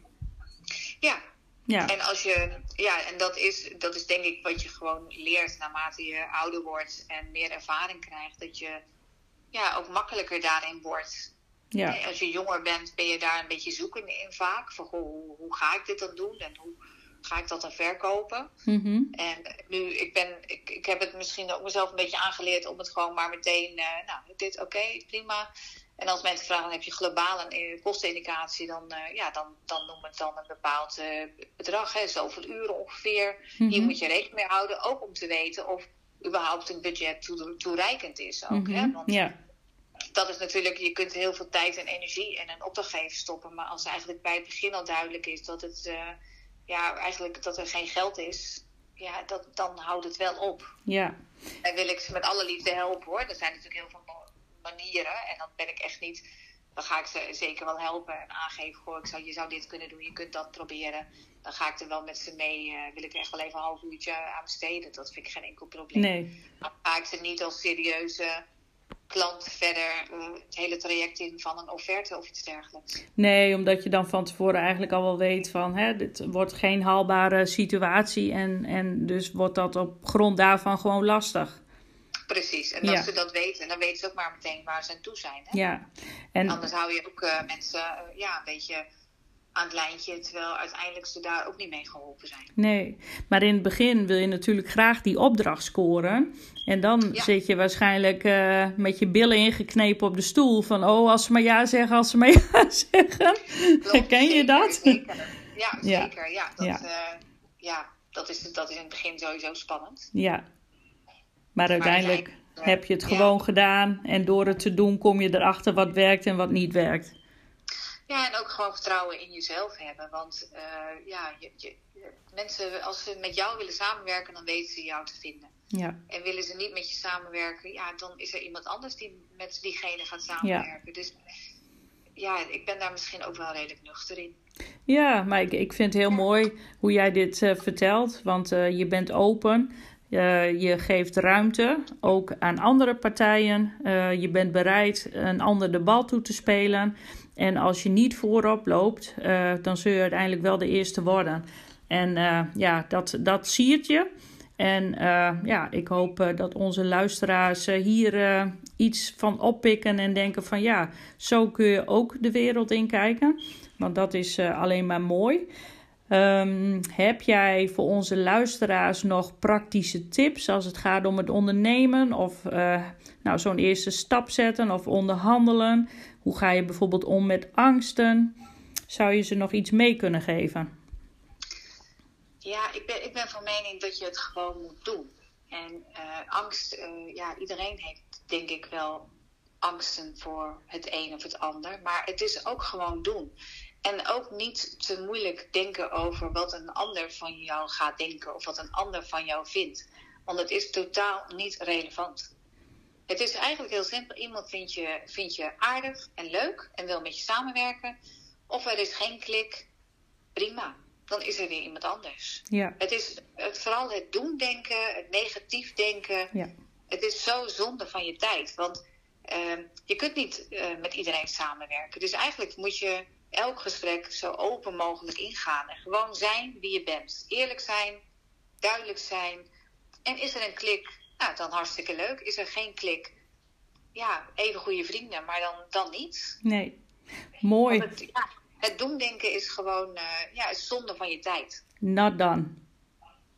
Ja. ja. En als je, ja, en dat is, dat is denk ik wat je gewoon leert naarmate je ouder wordt en meer ervaring krijgt. Dat je ja, ook makkelijker daarin wordt. Ja. Als je jonger bent, ben je daar een beetje zoekende in vaak. Van hoe, hoe ga ik dit dan doen en hoe ga ik dat dan verkopen? Mm En nu, ik, ben, ik, ik heb het misschien ook mezelf een beetje aangeleerd om het gewoon maar meteen, uh, nou, dit oké, prima. En als mensen vragen, heb je globaal een kostenindicatie, dan, uh, ja, dan, dan noem het dan een bepaald uh, bedrag, hè, zoveel uren ongeveer. Hier mhm. moet je rekening mee houden, ook om te weten of überhaupt een budget toereikend is. Ook, hè? Mhm. Want ja. Dat is natuurlijk, je kunt heel veel tijd en energie in een opdrachtgever stoppen, maar als eigenlijk bij het begin al duidelijk is dat het, uh, ja, eigenlijk dat er geen geld is, ja, dat, dan houdt het wel op. Ja. En wil ik ze met alle liefde helpen hoor. Er zijn natuurlijk heel veel manieren. En dan ben ik echt niet. Dan ga ik ze zeker wel helpen en aangeven. Goh, ik zou, je zou dit kunnen doen, je kunt dat proberen. Dan ga ik er wel met ze mee. Uh, wil ik er echt wel even een half uurtje aan besteden. Dat vind ik geen enkel probleem. Nee. Dan ga ik ze niet als serieuze klant verder uh, het hele traject in van een offerte of iets dergelijks. Nee, omdat je dan van tevoren eigenlijk al wel weet van hè, dit wordt geen haalbare situatie en, en dus wordt dat op grond daarvan gewoon lastig. Precies, en als ze dat weten, dan weten ze ook maar meteen waar ze aan toe zijn. Hè? Ja. En... Anders hou je ook uh, mensen uh, ja, een beetje aan het lijntje, terwijl uiteindelijk ze daar ook niet mee geholpen zijn. Nee, maar in het begin wil je natuurlijk graag die opdracht scoren. En dan zit je waarschijnlijk uh, met je billen ingeknepen op de stoel. Van, oh, als ze maar ja zeggen, als ze maar *laughs* ja zeggen. Klopt, Ken je dat? Zeker. *laughs* Ja, zeker. Ja, dat, ja. ja dat, is, dat is in het begin sowieso spannend. Ja, maar uiteindelijk heb je het gewoon gedaan en door het te doen kom je erachter wat werkt en wat niet werkt. Ja, en ook gewoon vertrouwen in jezelf hebben. Want uh, ja, je, je, mensen, als ze met jou willen samenwerken, dan weten ze jou te vinden. Ja. En willen ze niet met je samenwerken, ja, dan is er iemand anders die met diegene gaat samenwerken. Ja. Dus ja, ik ben daar misschien ook wel redelijk nuchter in. Ja, maar ik, ik vind het heel mooi hoe jij dit uh, vertelt. Want uh, je bent open. Uh, je geeft ruimte ook aan andere partijen. Je bent bereid een ander de bal toe te spelen. En als je niet voorop loopt, uh, dan zul je uiteindelijk wel de eerste worden. En ja, dat, dat siert je. En ja, ik hoop dat onze luisteraars hier iets van oppikken en denken van ja, zo kun je ook de wereld in kijken. Want dat is alleen maar mooi. Um, heb jij voor onze luisteraars nog praktische tips als het gaat om het ondernemen of nou, zo'n eerste stap zetten of onderhandelen? Hoe ga je bijvoorbeeld om met angsten? Zou je ze nog iets mee kunnen geven? Ja, ik ben, ik ben van mening dat je het gewoon moet doen. En uh, angst, uh, ja, iedereen heeft denk ik wel angsten voor het een of het ander. Maar het is ook gewoon doen. En ook niet te moeilijk denken over wat een ander van jou gaat denken of wat een ander van jou vindt. Want het is totaal niet relevant. Het is eigenlijk heel simpel. Iemand vindt je, vindt je aardig en leuk en wil met je samenwerken. Of er is geen klik. Prima. Dan is er weer iemand anders. Ja. Het is het, vooral het doen denken, het negatief denken. Ja. Het is zo zonde van je tijd. Want uh, je kunt niet uh, met iedereen samenwerken. Dus eigenlijk moet je elk gesprek zo open mogelijk ingaan. En gewoon zijn wie je bent. Eerlijk zijn, duidelijk zijn. En is er een klik, nou, dan hartstikke leuk. Is er geen klik, ja, even goede vrienden, maar dan, dan niet. Nee, mooi. Het, ja, het doemdenken is gewoon, uh, ja, is zonde van je tijd. Not done.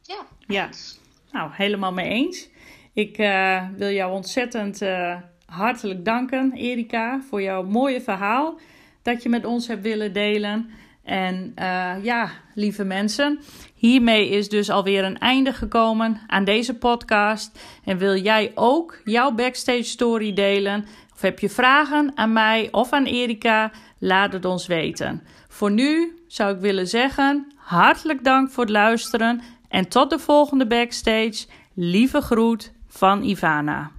Ja. Ja, nou, helemaal mee eens. Ik uh, wil jou ontzettend uh, hartelijk danken, Erika, voor jouw mooie verhaal dat je met ons hebt willen delen. En uh, ja, lieve mensen, hiermee is dus alweer een einde gekomen aan deze podcast. En wil jij ook jouw backstage story delen? Of heb je vragen aan mij of aan Erika? Laat het ons weten. Voor nu zou ik willen zeggen: hartelijk dank voor het luisteren en tot de volgende backstage. Lieve groet van Ivana.